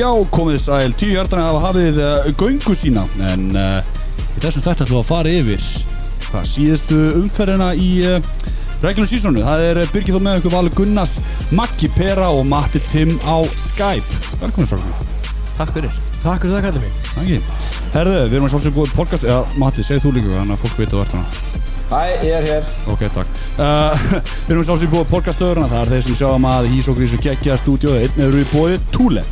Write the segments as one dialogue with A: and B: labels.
A: Já, komið sæl, tíu hjartan að hafa hafið uh, göngu sína En uh, í þessum þetta ætlum við að fara yfir Hvað, síðustu umferðina í uh, regular seasonu Það er Birgir þó með ykkur Valur Gunnars Maggi Pera og Matti Tim á Skype. Velkomin strákum
B: Takk fyrir.
C: Takk fyrir það kallið mig.
A: Takk Herðu, við erum að sjálfsögum búið podcast Já, Matti, segð þú líka, þannig að fólk veit að verða
D: Hæ, ég er hér.
A: Ok, takk. Uh, Við erum sjálfsögum búið podcastöðurna Það er þeir sem sjáum að Hís og Grís og Kekja stúdíu Einn eru í búið Túle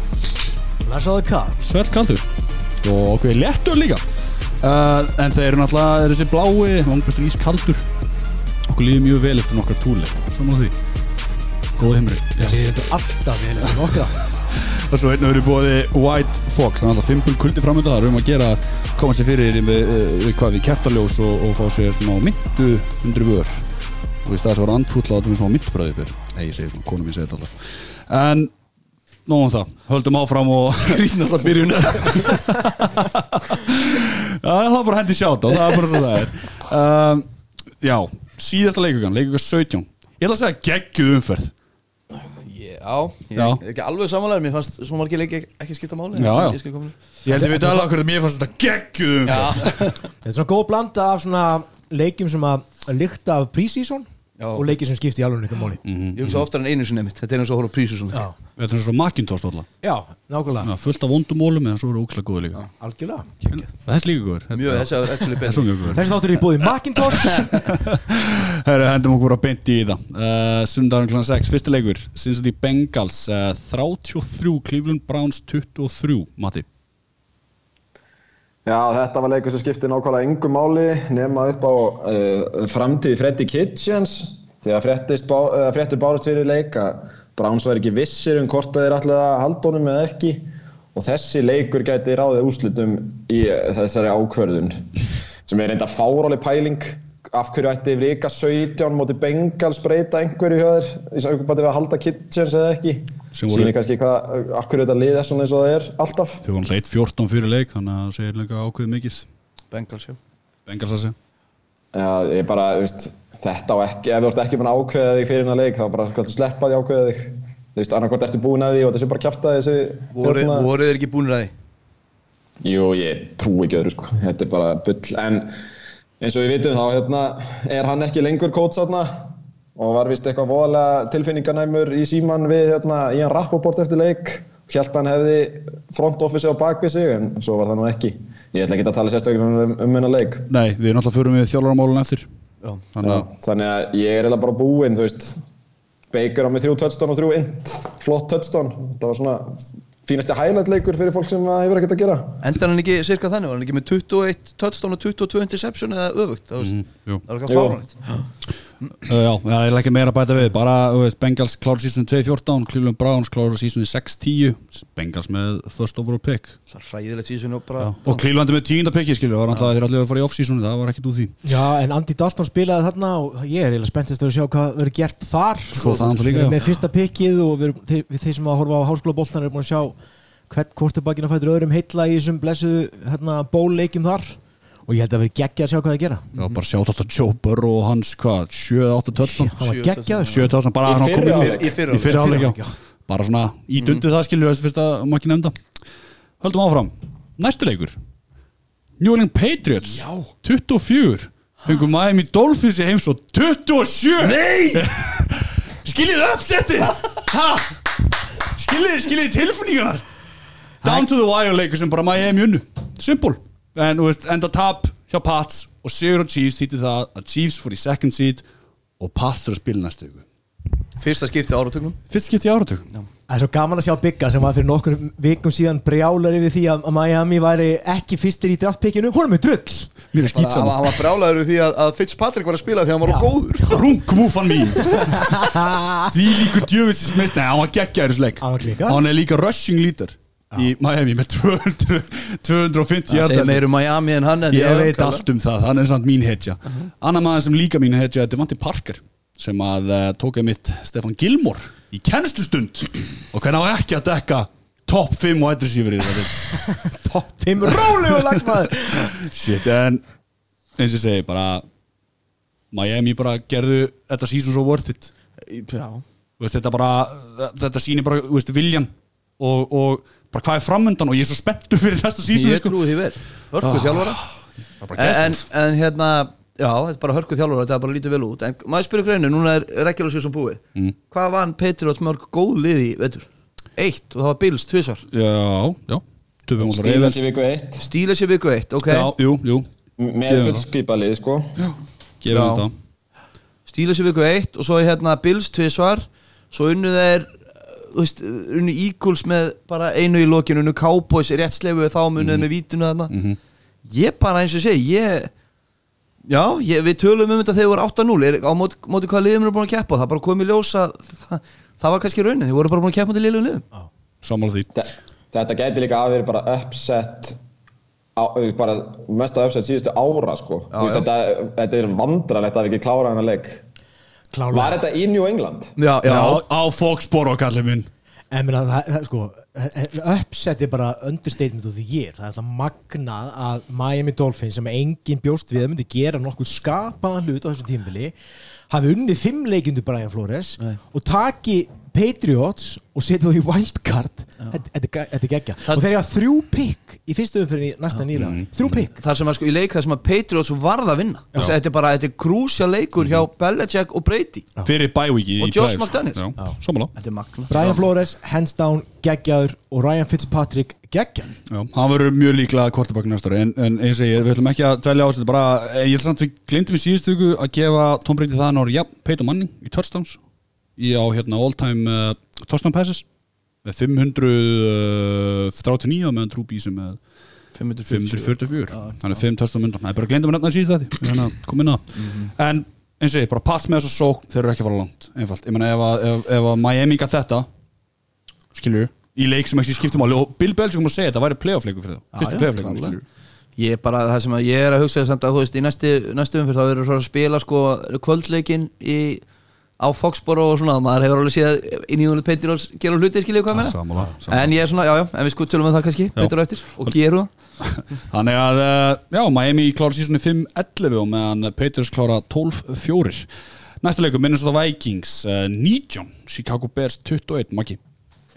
C: Blessaðu kall
A: Svelt kaldur og okkur léttur líka. Uh, en þeir eru náttúrulega er þessi blái langbæstur ískaldur. Okkur líður mjög vel eftir nokkar túli. Svona því. Góði heimri
C: Yes. Þetta er alltaf vel eftir nokkra.
A: Og svo einn eru búið White Fox. Þannig að fimpul kuldi framönda það er um að gera koma sér fyrir með, uh, hvað við kertaljós og, og fá sér svona myndu undir vör. Og í stað þess að vera andfútla átum við svona myndbröði fyrir ei, ég segi svona, konum ég segi þetta alltaf. En nógum það, höldum áfram og
B: Skrýtna það byrjun.
A: Það var bara hendi sjátt á, það er bara það er. Um, Já, síðasta leikugan, leikugan 17 Ég ætla að segja geggjuð umferð.
B: Já, ég
A: Já.
B: er ekki alveg samanlega Mér fannst svo margir leiki ekki skipta máli
A: Já, já.
B: Ég
A: Ég held að við tala okkur að mér fannst þetta geggjuð umferð.
C: Þetta er svona góð blanda af svona leikjum sem að lykta af prísísón. Og leikjum sem skipti í alveg einhver máli.
B: Ég hugsa oftar en einu sinni mitt Þetta er eins og að horfa á prísu svona.
C: Já,
A: Þetta er svo Macintosh alltaf
C: já, nákvæmlega.
A: Fullt af vondum mólum en svo eru ókslega góður líka.
C: Algjörlega.
A: Þess líka góður.
B: Mjög, þessi er actually
A: Þess
B: betur
C: Þessi þáttur er í bóði Macintosh.
A: Herru, hendum okkur bara beint í það. Uh, Sundagurinn kl. 6, fyrsti leikur Cincinnati Bengals uh, 33, Cleveland Browns 23 Matti
D: Já, þetta var leikur sem skipti nákvæmlega engum máli nema upp á uh, framtíð Freddy Kitchens. Þegar fréttist bá, uh, fréttir bárust fyrir leik að Browns var ekki vissir um hvort það er alltaf að halda honum eða ekki. Og þessi leikur gæti ráðið úrslutum í uh, þessari ákvörðun sem er reynda fáráli pæling af hverju ætti vika 17 móti Bengals breyta einhverju hjá þér í samkvæmdi við að halda Kitchens eða ekki
A: Sem voru-
D: sýnir kannski hvað, af hverju þetta lið er svona eins og það er alltaf
A: Þau voru leitt 14 fyrir leik Þannig að það segir líka ákveð mikið
B: Bengals, já
A: Bengals að segja
D: Já, ég bara, veist, þetta á ekki, ef þú ert ekki búin að ákveða þig fyrir hennar leik, þá bara skaltu sleppa því ákveða þig. Þú veist, annarkvæmt ertu búin að því og þessi bara kjafta þessi...
B: Voru, voru þeir ekki búinir að því?
D: Jú, ég trú ekki öðru, sko. Þetta er bara bull. En eins og við vitum þá, hérna, er hann ekki lengur kóts þarna og var vist eitthvað voðalega tilfinninganæmur í síman við, hérna, í hann rappoport eftir leik. Hjælt hann hefði front office á bakvið sig, en svo var það nú ekki. Ég ætla ekki að tala sérstaklega um, um hennar leik.
A: Nei, við erum alltaf fyrir við þjálfaramálun eftir
B: Já.
A: Þannig
D: Já,
A: að
D: þannig að ég er eiginlega bara búinn, þú veist Baker á með þrjú touchdown og þrjú int flott touchdown, það var svona fínasti highlight leikur fyrir fólk sem það hefur ekkert að gera
B: Endar hann ekki cirka þannig? Var hann ekki með 21 touchdown og 22 interception eða öfugt? Það, mm, það var eitthvað
D: Jú.
B: fáránlegt
A: Uh, já, það er ekki meira að bæta við. Bara, þú veist, Bengals klára sísunni 2-14 Cleveland Browns klára sísunni 6-10 Bengals með first overall pick.
B: Það er hræðilegt sísun og bara
A: já. og Cleveland með tíunda picki, skilju það var náttúrulega þeir allir að fara í off-seasoni, það var ekkert úr því.
C: Já, en Andy Dalton spilaði þarna og ég er eiginlega spenntist að sjá hvað verður gert þar.
A: Svo það náttúrulega líka,
C: Við
A: já.
C: Með fyrsta pikkið og við, þeir, við þeir sem að horfa á háskólaboltan erum búin að sjá hvern kortebakina fætur öðrum heilla í þessum blessu hérna, þar og ég held að verður geggja að sjá hvað það gera.
A: Já, bara að Joe Burrow og hans, hvað, 7-8 touchdown
C: hann var
B: Sjö
C: geggjaður.
A: 7 touchdown, bara
D: Í
A: hann
D: hálfleik.
B: Í
A: í fyrri hálfleik,
C: hálfleik,
A: já. Bara svona í dundið það, skilju, þessi fyrsta maður ekki nefnda. Höldum áfram, næstu leikur. New England Patriots já. 24 fengum Miami Dolphins í heims og 27 Nei! skiljið uppsetti ha? skiljið, skiljið tilfinningarnar? Down to the wire leikur sem bara Miami unnu. Simple, en þú veist, enda tap hjá Pats og sigur á Chiefs þýtti það að Chiefs fór í second seed og Pats þurfa að spila næstu ykkur
B: Fyrsta skipti áratögnum
A: fyrst skipti í áratug
C: Það er svo gaman að sjá Bigga sem var fyrir nokkur vikum síðan brjálar yfir því að Miami væri ekki fyrstir í draftpikkinu hún er með drull.
A: Mér er skýt saman
B: hann var brálaður því að, að Fitzpatrick var að spila því að hann var á góður.
A: Rungmúfan mín. Því líkur djöfisins meist Nei, hann var geggjaður í sleik
C: Hann var klíka.
A: Hann er líka rushing leader í Miami með 200, 250
B: Það segir
A: yarda.
B: meir um Miami en hann en
A: Ég
B: já,
A: veit allt um það, hann er samt mín hetja. Annar maður sem líka mín hetja er Devante Parker sem að uh, tók mitt Stefan Gilmore í kennstustund og hvernig á ekki að dekka top 5 wide receiver í þetta
C: Topp 5 rólegu lagmaður.
A: Shit, en eins og ég segi bara Miami bara gerðu þetta season svo worth it.
B: Já.
A: Þú veist, þetta bara, þetta sýnir bara þú veist, viljan og, og bara hvað er framöndan og ég er svo spenntu fyrir næsta sísón
B: Ég
A: sko.
B: trúi því vel. Hörku þjálfara.
A: Það er bara
B: en, en hérna Já, þetta er bara hörku þjálfara Þetta er bara lítið vel út. En maður spyrir greinu, núna er regular season búið.
A: Mm.
B: Hvað vann Patriots mörg góð lið í veitur? Eitt og það var Bills tvisvar.
A: Já, já.
D: Stílans í viku 1
B: Stíla sér viku eitt, ok.
A: Já, jú, jú.
D: Með fullskipalið sko.
B: Stíla sér viku eitt og svo hérna Bills tvisvar. Svo unnu þeir þú veist, unnu Eagles með bara einu í lokinu unnu Cowboys rétt slefuðu þá munið með vítinu þarna.
A: Mhm.
B: ég bara eins og segi ég já, ég, við tölum um þetta þegar voru 8-0 er, á móti, móti hvað liðum eru búin að keppa? Það bara komið í ljós að það, það var kannski raunin. Þið voru bara búin að keppa til liðum. Liðum
A: Sammála því.
D: Þe- Þetta gæti líka að vera bara upset á, bara mesta upset síðustu ára sko.
B: Já,
D: þetta, þetta er vandralegt að við ekki klára hennar leik Var
C: Klálega
D: þetta í New England?
B: já, já,
A: Já, á Foxboro kallið minn
C: En minna, það, það, sko, uppsett er bara understatement of the year Það er alltaf magnað að Miami Dolphins sem engin bjóst við myndi gera nokkuð skapaðan hlut á þessum tímbili hafi unnið fimm leikindu Brian Flores
B: Nei.
C: og taki Patriots og setja það í wildcard. Þetta þetta er er geggja og þeir eiga þrjú pikk í fyrstu umfyrir næsta nýlega. Þrjú pikk
B: þar sem að sko í leik þar sem að Patriots varð að vinna. Þessi, þetta er bara, þetta er krúsja leikur hjá Belichick og Brady.
A: Fyrir bævíki
B: Og Josh McDaniels.
A: Já, sammála.
B: Þetta er magna
C: Brian Flores, hands down, geggjaður. Og Ryan Fitzpatrick, geggjaður.
A: Já, hann verður mjög líklega kortabak næsta ári en, en eins og ég, við ætlum ekki að dvelja á þetta bara, ég held samt við glemdum í síðustu viku að gefa Tom Brady það ári, já, Peyton Manning í touchdowns í á hérna all time uh, touchdown passes með 539 og meðan Trú Bísum með 544 hann er 5 touchdown mundan, það er bara að nefna í síðustu þetta við hérna komum inn á. Það en eins og ég, bara pass með þessu sók þeir eru ekki að fara langt, einfalt, ég meina ef, að- ef, ef að Miami gætt þetta skilur í leik sem ekki skiptum áli og Bill Belichick kom að segja þetta væri playoff leikur fyrir það fyrsti
B: já,
A: playoff leikur
B: klárlega.
A: skilur
B: Ég er bara, það sem að ég er að hugsa þess að þú veist, í næstu, næstu umfyrst þá verður að spila sko kvöldleikin í, á Foxboro og svona, maður hefur alveg séð í nýjumlega Patriots gera hluti, skiljið hvað með
A: Sammála,
B: En ég er svona, já, já, en við sko tölum um það kannski, betur á eftir. Og gerum það
A: Þannig að, uh, já, Miami klára sísoni 5-11 og meðan Patriots klára 12-4 Næsta leikur, Minnesota Vikings uh, 19, Chicago Bears 21, Maggi.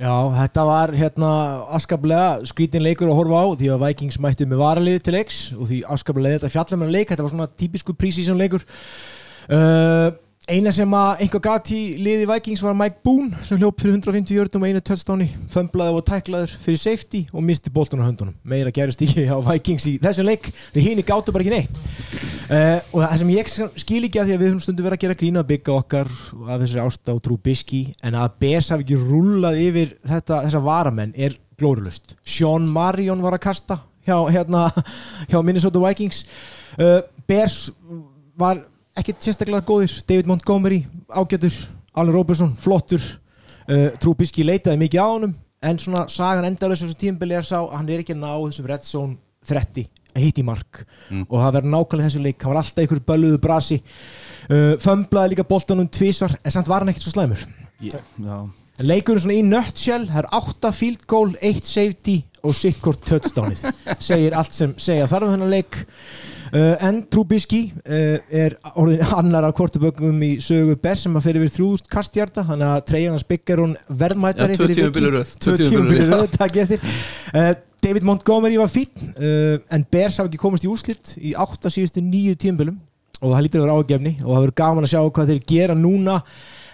C: Já, þetta var hérna askaplega skrítin leikur að horfa á því að Vikings mætti með varaliði til leiks og því askaplega þetta fjallum en leik, þetta var svona típisku prísísjón leikur. Uh, Eina sem að einhver gat í liði Vikings var Mike Boone sem hljóp fyrir 150 jördum og einu touchdowni, fömblaði og tæklaður fyrir safety og misti boltan á höndunum. Meira gerist ekki á Vikings í þessum leik því hini gáttu bara ekki neitt. Uh, og það sem ég skil ekki að því að við höfum stundu verið að gera grína bygga okkar af þessari ásta og trú biski en að Bers hafi ekki rúlað yfir þetta, þessa varamenn er glórulust Sean Marion var að kasta hjá, hérna, hjá Minnesota Vikings. Uh, Bers var ekkert sérstaklega góðir. David Montgomery, ágætur. Allen Robertson, flottur. Uh, Trúbiski leitaði mikið á honum en svona sagan endalösa sem tímbili er sá að hann er ekki að ná þessum red zone 30 að hitta í mark. Og það verður nákvæmlega þessu leik. Hann var alltaf einhver bölluðu brasi. Uh, fömblaði líka boltanum tvísvar en samt var hann ekkert svo slæmur.
B: Já,
C: En Leikurinn svona í nutshell, það er 8 field goal, 1 safety og sikkort touchdownið. Segir allt sem segja þarf um þennan leik. Uh, en Trubisky uh, er orðin annar af kortuböggum í sögu Bers sem að fyrir við 3000 kastjarta þannig að treyjan hans byggjar hún verðmættari
B: Já, tvö
C: fyrir
B: tímabil í
C: vikið.
B: röð,
C: Tvö
B: tvö tímabil í
C: tímabil í
B: röð.
C: röð, takk ég eftir. Uh, David Montgomery var fín uh, en Bers hafa ekki komist í úslit í 8 síðustu nýju tímabilum. Og það lítur að vera ágefni og það verður gaman að sjá hvað þeir gera núna.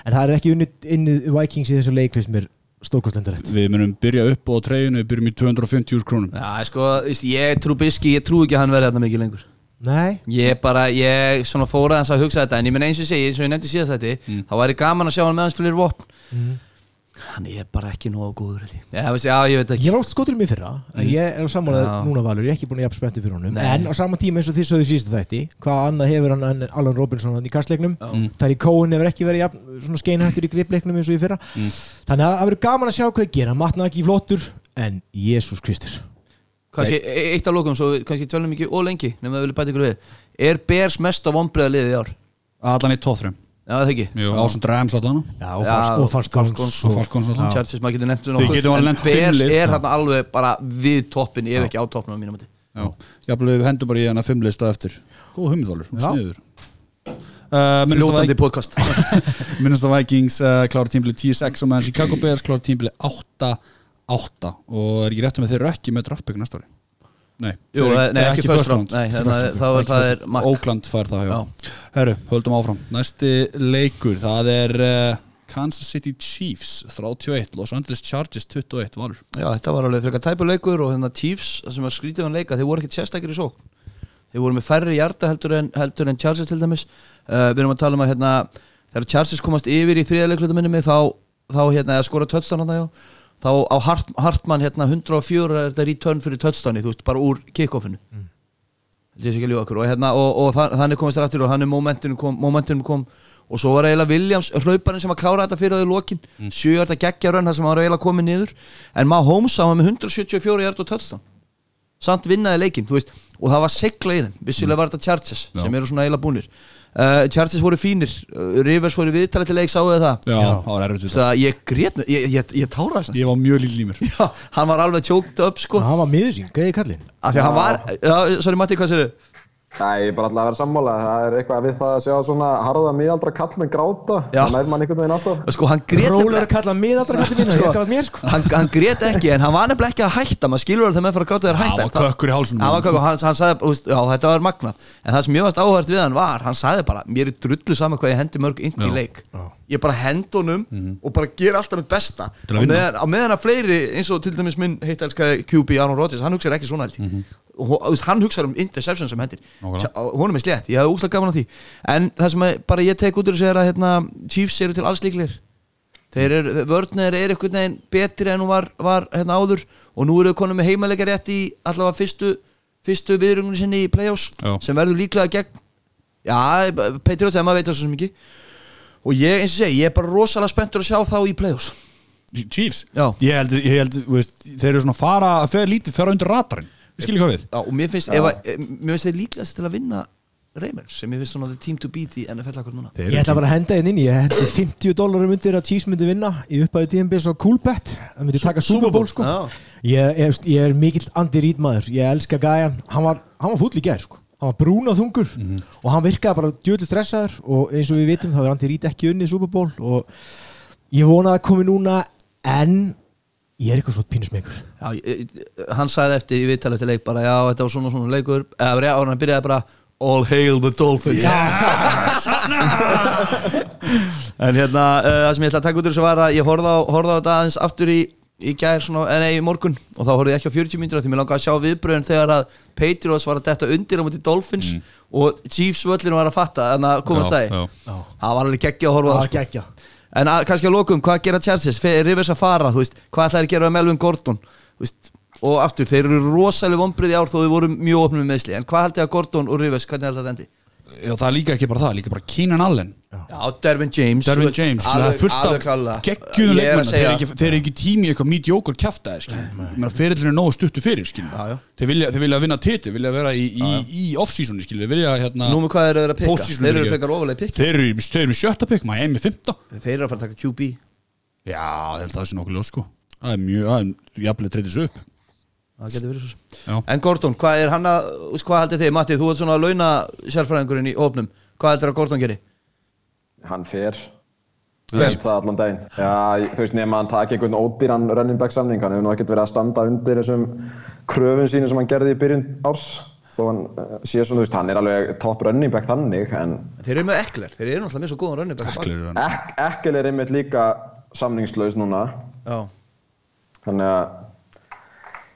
C: En það er ekki unnið inni Vikings í þessu leik sem er stórkostlendurett
A: Við munum byrja upp á treyjunu, við byrjum í 250 úr krónum.
B: Já, sko, ég trú Biski, ég trú ekki að hann verði þarna mikið lengur
C: Nei,
B: Ég bara, ég svona fóra þess að hugsa þetta En ég menn eins og segi, eins og ég nefndi síðast þetta Þá væri gaman að sjá hann með hans fyrir vopn. Hann er bara ekki nógu góður ég. Veist, já, ég veit ekki.
C: Ég var oft skotur í mig fyrra en ég er
B: Já.
C: núna valur ég er ekki búin að jafn spennti fyrir honum.
B: Nei.
C: en á sama tíma eins og þið sögðu síðustu þætti hvað annað hefur hann en Alan Robinson hann í kastleiknum Tari Cohen hefur ekki verið jafn, svona skeinhættur í gripleiknum eins og í fyrra. Þannig að það verður gaman að sjá hvað en Jésús Kristur
B: Kanski e- eitt af lokum, svo við kannski tölum ekki ólengi Nefnum að við viljum bæta ykkur við. Er Bears mest á vombriða liðið í ár?
A: Allan í tóþrem
B: Já, það ekki?
A: Jú, ásand Rams allan
C: Já, og, Fals, og Falcons.
B: Falcons.
A: Og Falcons allan.
B: Chargers, maður getur nefnt um
A: Við getum alveg
B: En
A: lið,
B: er þarna alveg bara við toppin Ef ekki á toppin á mínum mati.
A: Já, jafnvel við hendum bara í hana fimmlista eftir. Góð humidvalur,
C: Já.
A: sniður. Uh,
B: Fljótandi podcast.
A: Minnesota Vikings uh, klára tímbili 10-6 og meðan Chicago Bears klára tímbili 8 átta. Og er ekki rétt með þeir eru ekki með draftpick næsta ári? Nei,
B: Jú,
A: þeir
B: nei, ekki first round. Nei,
A: Ekki
B: hérna, það
A: Ekki
B: það er
A: fær það. Herru, höldum áfram. Næsti leikur, það er uh, Kansas City Chiefs 31, Los Angeles Chargers 21 valur.
B: Já, þetta var alveg frekar tæpur leikur og hérna Chiefs, það sem var skrítið hann leika, þeir voru ekkert sérstakir í sókn. Þeir voru með færri hjarta heldur en, heldur en Chargers til dæmis. Uh, við erum að tala um að hérna þegar Chargers komast yfir í þriðaleiklutu minni mig þá, þá hérna, skora touchdown hann já, þá á Hart, Hartmann hérna 104 er þetta return fyrir touchdowni þú veist, bara úr kickoffinu. Mm. og, hérna, og, og þann, þannig komast þér aftur og hann er momentunum kom, momentunum kom. Og svo var eiginlega Williams hlauparinn sem að klára þetta fyrir það í lokin. Mm. sjöjarta geggja raun þar sem hann var eiginlega komið niður. En Mahomes á hann með 174 hjart og touchdown. Samt vinnaði leikinn, þú veist. Og það var segla í þeim, vissilega var þetta Chargers
A: Já.
B: sem eru svona eiginlega búnir uh, Chargers voru fínir, uh, Rivers voru viðtalið til leik sáuðu það,
A: Já, það var erfitt það
B: ég grét ég, ég, ég tára þess
A: Ég var mjög líl í mér.
B: Já, hann var alveg choked up sko.
C: Hann var miður sín, greiði kallinn.
B: Af því að hann var, já, sorry Matti, hvað sér
D: Nei, ég er bara alltaf að vera sammála. Það er eitthvað við það að sjá svona harða miðaldra kall með gráta.
B: Já.
D: Það nær mann einhvern veginn alltaf.
B: sko hann grét
C: Rólar að kalla miðaldra kallinn minna,
B: Sko.
C: ég gaf mér sko
B: hann, hann grét ekki en hann var nefnilega ekki að hætta maður skilur það þegar menn fyrir að gráta þeir hætta
A: Það var kökkur í hálsunum.
B: hann, var kökkur, hann, hann sagði, já þetta var magnað en það sem ég varst áhært við hann var hann sagði bara, mér er drullu saman hvað ég hendi mörg inn í
A: Já.
B: leik ég bara hend honum og bara ger alltaf mitt besta á meðan, á meðan að fleiri eins og til dæmis minn heitt elskaði QB Aaron Rodgers hann hugsaði ekki svona held þú veist, hann hugsaði um interception sem hendir Honum er slétt, ég hafði úslega gaman á því. En það sem að, bara ég tek út úr þessu er að hérna, Chiefs eru til alls líklegir. Þeir eru, vörnir er einhvern veginn betri en hún var, var hérna áður. Og nú eru þau konum með heimalega rétt í allavega fyrstu, fyrstu viðrungunni sinni í play-offs sem verður líklega gegn já, Patriots, ef maður veit það svo ekki. Og ég, eins og segi, ég er bara rosalega spenntur að sjá þá í play-offs.
A: Chiefs?
B: Já.
A: Ég held, ég held veist, þeir eru svona fara fyrir lítið fara undir ratarinn Við skiljum hvað við.
B: Já, og mér finnst, ef, að- eh, mér finnst þeir líklegast til að vinna Reymers, sem ég finnst svona the team to beat í NFL akkur núna.
C: Ég ætla bara að henda einn inn í, ég hendi 50 dólarum undir að Chiefs myndi vinna í upphæðu DMB svo cool bet, það myndi taka Super Bowl sko.
B: Já.
C: ég, ég, ég er mikill Andy Reid maður, ég elska gæjan. Hann var, hann var fúll í gær sko. Hann var brún og þungur. Og hann virkaði bara djöðli stressaður. Og eins og við vitum þá er Andy Reid ekki unnið Super Bowl. Og ég vona að það komi núna en ég er eitthvað svo pínusmeikur
B: Já, ég- ég- hann sagði eftir í viðtalið til leik bara já, þetta var svona svona leikur. Eða og hann byrjaði bara All hail the Dolphins. En hérna uh, það sem ég ætla að taka út úr þessu var að ég horfði á, horfði á þetta aðeins aftur í í gær svona, en nei, í morgun. Og þá horfði ég ekki á 40 mínútur af því mér langaði að sjá viðbröðin þegar að Patriots var að detta undir á múti Dolphins og Chiefs völlinu var að fatta en að komast
A: Já,
B: það
A: já.
B: það var alveg geggja að horfa á
C: það
B: það En að, kannski að lokum, hvað gera? Fe- Rivers að fara, þú veist, hvað ætlaði að gera með Melvin Gordon þú veist, og aftur, þeir eru rosalega vombrið í ár þó þau voru mjög opnum með meðsli en hvað haldið að Gordon og Rivers, hvernig haldið að þetta endi?
A: Já, það er líka ekki bara það, líka bara Keenan Allen.
B: Já, Dervin James.
A: Dervin James, það er fullt af geggjum
B: er að
A: leikmenn þeir, eru ekki- þeir eru ekki tími í eitthvað mediocre kjaftaði skilur. ferillin er nógu stuttu fyrir skilur.
B: Já, já.
A: þeir vilja, þeir vilja vinna titi vilja vera í, í, í off-seasoni skilur. þeir vilja hérna
B: Nú með hvað eru þeir að pikka? Þeir eru
A: fyrir-
B: frekar ofalega pikk
A: þeir eru, í sjötta pikk Miami fymta
B: Þeir eru að fara að taka QB
A: já, að það sé nokkuð ljós sko. Það er mjög, það er jafnlega treytið svo upp
B: Það getur verið svo. En Gordon, hvað er hann að, hvað haldið þið? Matti, þú ert svona að launa sérfræðingurinn í hópnum Hvað heldur að Gordon geri?
D: Hann fer.
B: Hver?
D: Það allan daginn. Já, þú veist, nema hann taki einhvern ódýran running back samning, hann hefur nú ekkert verið að standa undir þessum kröfum sínum sem hann gerði í byrjun árs. Þó hann eh, sé svona, þú veist, hann er alveg top running back þannig, en
B: Þeir eru með Ekler, þeir eru náttúrulega með svo góðan rönni
A: Eklir, hann-
D: Ek Ekkel er einmitt líka samningslaus núna.
B: Já,
D: Þannig að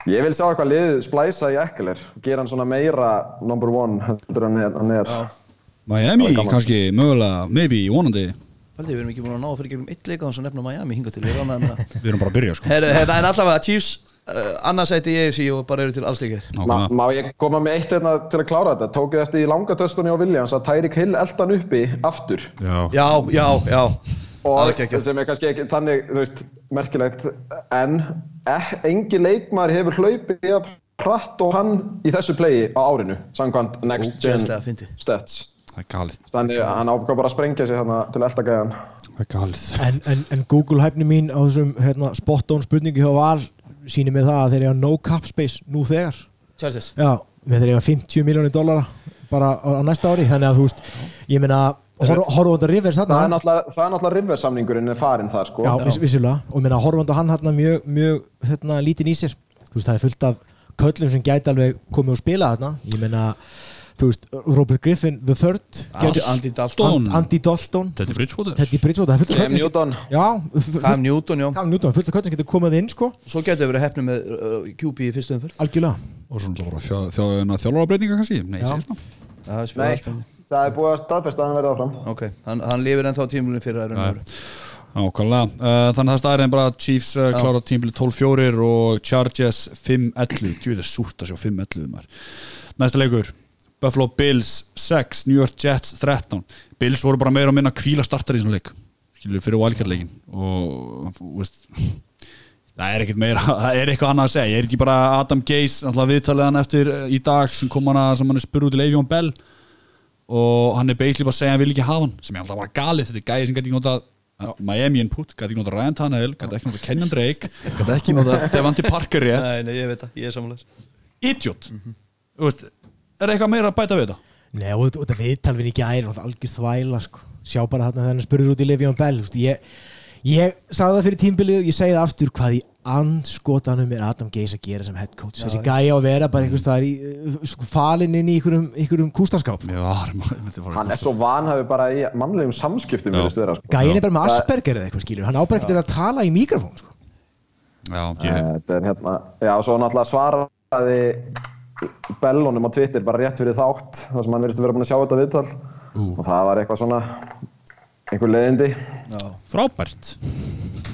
D: ég vil sjá eitthvað lið splæsa í Ekkeler, gera hann svona meira number one heldur en hann er.
B: já
A: Miami,
D: er
A: kannski, mögulega, maybe, vonandi
B: Haldi, við erum ekki búin að ná að fyrir gegnum eitt leika og svo nefna Miami hinga til,
A: við erum bara að byrja sko
B: Herru, hérna, en allavega Chiefs uh, annarsæti í AFC og bara eru til allsleikir
A: Nákvæmlega.
D: má ég koma með eitt hérna til að klára þetta? Tókið eftir í langa töstunni á Williams að Tyreek Hill eldan uppi aftur.
A: já,
B: Já, já, já
D: Og sem er kannski ekki þannig, þú veist, merkilegt, en eh, engin leikmaður hefur hlaupið í að pratt og hann í þessu playi á árinu, samkvæmt Next Gen
B: Ógeðslega fyndið.
D: Stats.
A: það er galið.
D: Þannig að hann ákvað bara að sprengja sig hérna til elda
A: það er galið.
C: En, en, en Google hæfni mín á þessum hérna, spot-on spurningu hjá Val sýnir mig það að þeir eiga no cap space nú þegar. Já, með þeir eiga 50 miljónir dólara bara á, á næsta ári. Þannig að þú veist, ég meina Horfandi að Rivers
D: Það er
C: þarna
D: náttúrulega, það er náttúrulega Rivers-samningurinn er farinn þar sko.
C: Já, viss, vissilega og ég meina horfandi á hann hérna mjög, mjög hérna, lítinn í sér. Þú veist það er fullt af köllum sem gæti alveg komið og spila þarna. Ég meina þú veist Robert Griffin the third
B: Andy, Andy Dalton.
C: Andy Dalton.
A: Þetta er Bridgewater.
C: Teddy Bridgewater er
D: Cam
C: köllum
D: Newton.
C: Já,
B: Cam Newton, já.
C: Cam Newton, fullt af köllum sem getur komið inn sko.
B: Svo getur við verið hefnum með uh, QB í fyrstu umferð.
C: Algjörlega.
A: Og svona bara þjá, þjá, þjálfarabreitinga kannski. Nei, segist það
B: er spennandi
D: það er búið að staðfesta að hann verði áfram.
B: Ok, hann, hann lifir ennþá tímulinn fyrir að raun
A: Ákvæmlega, uh, þannig að það staðir en bara Chiefs uh, klára tímbili 12-4 og Chargers 5-11 Tjóðið er súrt að sjá 5-11 maður. Næsta leikur. Buffalo Bills 6, New York Jets 13 Bills voru bara meira og minna kvíla startar í svona leik skilur fyrir wildcard-leikin og þú veist það er ekkert meira, það er eitthvað annað að segja. Ég er ekki bara Adam Gase, alltaf viðtalið hann eftir uh, í dag sem kom hana sem hann er spurð út í Leifjón Bell og hann er basically bara að segja að hann vil ekki hafa hann sem er alltaf bara galið, þetta er gæði sem gæti ekki nota Miami input, gæti ekki nota Ryan Tannehill gæti ekki nota Kenyon Drake gæti ekki nota Devante Parker rétt
B: Nei, nei, ég veit það, ég er samanlega
A: idiot Þú veist, er eitthvað meira að bæta við þetta?
C: Nei, og þetta viðtalvin í gæri og það algjör þvæla sko. sjá bara þarna þegar hann spurður út í Le'Veon Bell ég, ég sagði það fyrir tímbilið og ég segi það aftur hvað í andskotanum er Adam Gase að gera sem head coach. Þessi gæi á að vera bara einhvers staðar í uh, sko, falinn inn í einhverjum, einhverjum kústaskáp sko.
D: Hann er svo vanhæfi bara í mannlegum samskiptum sko.
C: gæin er bara með Asperger eða eitthvað skilur hann ábært ekki að tala í mikrofón sko.
A: Já,
D: Þetta er hérna Já, svo náttúrulega svaraði Bellunum á Twitter bara rétt fyrir þátt þar sem hann virðist að vera búin að sjá þetta viðtal. Og það var eitthvað svona einhver leiðindi.
A: Frábært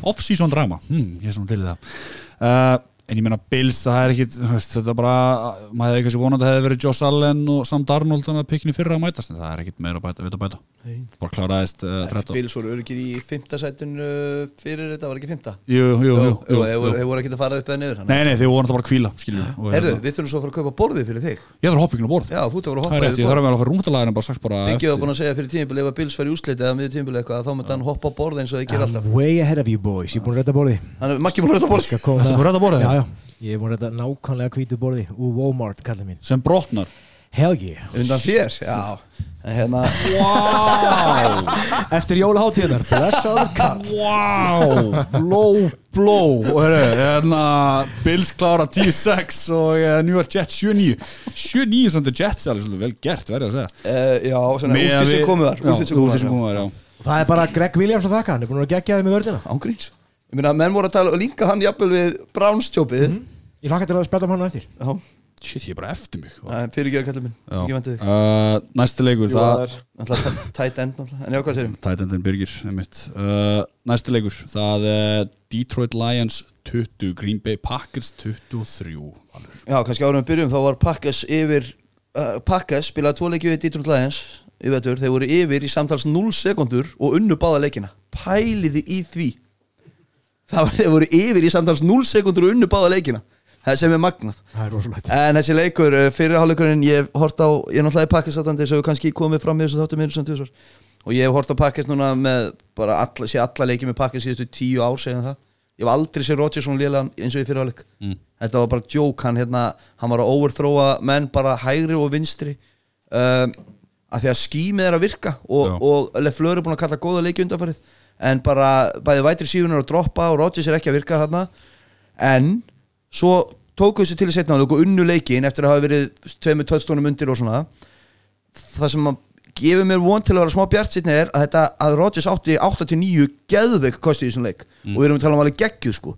A: Off-season drama, hm, ég er svona til í það. Uh, En ég meina Bills, það er veist, Þetta er bara, maður hefði kannski vonað að það hefði verið Josh Allen og Sam Darnold þannig að pikkinni fyrra að mætast, en það er ekkit meira að bæta, við að bæta. Bara kláraðist uh, 13
B: Bills voru örgir í fymta sætinu fyrir þetta, var ekki fymta?
A: Jú, jú, jú,
B: þeir voru- þeir ekki að fara upp eða niður
A: Nei, nei, þið voru bara að kvíla,
B: Herðu,
A: hérna-
B: við þurfum svo að fara að kaupa borðið fyrir þig.
A: Ég þarf að hoppa ykkur á borð.
B: Já, þú að hoppa
A: er þarf að
B: hoppa á borð
C: ég er að
B: að þetta
A: að?
C: Já, ég er búin að redda nákvæmlega hvítu borði úr Walmart, kallið mín
A: sem brotnar.
C: Yeah
B: Undan þér, já. En hérna,
C: Eftir jólaháttíðar, blessaður kall
A: Wow, blow, blow. Hérna Bills klára 10-6 og uh, New York Jets 7-9 7-9 sem þetta Jets er alveg svolítið vel gert, verður að segja.
B: Uh, já, svona því sem
A: já
C: Það er bara Greg Williams að þakka, hann er búin að gegja þið með vördina
B: Ángríns Ég meina, menn voru að tala og linka hann jafnvel við Browns-tjópið.
C: Ég hlakka til að spjalla um hann á eftir.
B: Já,
A: Shit, ég er bara eftir mig
B: það er fyrirgeður kallið minn. Ekki vandið þig.
A: Uh, Næsti leikur, það
B: Náttúrulega Tight end náttúrulega. En já, hvað segir
A: Titandin Birgir, einmitt. Uh, Næsti leikur, það er Detroit Lions 20, Green Bay Packers 23 Valur.
B: Já, kannski árum við byrjum þá var Packers yfir uh, Packers spilaði tvo leikju við Detroit Lions í vetur, þeir voru yfir í samtals 0 sekundur og unnu báða leikina. Pæliði í því það var, voru yfir í samtals 0 sekundur og unnu báða leikina. Það sem er magnað.
C: Það er rosalegt.
B: En þessi leikur, uh, fyrir hálfleikurinn ég hef hort á, ég er náttúrulega í Packers átandi sem hefur kannski komið fram í þessu þáttum minnum sem tvisvar. Og ég hef hort á Packers núna með bara alla, sé alla leikið með Packers síðustu tíu ár segja það. Ég hef aldrei séð Rodgerson lélegan eins og í fyrir hálfleik.
A: Mm.
B: þetta var bara djók hann, hérna, hann var að overthrowa menn bara hægri og vinstri. Um, að því að skýmið er að virka og, og Lefleur er búin að kalla góða leiki undanfarið en bara bæði vætri sífunar að droppa og Rodgers er ekki að virka þarna. En svo tóku þessu til í setna og unnu leikin eftir að hafa verið tveimur töðstónum undir og svona. Það sem að gefur mér von til að vera smá bjart sitni er að að Rodgers átti 8-9 geðveik kosti í þessum leik. Og við erum að tala um alveg geggjuð sko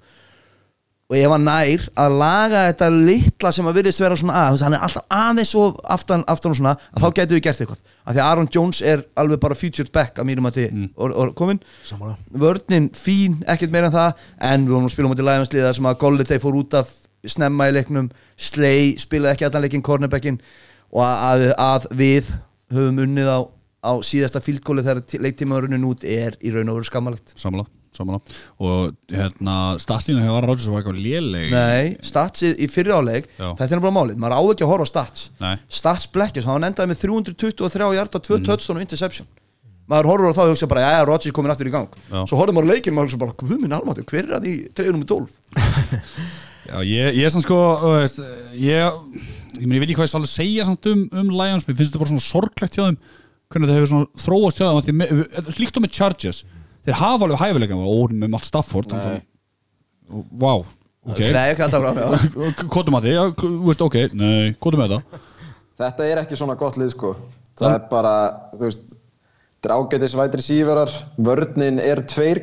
B: og ég var nær að laga þetta litla sem að virðist vera svona að hann er alltaf aðeins og aftan, aftan og svona að þá getum við gert eitthvað. Af því að Aaron Jones er alveg bara future back að mínum að þið or, or, komin
C: Samanlega
B: vörnin fín, ekkert meira en það en við vorum að spila á móti lægansliða sem að Golli þeir fór út af snemma í leiknum. Slay spilaði ekki allan leikinn cornerbackin og að, að við höfum unnið á, á síðasta fíldgóli þegar tí- leiktíma var runnin út er í raun og veru skammalegt
A: Sammála, sammála Og hérna, statslínu hefur Aron Rodgers var eitthvað léleg
B: Nei, statsið í fyrri áleik
A: Já.
B: þetta er bara málið, maður á ekki að horfa á stats
A: Nei.
B: stats blekkjast, hann endaði með 323 hjarta, 2 mm. touchdown og interception maður horfur á það og hugsa bara, já, Rodgers komin aftur í gang
A: Já.
B: svo horfum maður á leikinn, maður hugsa bara, guð minn almátti hver er það í treyjunum með 12
A: Já, ég, ég er svona sko, veist, ég, ég, meni, ég veit ekki hvað ég alveg segja samt um, um Lions, mér finnst þetta bara svona sorglegt hjá þeim hvernig þetta hefur svona þróast hjá þeim líkt og með Chargers þeir hafa alveg hæfilega og órin með allt Stafford Vá, ok.
B: Nei, ekki alltaf frá.
A: Kvotum að því, ok, nei, kvotum með þetta
D: Þetta er ekki svona gott lið sko. Það er bara, þú veist Þetta er ágætis vætri síverar Vörnin er tveir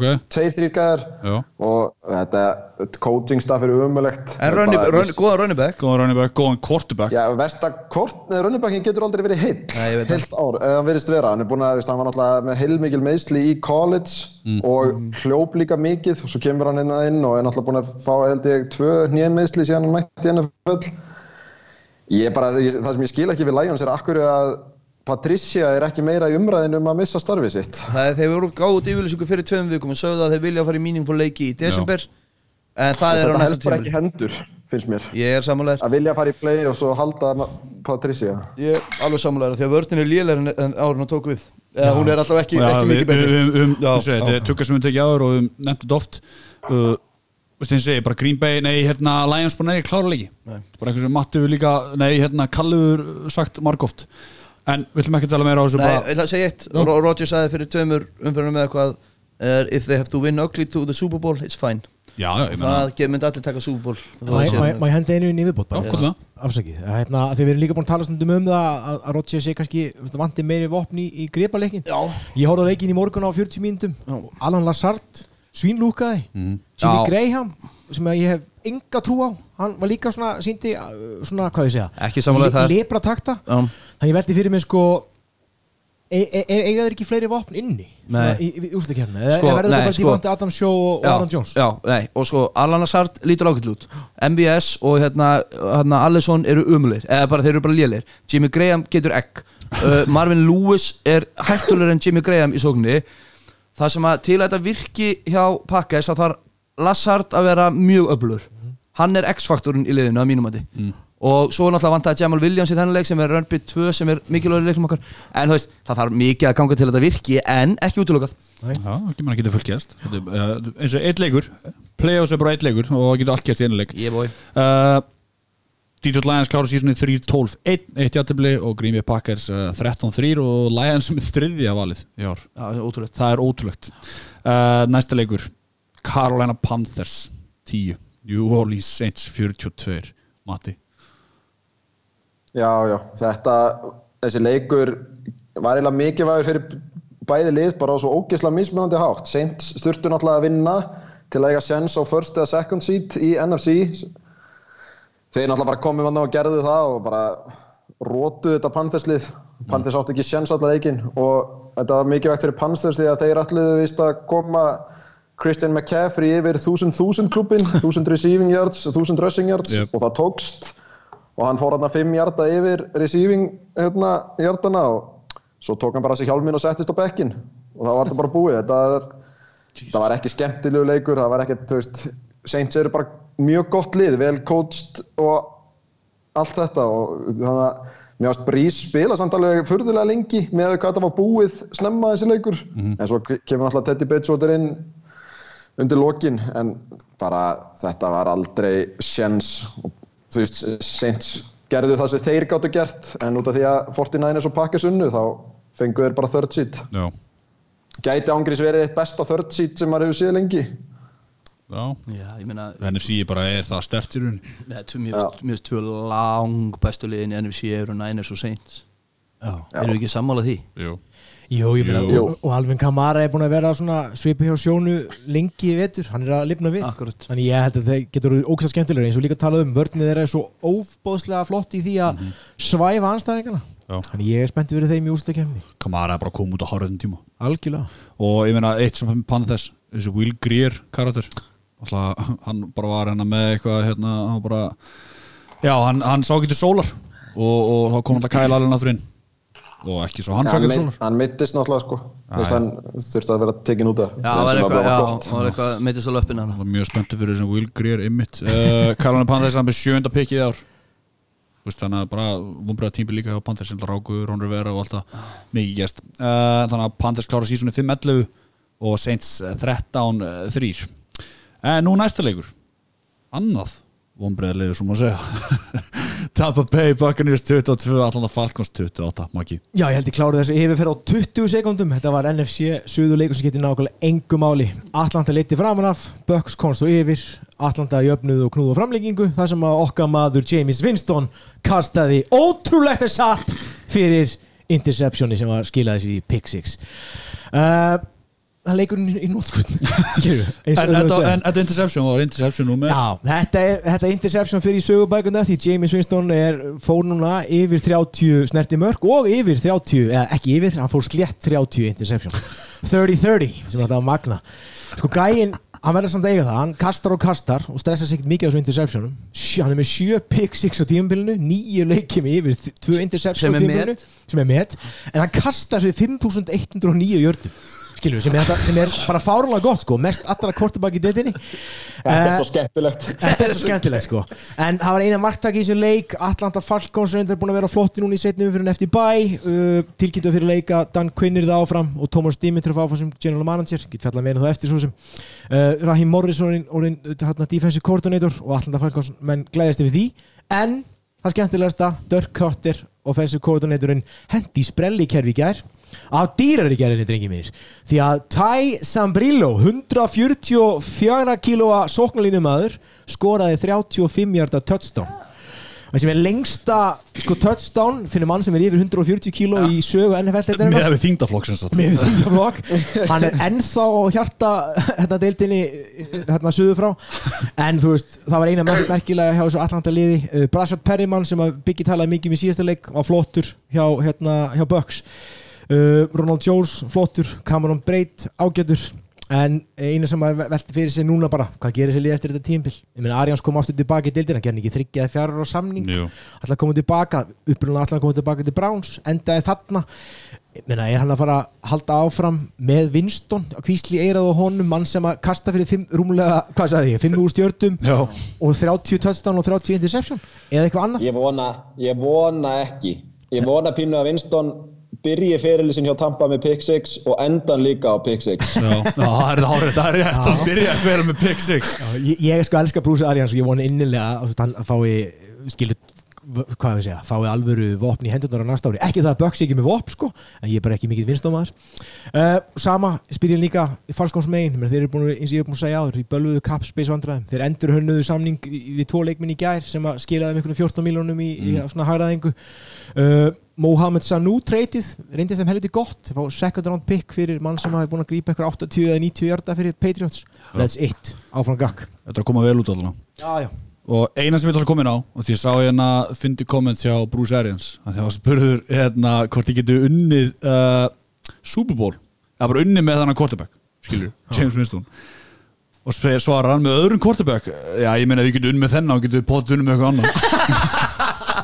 D: gæjar
A: Ok,
D: Tveir, þrýr gæjar.
A: Já.
D: Og þetta, þetta coaching staff er umulegt
B: En running, run, góðan running back.
A: Góðan running back, góðan quarterback.
D: Já, versta kort, neða runnibakkin getur aldrei verið
B: það.
D: Heilt ár, eða hann verðist vera. Hann er búin að, hann var náttúrulega með heilmikil meðsli í college
A: Mm.
D: Og hljóp líka mikið Og svo kemur hann inn að inn og er náttúrulega búin að fá, held ég, tvö nýja meðsli síðan hann mætti hennar full Ég er bara, ég, það sem ég skil ekki við Lions er akkur að Patricia er ekki meira í umræðinu um að missa starfið sitt.
B: Það er þeir voru gáð út yfirlýsingu fyrir tveim vikum og sögðu að þeir vilja að fara í meaningful leiki í desember En það er á
D: Þetta
B: næsta
D: helst bara ekki hendur, finnst mér.
B: Ég er sammálaður.
D: Að vilja fara í play og svo halda Patricia.
B: Ég er alveg sammálaður því að vörðin er lélæri en, árun að tók við. Eða hún er alltaf ekki, ekki mikið betri.
A: um, segir. Þetta er tukka sem við tekið áður og við nefntum þetta oft. Uh, Þú veist, ég segi, bara Green Bay, nei, hérna Lions bara nei, klára leiki.
B: Nei.
A: bara eitthvað sem Matti við líka, nei, hérna Kalluður sagt margóft en við ætlum ekki að tala meira á þessu
B: Nei,
A: bara,
B: ég ætla að segja eitt. Ro- Roger sagði fyrir tveimur umfyrir með eitthvað er, If they have to win ugly to the Super Bowl, it's fine.
A: Já, já, ég meina
B: Það myndi allir taka Super Bowl Það
C: Má
B: sé-
C: má- má ég henda einu inn í viðbót
A: er það?
C: Afsakið, hérna, að þið verðum líka búin að tala stundum um það að, Rodgers sé kannski vandi meiri vopn í, í gripaleikin
B: Já,
C: Ég á leikin í morgun á 40 mínútum.
B: Já.
C: Alan Lazard, svínlúkaði
A: Mhm.
C: Jimmy
B: Já.
C: Graham sem ég hef enga trú á. Hann var líka svona, síndi uh, svona, hvað ég segja?
B: Þar.
C: Lepra takta
B: já.
C: Þannig ég veldi fyrir mig sko e e e eiga þeir ekki fleiri vopn inni? Svona, í, í úrstakefni eða
B: Sko,
C: sko, verður þetta bara
B: sko.
C: Divante Adams Show og, og Aaron Jones?
B: Já, nei, og sko Alan Hazard lítur ágætt út. MVS og hérna, hérna Allison eru umulir eða bara þeir eru bara lélir Jimmy Graham getur egg. Uh, Marvin Lewis er hættulegur en Jimmy Graham í sókninni það sem að til að þetta virki hjá Pakkes að þarf Lazard að vera mjög öflur hann er X-faktorinn í liðinu að mínum að og svo er náttúrulega vantaði Jamal Williams í þennan leik sem er Rönnbytt 2 sem er mikilvægur leiknum okkar. En þú veist, það þarf mikið að ganga til að þetta virki en ekki útilokað.
A: Já, ekki mann Þetta er, uh, eins og eitt leikur playoffs er bara eitt leikur og það getur allt gerst í einu leik.
B: Yeah, boy.
A: uh, Detroit Lions klára sísunni 3-12 1, 1 játtifli og Green Bay Packers uh, 13-3 og Lions sem er þriðja valið í ár.
B: Já, það er ótrúlegt.
A: Það er ótrúlegt. Uh, næsta leikur Carolina Panthers 10 New Orleans Saints 42 Matti
D: Já, já, þetta, þessi leikur var eiginlega mikilvægur fyrir bæði lið bara á svo ógeðslega mismunandi hátt. Saints þurftu náttúrulega að vinna til að eiga sens á first eða second seat í NFC. Þeir náttúrulega bara komið vann og gerðu það og bara rótuðu þetta Panthers-lið. Panthers átti ekki sens allar leikinn og þetta var mikilvægt fyrir Panthers því að þeir alliðu vist að koma Christian McCaffrey yfir 1000-1000 klubbin, 1000 receiving yards, 1000 rushing yards
A: Yep.
D: og það tókst og hann fór hann að 5 hjarta yfir receiving hérna, hjartana og svo tók hann bara sér hjálminn og settist á bekkin og það var þetta bara búið þetta var, það var ekki skemmtilegu leikur það var ekkert, þú veist Saints eru bara mjög gott lið, vel coached og allt þetta og þannig að mér varst Brís spila samt alveg furðulega lengi með hvað þetta var búið snemma þessi leikur. En svo kemur alltaf Teddy Bridgewater inn undir lokin en bara þetta var aldrei sjens og þú veist, Saints gerðu það sem þeir gáttu gert en út af því að 49ers og Packers unnu þá fengu þeir bara third seat
A: já,
D: gæti ángriðs verið eitt besta third seat sem maður hefur séð lengi
A: já.
B: Já, ég meina
A: NFC bara er það stert í rauninni?
B: Mér finnst tvö lang bestu liðin í NFC eru Niners og Saints.
C: Já.
B: Eru ekki sammála því?
A: Jú.
C: Jú, ég meina,
A: Jú.
C: og, og Alvin Kamara er búin að vera svona svipi hjá sjónu lengi í vetur, hann er að lifna við.
B: Akkurat.
C: þannig ég held að það getur ógæsta skemmtilega eins og líka talað um, vörnið þeirra er svo óbóðslega flott í því að svæfa anstæðingana
A: Já.
C: þannig ég er spenntið fyrir þeim í úrstakefni
A: Kamara er bara að koma út á horfðum tíma.
C: Algjörlega.
A: Og ég meina eitt sem Panthers þessu Will Greer karakter Alltaf, hann bara var hérna með eitthvað hérna, hann bara já, hann, hann sá ekki til sólar og, og þá kom alltaf Kyle Allen aftur inn. Og ekki svo hann sá
D: hann,
A: ekki til
D: meitt,
A: sólar.
D: hann mittist náttúrulega sko. Veist, hann þurfti að vera tekin út af
B: Já, það var eitthvað,
D: bara
B: já,
D: gott.
B: það var eitthvað meitist á
A: var mjög spenntu fyrir þessum Will Greer ymmit uh, Carolina Panthers hann með sjönda pikkið í ár. Þú veist, þannig að bara vombriða tímpi líka á Panthers sem Ráku, Ron Rivera og alltaf mikið gæst uh, þannig að Panthers klára sísunni 5-11 og Saints eh, 13-3 uh, Nú næsta leikur. Annað vombriða leiður sem maður segja. Tampa Bay Buccaneers 22 Atlanta Falcons 28 Maggi.
C: Já, ég held ég kláru þessi yfirferð á 20 sekundum Þetta var NFC suðuleikur sem getur nákvæmlega engu máli. Atlanta leiti framan af Bucks komst og yfir. Atlanta jöfnuð og knúð og framleggingu þar sem að okkar maður James Winston kastaði ótrúlegt er satt fyrir interceptioni sem var skilaði sér í pick six. Uh, Það leikur í nótskvöld
A: En þetta interception var interception númer
C: Já, þetta er þetta er interception fyrir í sögubækunda því James Winston er fór núna yfir 30 snerti mörg og yfir 30, eða ekki yfir, hann fór slétt 30 interception. 30-30 sem þetta var magna. Sko gæinn, hann verður samt að eiga það hann kastar og kastar og stressar sig mikið á þessu interceptionum. Hann er með 7 pick 6 á tíumbilinu, 9 leikjum yfir 2 interception á tíumbilinu
B: met.
C: sem er met, en hann kastar sér 5109 jördum skilju, sem er, sem er bara fárlega gott sko, mest allra kortebak í deildinni.
D: Þetta er
C: Eh,
D: svo skemmtilegt.
C: Þetta er svo skemmtilegt sko. En það var eina marktak í þessu leik. Atlanta Falcons reyndar búin að vera flotti núna í setni umfyrir en eftir bæ uh, Tilkynntu fyrir leika Dan Quinn er það áfram og Thomas Dimitrov áfram sem general manager. Get fjallar meira þá eftir svo sem. Uh, Raheem Morris orðin, orðin hérna, defensive coordinator og Atlanta Falcons menn glæðist yfir því. En það skemmtilegasta Dirk Cutter offensive coordinatorinn hendi sprelli kerfi í gær af dýrari gerðinni drengi mínir. Því að Ty Sambrillo 144 kílóa sóknarlínumæður skoraði 35 hjarta touchdown. Það sem er lengsta sko, touchdown fyrir mann sem er yfir 140 kíló í sögu NFL
A: Með
C: deildarinnar.
A: við þingdaflokk
C: hann er ennþá hjarta hérna deildinni hérna suðu frá en þú veist það var eina mer merkilega hjá þessu Atlanta liði uh, Brashard Perryman sem að Biggi talaði mikið um í síðasta leik var flottur hjá, hérna, hjá Bucks uh, Ronald Jones flottur Cameron Braid ágætur. En eina sem að velti fyrir sig núna bara hvað gerir sér lið eftir þetta tímbil ég meina Arians kom aftur tilbaka í deildina gerði ekki þryggjaði fjárur á samning? Alltaf komið tilbaka upprunlega alltaf komið tilbaka til Browns endaði þarna. Ég meina, er hann að fara að halda áfram með Winston að kvísli eirað á honum mann sem að kasta fyrir fimm, rúmlega, hvað sagði ég, 5 úr stjörnum
A: Já.
C: og 30 touchdown og 30 interception? Eða eitthvað annað?
D: Ég vona, ég vona ekki. Ég vona pínu að Winston byrji fyrirlisin hjá Tampa með pick 6 og endan líka á pick 6
A: Já, Já, það er það hárið, það er rétt. Að byrja að vera með pick 6
C: ég, ég sko elska Bruce Arians og ég vona innilega að hann fái skilu, hvað við segja, fái alvöru vopn í hendunar á næsta ári, ekki það að Bucks sé ekki með vopn sko, en ég er bara ekki mikið vinstómaður uh, sama, spyr ég líka í Falcons megin, menn þeir eru búin að- eins og ég er búin að segja áður, í bölvuðu cap space vandræðum. Þeir endur hönnuðu samning við tvo leikminn í gær sem að skilaði um einhvern 14 miljónum í, í svona hagræðingu. Uh, Mohamed Sanu treytið, reyndist þeim helviti gott. Þeir fá second round pick fyrir mann sem hafi búin að grípa eitthvað 80 eða 90 hjarta fyrir Patriots. That's it, áfram gakk
A: Þetta er að koma vel út
C: já
A: Og eina sem ég ætla að koma inn á og því ég sá hérna fyndi komment hjá Bruce Arians að það var spurður hérna hvort ég geti unnið uh, Super Bowl. Eða bara unnið með þannig quarterback skilur, James Winston. Og svarar hann með öðrum quarterback. Já ég meina ég geti unnið með þennan og geti potið unnið með eitthvað annan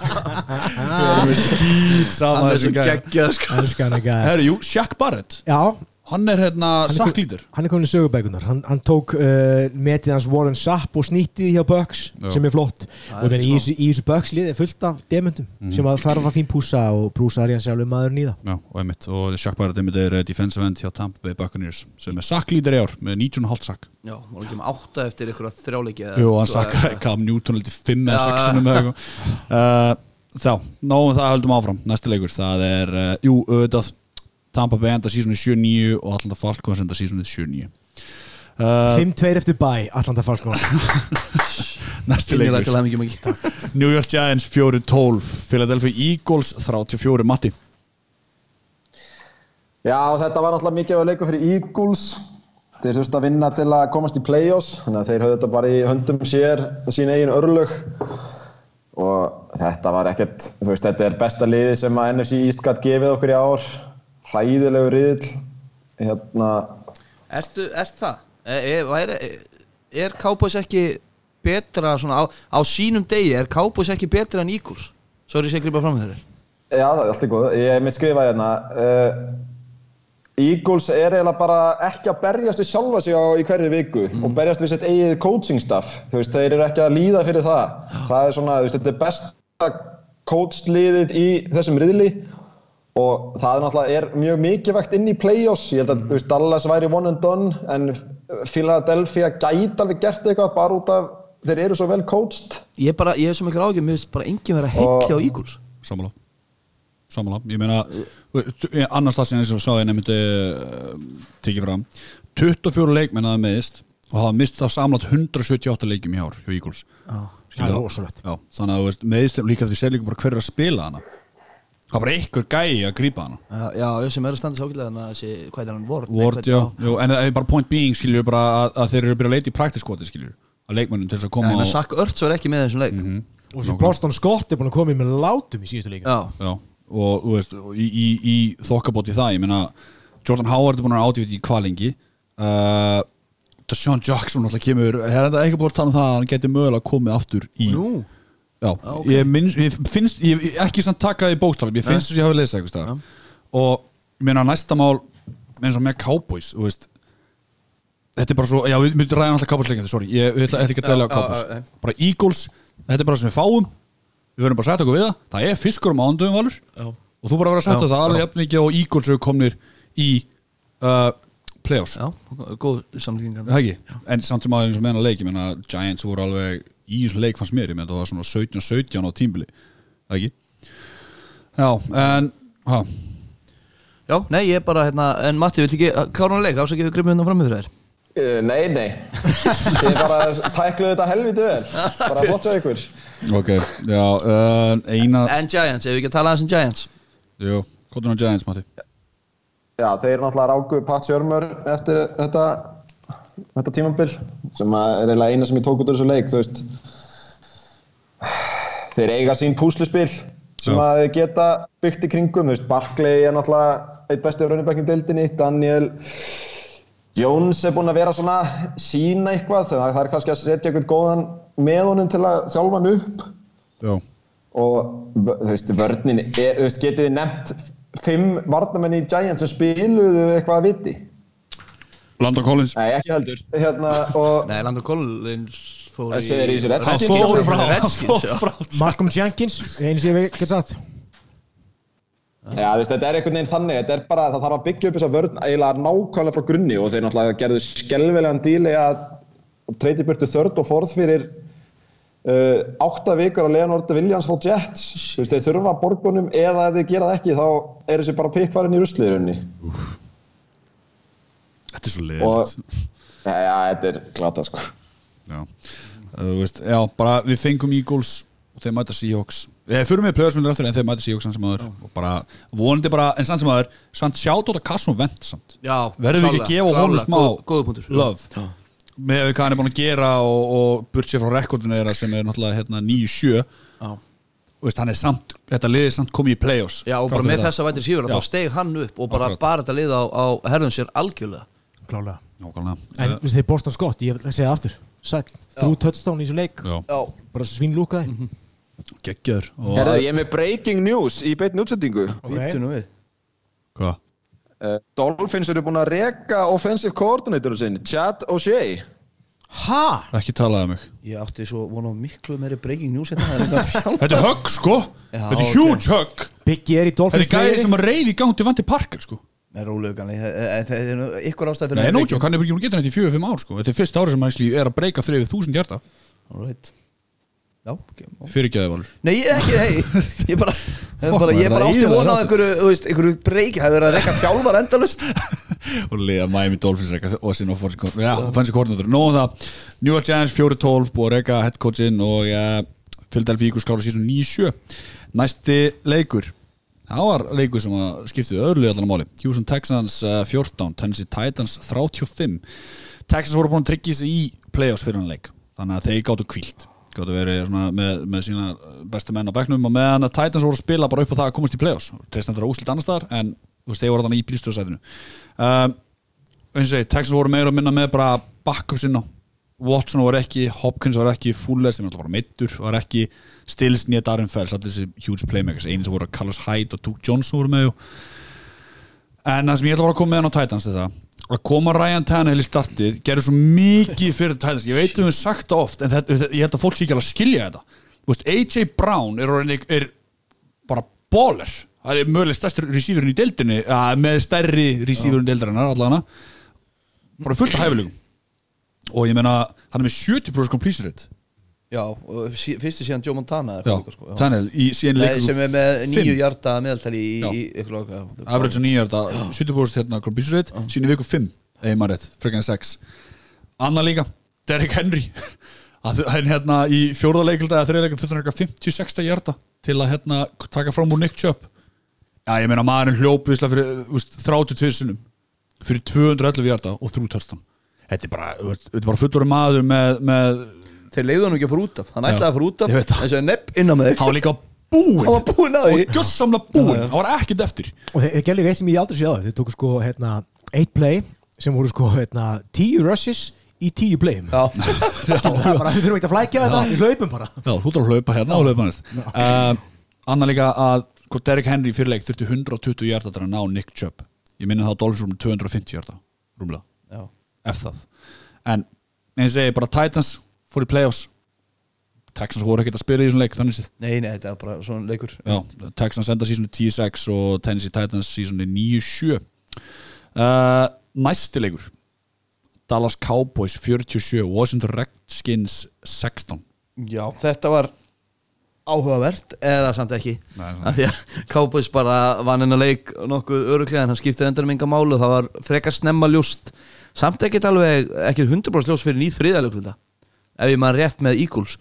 A: það er með skýt saman
B: Hann er svo geggjað sko.
A: Herru, jú, Shaq Barrett.
C: Já,
A: hann er hérna sakklítur
C: hann er komin í sögubækunar hann, hann tók uh, metið hans Warren Sapp og snýttið hjá Bucks
A: Já.
C: sem er flott. Og
B: er
C: meni, í, þessu, Bucks lið er fullt af demöndum sem að þarf að fín púsa og brúsa Arians sjálfur maður nýða
A: Já, og einmitt, og Shaq Barrett einmitt er eh, defensive end hjá Tampa Bay Buccaneers sem er sakklítur í ár með 19,5 sakk
B: Já, var ekki um átta eftir ykkur að þrjáleiki
A: Jú, hann sakkaði Cam Newton heldur 5 eða
B: Já.
A: 6 sinum eða eitthvað. Uh, Þá, nógum það höldum áfram. Næsti leikur, það er, uh, jú, auðvitað Tampa Bay enda sísonið 7-9 og Atlanta Falcons enda sísonið 7-9 uh,
C: 5-2 eftir bæ, Atlanta Falcons.
A: Næsti leikur. New York Giants 4-12 Philadelphia Eagles 34 Matti?
D: Já, þetta var náttúrulega mikið að leiku fyrir Eagles. Þeir þurftu að vinna til að komast í play-offs þannig að þeir höfðu þetta bara í höndum sér sín eigin örlög og þetta var ekkert þú veist, þetta er besta liði sem að NFC East gætt gefið okkur í ár hræðilegu riðil hérna,
B: Ertu, ert það? Er, er, væri, er Cowboys ekki betra svona á, á sínum degi er Cowboys ekki betra en Eagles? Sorry, ég sé gripa fram með þeirri
D: Já, það er allt í góð. Ég hef mitt skrifað hérna. Uh, Eagles er eiginlega bara ekki að berjast við sjálfa sig á, í hverju viku og berjast við sitt eigið coaching staff. Þú veist, þeir eru ekki að líða fyrir það. Það er svona, þú veist, þetta er besta coachliðið í þessum riðli og það er náttúrulega er mjög mikilvægt inn í play-offs. Ég held að, þú veist, Dallas væri one and done en Philadelphia gæti alveg gert eitthvað bara út af þeir eru svo vel coached.
B: ég bara, ég hef svo miklu ágjum Mér finnst bara enginn vera heill hjá Eagles
A: Sammála Sammála, ég meina annars það sem ég sá ég nefndi uh, tekið fram. 24 leikmenn aða meðist og hafa mist það samlat 178 leikjum í ár hjá
C: rosalegt.
A: Já, þannig að þú veist, meðist líka því sér líka bara hver er að spila hana. Það er bara einhver gæi að grípa hana.
B: Já, já, sem er að standa svo ákveðlega Þannig að þessi, hvað er hann, Ward? Nei,
A: Ward,
B: hvað-
A: já, jú, en það er bara point being skiljur bara að, að þeir eru að byrja að leita í praktiskoti skiljur að leikmennum til þess að
B: Já,
A: koma
B: en
A: á
B: Sack Örts var ekki með þessum leik.
C: Og sem Boston Scott er búin að koma í með látum í síðustu
B: Já,
A: Já, og þú veist, í, í, í þokkabót í það, ég meina Jordan Howard er búin að átífið í kvalingi uh, Deshaun Jackson alltaf kemur, er þetta ekki búin að tala um það að hann geti mögulega komið aftur í
B: nú?
A: Já,
B: ok.
A: ég, minns, ég finnst ég, ekki samt taka það í bókstalum, ég finnst þess að ég hafi lesað eitthvað stað og ég meina næsta mál eins og með Cowboys, þú veist þetta er bara svo, já við myndum ræða alltaf Cowboys leikandi, sorry, ég ætla ekki að dæla á Cowboys. bara Eagles, þetta er bara sem við fáum við verðum bara að setja okkur við það, það er fiskur um ándöfum valur.
B: Já.
A: og þú bara verður að setja það alveg jafn mikið og Eagles eru komnir í uh, playoffs,
B: Já, góð samlíking
A: það ekki? En samt sem aðeins eins og meðan að leik, ég meina Giants voru alveg í þessum leik fannst mér, ég það var svona 17-17 á tímbili, það ekki? Já, en ha,
B: Já, nei, ég er bara, hérna, en Matti, vill ekki klára hann leik, ásækja við grimmið hérna fram með þér.
D: Uh, nei, nei. Þið bara tækluðu þetta helviti vel. Bara flott hjá ykkur
A: ok já, uh, eina,
B: En Giants, ef við ekki að tala aðeins um Giants?
A: Jú, hvað er á Giants, Matti?
D: Já, þeir náttúrulega ráku Pat Sjörmur eftir þetta þetta tímabil sem að er eiginlega eina sem ég tók út úr þessu leik þú veist. Þeir eiga sín púsluspil sem
A: Já.
D: að þeir geta byggt í kringum þú veist, Barkley er náttúrulega eitt besti af raunibækjum deildinni, Daniel Jones er búinn að vera svona sína eitthvað, þannig að það er kannski að setja eitthvað góðan með honum til að þjálfa hann upp.
A: Já,
D: og þú veist, vörnin er, þú veist, getið þið nefnt fimm varnamenn í Giants sem spiluðu eitthvað að viti?
A: London Collins.
D: Nei, ekki heldur. Hérna, og
B: Nei, Landon Collins fór
D: í Redskins.
C: Malcolm Jenkins, eins og ég veit get sagt
D: Já, veist, þetta er einhvern veginn þannig, þetta er bara, það þarf að byggja upp þessa vörn eiginlega nákvæmlega frá grunni og þeir náttúrulega gerðu skelvilegan díli að treyti burtu þörd og forð fyrir uh, átta vikur á Leonard Williams fór Jets, þú veist, þeir þurfa borgunum eða ef þeir gera það ekki þá er þessi bara pikkvarinn í rusliðurunni
A: Þetta er svo leiðilegt
D: já, já, þetta er glata, sko.
A: Já, þú veist, já, bara við fengum Eagles og þeir mæta Seahawks Við fyrir með plöðarsmyndir eftir en þeir mæta Seahawks samt sem aður og bara vonandi bara, en samt sem aður samt sjátt á þetta Carson Wentz samt.
B: Já,
A: Verðum við ekki að gefa honum smá
B: góð-
A: love? Með við hvað hann er búin að gera og, og burt sér frá rekordinu þeirra sem er náttúrulega hérna 9-7
B: Já.
A: Þú veist, hann er samt, þetta liðið samt komið í play-offs.
B: Já, og bara með
A: það.
B: þessa vætir sífur
A: Já.
B: þá steg hann upp og bara bara þetta lið á, á herðun sér algjörlega.
C: Klálega. En
A: Eh,
C: uh, þeir Boston Scott, ég vil segja aftur. Sæll, þrjú touchdown í þessu leik. Bara svínlúkaði
A: og
D: Herðu, ég er með breaking news í beinni útsendingu.
B: vítu nú við.
A: Hvað?
D: Uh, Dolphins eru búin að reka offensive coordinator sinni, Chad O'Shea.
C: Ha?
A: Ekki talaði um mig.
B: Ég átti svo vona á miklu meiri breaking news hérna Það er
A: Þetta er högg sko,
B: Já,
A: þetta er huge högg.
C: Biggie er í
A: Þetta
C: Dolphins
A: er gæði sem að reyði í gang til Vandi Parker sko.
B: Rólega ganni Það er nú ykkur ástæð fyrir
A: Nei, joke, hann er ekki búin að geta þetta í fjögur, fimm ár sko. Þetta er fyrst árið sem hann er að breyka þrifið þúsund hjarta
B: Alright Já, ok já.
A: Fyrir ekki aðeins
B: Nei, ég ekki, hei Ég bara, ég bara,
A: maður,
B: ég bara
A: það
B: átti
A: eyðilagði
B: vona á
A: þáttinn.
B: einhverju, þú veist, einhverju breyki Það hefur verið að rekka fjálfar endalust
A: Og liða Miami Dolphins reyka og fanns í koordinator. Nó það, New York Giants 4-12 búið að reyka head coachinn og ja, Philadelphia Eagles klára síðan 9-7 Næsti leikur. Það var leikur sem að skipti við öðru liðallan á máli. Houston Texans uh, 14, Tennessee Titans 35 Texans voru búin að tryggja sig í playoffs fyrir hann leik. Þannig að þeir gáttu kvílt Gáttu verið með, með sína bestu menn á bekknum og meðan að Titans voru að spila bara upp á það að komast í playoffs. Treyst þetta úslit annars staðar en þú veist, þeir voru þannig í bílstöðsæðinu um, eins og segi, Texans voru meira að minna með bara backup sinna Watson var ekki, Hopkins var ekki Fuller sem alltaf bara meittur, var ekki Stills, nýja Darren Fells, allir þessi huge playmakers einu sem voru Carlos Hyde og Duke Johnson voru með en það sem ég ætla bara að koma með hann á Titans þetta að koma Ryan Tannehill í startið gerur svo mikið fyrir Titans. Ég veit að við sagt það oft en þetta, þetta, ég held að fólk sé ekki alveg að skilja þetta. Veist, AJ Brown er, orðinn- er bara baller. Það er mögulega stærsti receiverinn í deildinni með stærri receiverinn í deildarinnar allavega bara fullt af hæfilegum og ég meina hann er með 70% completion rate
B: Já, sí- fyrst er síðan Joe Montana sko.
A: Tannehill í síðan leikur
B: sem er með nýju hjarta meðaltali í, í loka
A: average og nýjar þetta 70% hérna Krombísurreit síðan í viku 5 eða rétt, frekar en 6 Anna líka, Derrick Henry. Að hérna í fjórða leikilda eða þriða leikilda þurftur hann eitthvað 50-60 hjarta til að hérna taka fram úr Nick Chubb. Já, ég meina maðurinn hljóp visla fyrir þú veist, 32 sinnum fyrir 211 hjarta og þrjú törstan Þetta er bara, þetta er bara fullur maður með, með
B: Þeir leiðu hann ekki að fara út af. Hann ætlaði að fara út af. En svo er nepp inn á með þig.
A: Hann var líka búinn.
B: Hann var búinn á því.
A: og gjörsamlega búinn, hann var ekkert eftir.
C: Og þeir, þeir gerðu líka eitt sem ég aldrei séð á Þeir tóku sko hérna eitt play sem voru sko hérna tíu rushes í tíu playum
B: Já,
C: Það er bara, Við þurfum ekki að flækja þetta, við hlaupum bara.
A: Já, þú þarf að hlaupa hérna og hlaupa næst. Uh, Anna líka að Derrick Henry fyrirleik þurfti 120 hjarta til að ná Nick Chubb. Ég minni það að Dolphins með 250 hjarta rúmlega,
B: já.
A: Ef það. En eins og ég bara Titans fór í playoffs. Texans voru ekkert að spila í þessum leik þannig séð.
B: Nei, nei, þetta er bara svona leikur.
A: Já, Texans enda sísonu 10-6 og Tennessee Titans sísonu 9-7 uh, Næsti leikur. Dallas Cowboys 47 Washington Redskins 16
B: Já, þetta var áhugavert eða samt ekki.
A: Nei, nei.
B: af því að Cowboys bara vann hennar leik nokkuð öruglega en hann skiptið endur um enga málu það var frekar snemma ljóst. Samt ekkert alveg, ekki 100% ljóst fyrir nýð þriðaleik ef ég maður rétt með Eagles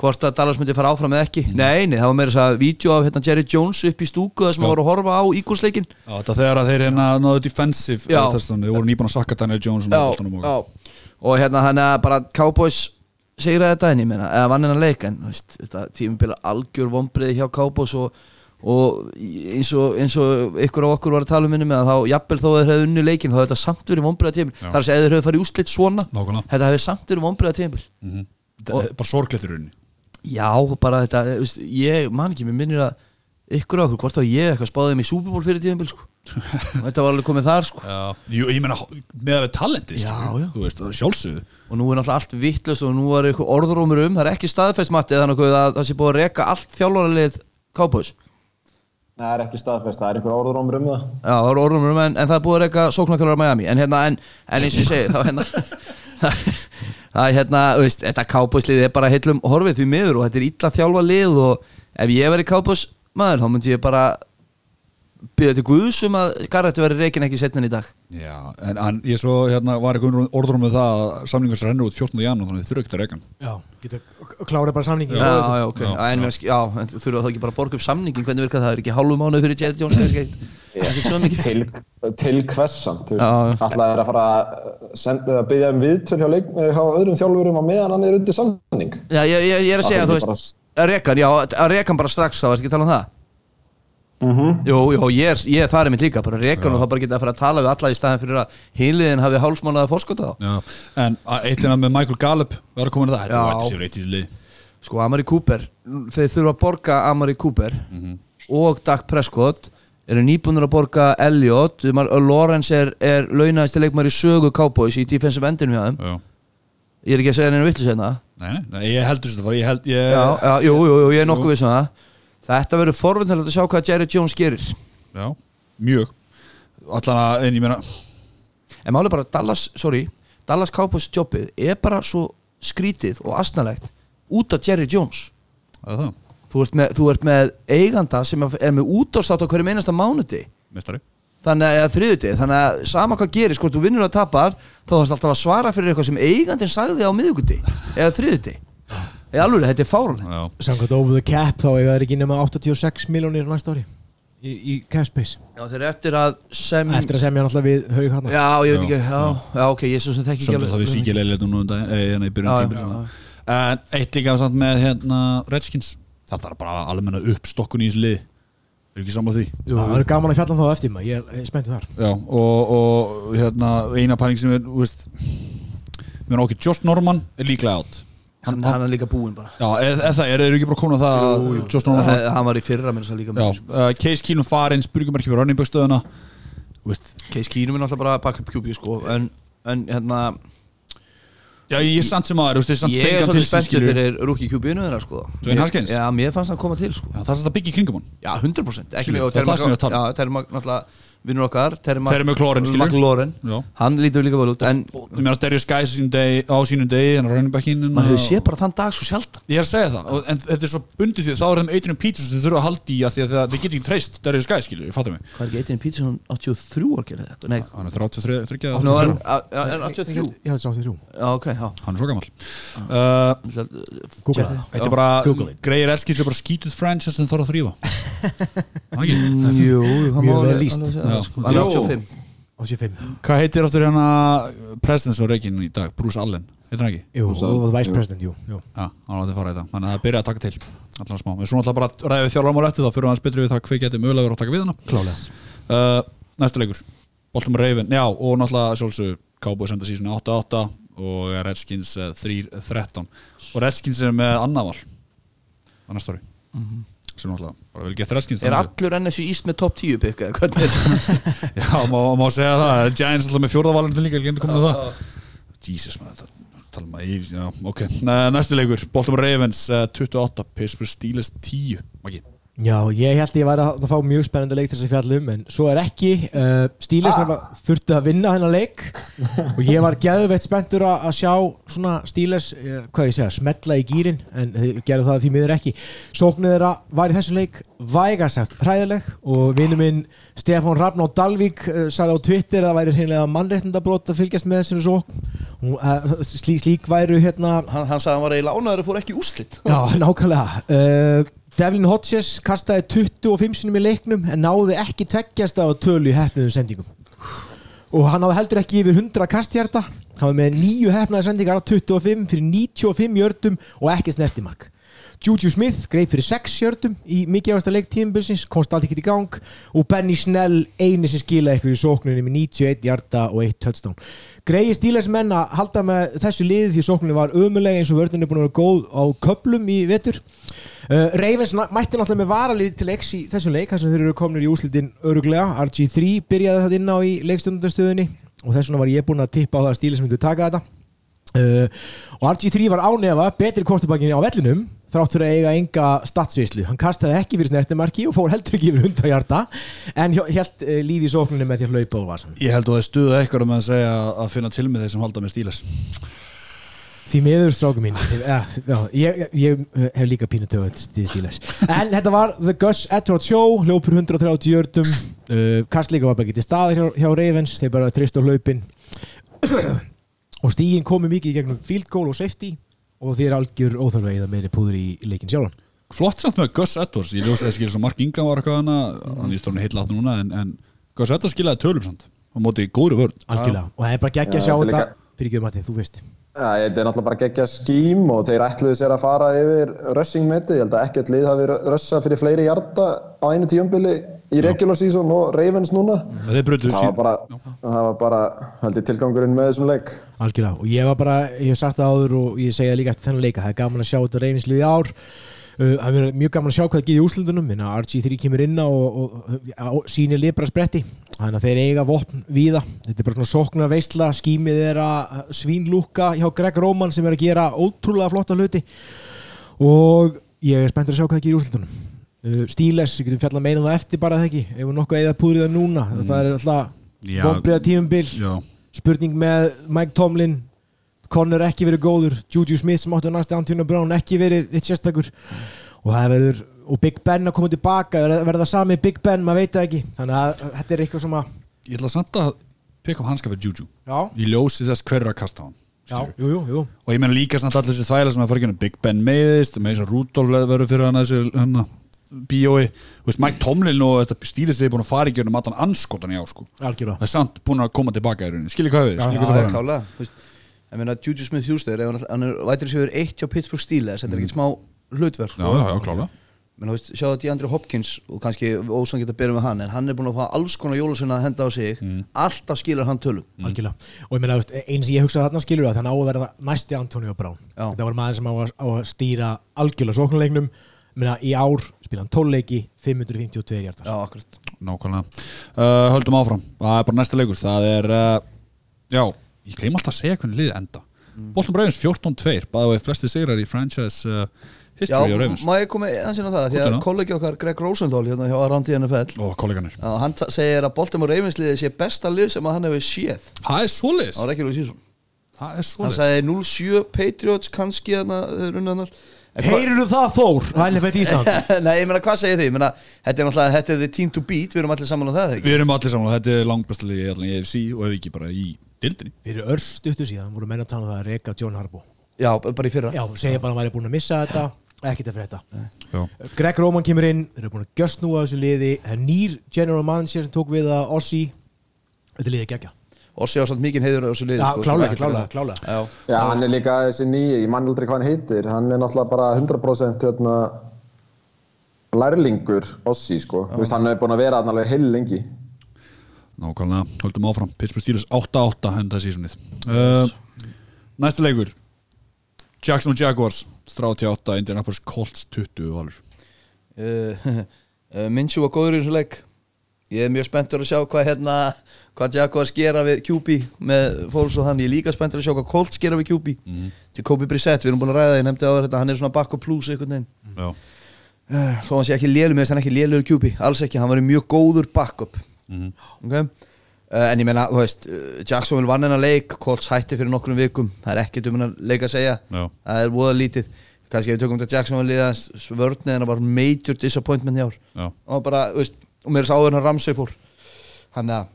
B: hvort að Dallas myndi fara áfram eða ekki nei, nei, það var meira þess að vídeo af hérna, Jerry Jones upp í stúku þar sem
A: Já.
B: að voru að horfa á Eagles leikin
A: Já, þetta þegar að þeir hérna náðu defensive
B: Já.
A: þeir voru nýbúin að sakka Daniel Jones boltanum og-
B: já. og hérna hann að bara Cowboys segraði þetta en ég meina, eða vann hennar leik en þú veist, þetta tímubila algjör vombriði hjá Cowboys og, og eins, og, eins og ykkur á okkur var að tala um minni með að þá, jafnvel þó að þeir hefði unni leikin þá hefði þetta samt verið
A: Já.
B: það er að segja ef þeir hefði farið í úslit svona
A: Nákvæmlega.
B: þetta hefði samt verið vombriða tímubil
A: Þetta er bara sorglegt í rauninni.
B: Já, bara þetta, veist, ég man ekki, mér minnir að ykkur á okkur, hvort þá ég eitthvað spáði þeim í Super Bowl fyrir tímubil sko. Og þetta var alveg komið þar sko.
A: Jú, ég meina með að við það er sjálfsögðu.
B: Og nú er náttúrulega allt vittlust og nú er eitthvað orðrómur um, það er ekki staðfest það
D: Það er það er einhver orður um það.
B: Já, það er orðrómur um en, en það er búið að reka sóknarþjálfar Miami en hérna, en, en eins og ég segi þá hérna það er hérna, veist, þetta Cowboys lið er bara heillum horfið því miður og þetta er illa þjálfa lið og ef ég veri Cowboys maður þá myndi ég bara byrja til Guðs um að Garretti veri reikin ekki setnin í dag
A: Já, en, en ég svo hérna var eitthvað orður með það að samlingur sem rennur út 14. janúar þannig þið þurfa ekki að reykan
C: Já, getur klárið bara samningin
B: Já, já, ok,
A: Já,
B: já, en, já. já, en þurfa þá ekki bara að borga upp samningin hvernig virkað það er ekki hálfu mánuð fyrir Jerry Jones kannski ekkert- ekkert svo mikið
D: Til, til hversan, þú
B: Já, já.
D: veist. Alltaf er að fara að, senda, að byggja um viðtöl hjá, leik, hjá öðrum þjálfurum á meðan hann er undir samning.
B: Já, ég, ég, ég er að segja,
D: Það
B: þú
D: er
B: veist að rekan, já, að rekan bara strax, það var ekki að tala um það
D: Mm
B: Jú, jú, ég er, ég er þar er mitt líka, bara rekan og þá bara geta að fara að tala við alla í staðin fyrir að hinliðin hafi hálfsmánaða fórskotað á
A: Já, en að eitt hérna með Michael Gallup verður að það,
B: Já.
A: þetta er sér eitt í lið.
B: Sko, Amari Cooper, þeir þurfa að borga Amari Cooper og Dak Prescott eru nýbúnir að borga Elliot, Lawrence er, er launaðist leikmar í sögu Cowboys í defensive endinu hjá þeim.
A: Já,
B: Ég er ekki að segja neina vitlu segna
A: nei, nei, ég heldur þetta ég held, ég
B: Já, já, jú, jú, jú, ég er nokkuð
A: Jú.
B: viss um það Þetta verður forvindilegt að sjá hvað Jerry Jones gerir.
A: Já, mjög. Allan að, en ég meina
B: En máli bara, Dallas, sorry Dallas Cowboys jobbið er bara svo skrítið og asnalegt út af Jerry Jones.
A: Það er það,
B: Þú ert með, þú ert með eiganda sem er með útástátt á hverjum einasta mánuði.
A: Mestari
B: þannig að þriðuti, þannig að sama hvað gerist hvort þú vinnur að tapar, þá þarfst alltaf að svara fyrir eitthvað sem eigandinn sagði á miðuguti eða þriðuti Í alveg, þetta er fárunni
A: Já,
C: Samkvæmt over the cap þá eiga það ekki nema 86 miljónir næsta ári í, í cap space.
B: Já, þeir eru eftir að sem
C: Eftir að semja náttúrulega við haug hann
B: Já, ég veit ekki, já, já, ok, ég svo sem þekki ekki
A: samt að það við síkja leilit nú um dag, eh, hérna í byrjun En eitt líka samt með hérna Redskins, það þarf bara almenna uppstokkun í þessu lið Er ekki saman því?
C: Það er gaman að fjalla þá eftir maður, ég er spenntið þar.
A: Já, og, og hérna eina pæling sem er, þú veist Mér er okkur, Josh Norman er líklega átt
B: hann, hann er líka búinn bara.
A: Já, eða eð það, er, er ekki bara komin á það að Josh Norman
B: Það- Hann var í fyrra minn líka
A: Já, uh, Case Keenum farin, spurningamarki fyrir running back stöðuna. Þú veist,
B: Case Keenum er náttúrulega bara backup QB sko en, en hérna
A: já, ég er samt sem veist, ég er
B: er svolítið
A: skilur.
B: fyrir rookie QB-inu þeirra sko.
A: Dwayne
B: Mér-
A: Haskins?
B: Já, mér fannst hann koma til sko.
A: Já, það er satt að byggja í kringum hann.
B: Já, 100% Ekki
A: Skilur,
B: mjög
A: það er það sem ég er að tala um.
B: Já, það er náttúrulega vinnur okkar Terry,
A: McLaurin,
B: hann lítur líka vel út. En
A: Darius Guys á sínum degi, á sínum degi hann rauninbækinn
B: mann hefur séð bara þann dag svo sjaldan.
A: Ég er að segja það, og, en þetta er svo bundið því að þá er þeim Adrian Peterson þið þurfa að halda í að því að það- þið getur ekki treyst Darius Guys, skilur, ég fattu mig.
B: Hvað er ekki eitthvað Peterson 83 ára gerði þetta? Nei,
A: Hann er 33, 33
B: Nú, er,
A: 83
B: a- a- er 83
C: Ég held 83
B: já ok, já.
A: Hann er svo gammal uh,
C: Google það
A: Þetta er bara. Greir Eskils er bara skítuð franchise sem þarf að þrýfa Það
B: jú, það má Það, hann er 85
C: 85
A: Hvað heitir áttur hérna presidents á reikinu í dag? Bruce Allen, heitir hann ekki?
C: Jú, og vice president, jú.
A: Já, hann var að fara í þetta. Þannig að það byrja að taka til Allan smá. En svona alltaf bara ræðið þjálfarmál eftir þá fyrir hann spyrir við það hver getur mögulega verið að taka við hana.
C: Klálega.
A: Uh, Næsta leikur. Boltum Raven, já og náttúrulega sjálfsög Cowboys enda síðan 8-8 og Redskins uh, 3-13 og Redskins er með annaval á næsta ári sem náttúrulega bara vil geta Redskins
B: er allur NFC East með top 10 pick eða hvernig er þetta?
A: Já, má, má segja það. Giants alltaf með fjórðavalendin líka, það. Jesus maður, þetta tala að ég, já, ok. Næ- Næsti leikur, Baltimore Ravens uh, 28, Pittsburgh Steelers 10 Maggi,
C: Já, ég held ég væri að fá mjög spennandi leik til þess að fjalla um en svo er ekki uh, Stílis ah. þurftu að vinna þennan leik og ég var geðveitt spenntur að, að sjá svona Stílis uh, hvað ég segja, smetla í gýrin en gerðu það því miður ekki. Sóknir þeirra var í þessum leik vægasagt hræðileg og vinnu minn Stefán Rafn á Dalvík uh, sagði á Twitter að það væri hreinlega mannréttindabrót að fylgjast með þessum sókn. Uh, slík, slík væru hérna
B: hann, hann sagði að hann var eiginlega ánæður og fór ekki í úslit
C: Já, nákvæmlega Devlin Hodges kastaði 25 sinum í leiknum en náði ekki tveggjast á tölu í hefniðum sendingum. Og hann náði heldur ekki yfir 100 kasthjarta. Hann var með nýju hefnaði sendingar á 25 fyrir 95 jördum og ekki snertimark Juju Smith greið fyrir 6 jördum í mikilvægasta leik tímabilsins, komst allt ekkert í gang og Benny Snell eini sem skilaði eitthvað í sóknunni með 91 hjarta og 1 touchdown. Greiði stílæsmenn að halda með þessu liði því sóknunni var ömulega eins og vörðin er búin að vera góð á köplum í vetur uh, Ravens mætti náttúrulega með varalið til X í þessum leik þess að þeir eru komin í úslitin öruglega RG3 byrjaði það inn á í leikstundastöðunni og þess vegna var ég búin að tippa á það að stílæs myndu taka þetta. Uh, og RG3 var ánefa betri kortebakkinni á vellinum þrátt fyrir að eiga enga statsvislu hann kastaði ekki fyrir snertimarki og fór heldur ekki yfir 100 hjarta en helt uh, lífi í sóknunni með því að hlaupa og vasan
A: Ég held að það stuðað eitthvað með að segja að finna til með þeir sem halda með Steelers
C: Því miður stráku mín ja, já, ég, ég hef líka pínu tögut til stíles En þetta var The Gus Edwards Show Hljópur 130 jördum uh, Kastleika var bara ekki til staðir hjá, hjá Ravens Þeir bara trist á hlaupin. Og stígin komi mikið í gegnum field goal og safety Og þeir algjör óþarfa eða meiri púður í, leikin sjálfan.
A: Flott samt með Gus Edwards Ég ljósi að skilja svo Mark Ingram var eitthvað hana Hann er stórnum heitla áttu núna en, en Gus Edwards skilaði tölum samt á móti góðri vörn.
C: Algjörlega. Og það er bara geggja að
D: Já,
C: sjá
D: þetta líka-
C: Fyrir ekki um að þú veist
D: Þetta er náttúrulega bara geggja skím og þeir ætluðu sér að fara yfir rushing meti. Ég held að ekkert lið hafi rössa fyrir fleiri hjarta á einu tíumbili í regular season og Ravens núna.
A: Brutu
D: Það var bara, það var bara held ég, tilgangurinn með þessum leik.
C: Algjörlega, og ég var bara, ég hef sagt það áður og ég segja líka eftir þennan leika, það er gaman að sjá þetta reynislið í ár það er mjög gaman að sjá hvað það geði í úrslutunum minna RG3 kemur inn á og, og, og sýnir libra spretti þannig að þeir eiga vopn víða. Þetta er bara svona sóknar veistla, skýmið er að svínlúka hjá Greg Roman sem er að gera ótrúlega flotta hluti. Og ég er spenntur að sjá hvað það geði í úrslutunum uh, Stíles, við getum fjallað meina um það eftir bara það ekki? Ef við nokkuð eða púrið það núna? Það er alltaf tímumbil
A: Já,
C: spurning með Mike Tomlin Connor ekki verið góður Juju Smith sem áttu næst Antonio Brown ekki verið eitt sérstakur. Og það verður og Big Ben að koma tilbaka verða verða það sami Big Ben, maður veit það ekki. Þannig að að þetta er eitthvað sem að
A: ég ætla samt að peka upp hanska fyrir Juju.
C: Já,
A: Í ljósi þess hver er að kasta á hann
C: já, jú, jú, jú.
A: Og ég meina líka samt allir þessi þvæla sem að fara ekki Big Ben meiðist, með eins og Rudolf verður fyrir hann þessu hana, bíói Þú veist, Mike Tomlin og þetta stílist þeir búin að fara í gjörnum allan anskotan í á sko.
C: Algjörlega.
A: Það er samt búin að koma tilbaka í rauninni. Skiljið hvað við, skiljið
B: Já,
A: hvað
B: það
A: það
B: Ég meina Juju Smith-Hjústur hann er vætir sér eitt hjá Pittsburgh Steelers þetta er ekkert smá hlutverk.
A: Já, já, já, klálega.
B: Menn þú veist, sjá þetta í Andrew Hopkins og kannski ósann geta að byrja með hann en hann er búin að fá alls konar jólusveina að henda á sig. Alltaf skilar hann tölum.
C: Algjörlega. Og ég meina, eins og ég hugsaði þarna skilur að þannig á að verða næsti Antonio Brown.
B: Já.
C: þetta var maður sem á að, á að stýra algjörlega sóknuleiknum meina, í ár spila hann 12 leiki 552 hjartar
B: Já, akkurat.
A: Nákvæmlega. Uh, Höldum áfram, það er bara næsta leikur. Það er, uh, já, ég gleym alltaf að segja hvernig liðið enda. Mm. Bolton Bræðins 14-2 Bæði flesti sigrar í franchise uh,
B: Já,
A: history á Ravens.
B: má ég koma eins inn á það? Því
A: Komdu
B: að kollegi okkar Greg Rosenthal hérna hjá the NFL
A: og kolleganir
B: Já, hann segir að Baltimore Ravens liðið sé besta lið sem að hann hefur séð.
A: Það er svoleiðis.
B: Á regular season
A: það er
B: hann
A: svoleiðis.
B: sagði 0-7 Patriots kannski þarna þeir unna hann
C: Heyrðu það Þór, NFL Ísland.
B: Nei, ég meina hvað segir þið? Ég meina, þetta er náttúrulega, þetta er the team to beat. Við erum allir saman á það, ekki?
A: við erum allir saman þetta er langbæstlið í allan í EFC og ef ekki bara í dildinni
C: Fyrir örstuttu síðan voru menn að tala um það að reka John Harbaugh.
B: Já, bara í fyrra.
C: Já, segja bara að hann væri búin að missa þetta Ekkert að frétta.
A: Já.
C: Greg Roman kemur inn, þeir eru búin að gjöst nú að þessu liði. Það er nýr general manager sem tók við að Ossi. Þetta er liðið gegja
B: Og sé á samt mikið heiður á þessu liði
C: Já,
B: sko,
C: klálega, klálega, klálega.
B: Já,
D: Já, hann er líka þessi nýji, ég man aldrei hvað hann heitir, hann er náttúrulega bara 100% hérna, lærlingur Ossi, sko. Þú veist, hann hefur búin að vera hann alveg heil lengi.
A: Nákvæmlega, höldum áfram. Pittsburgh Steelers 8-8 henda sísunnið uh, næsta leikur. Jackson Jaguars 38, Indianapolis Colts 20 valur.
B: Uh, uh, Minsjú var góður í þessu leik. Ég er mjög spenntur að sjá hvað hérna Hvað Jaguars gera við QB Með fólks og hann, ég er líka spenntur að sjá hvað Colts gera við QB
A: Mhm.
B: Til Kobe Brissett, við erum búin að ræða Ég nefndi á þetta, hann er svona back up plus einhvern veginn.
A: Já,
B: uh, Þó hann sé ekki lélur með þess að hann ekki lélur QB Alls ekki, hann var mjög góður backup
A: Mhm.
B: Ok. Uh, En ég meina, þú veist, uh, Jacksonville vann hennar leik Colts hætti fyrir nokkrum vikum. Það er ekkert um hennar leik að segja.
A: Já.
B: Það er voða lítið. Kannski ef við tökum þetta Jacksonville liðans vörnið en það var major disappointment í ár.
A: Já,
B: og bara, þú veist, og mér er sáður hann Ramsey fór. Hann að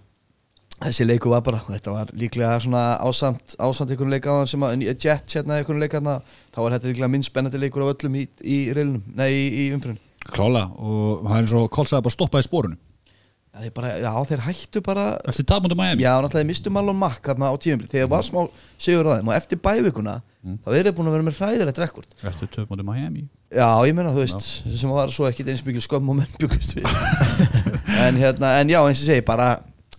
B: þessi leiku var bara, þetta var líklega svona ásamt, ásamt einhvern leik á hann sem að Jet hérna einhvern leik hann þá var þetta líklega minn spennandi leikur af öllum í, í reilunum, nei í, í umfyrin
A: klálega. Og það er svo að bara stoppa í spórunum
B: já, þeir bara, já, þeir hættu bara
A: eftir tapmöndu Miami?
B: Já, náttúrulega þeir mistu Marlon Mack þarna á tíumli, þegar var smá sigur á þeim og eftir bævikuna, þá er þeir búin að vera með hræðilegt rekord.
A: Eftir tapmöndu Miami?
B: Já, ég meina, þú veist, sem var svo ekkit eins mikið skömm og menn byggust við. En hérna, en já, eins og segi, bara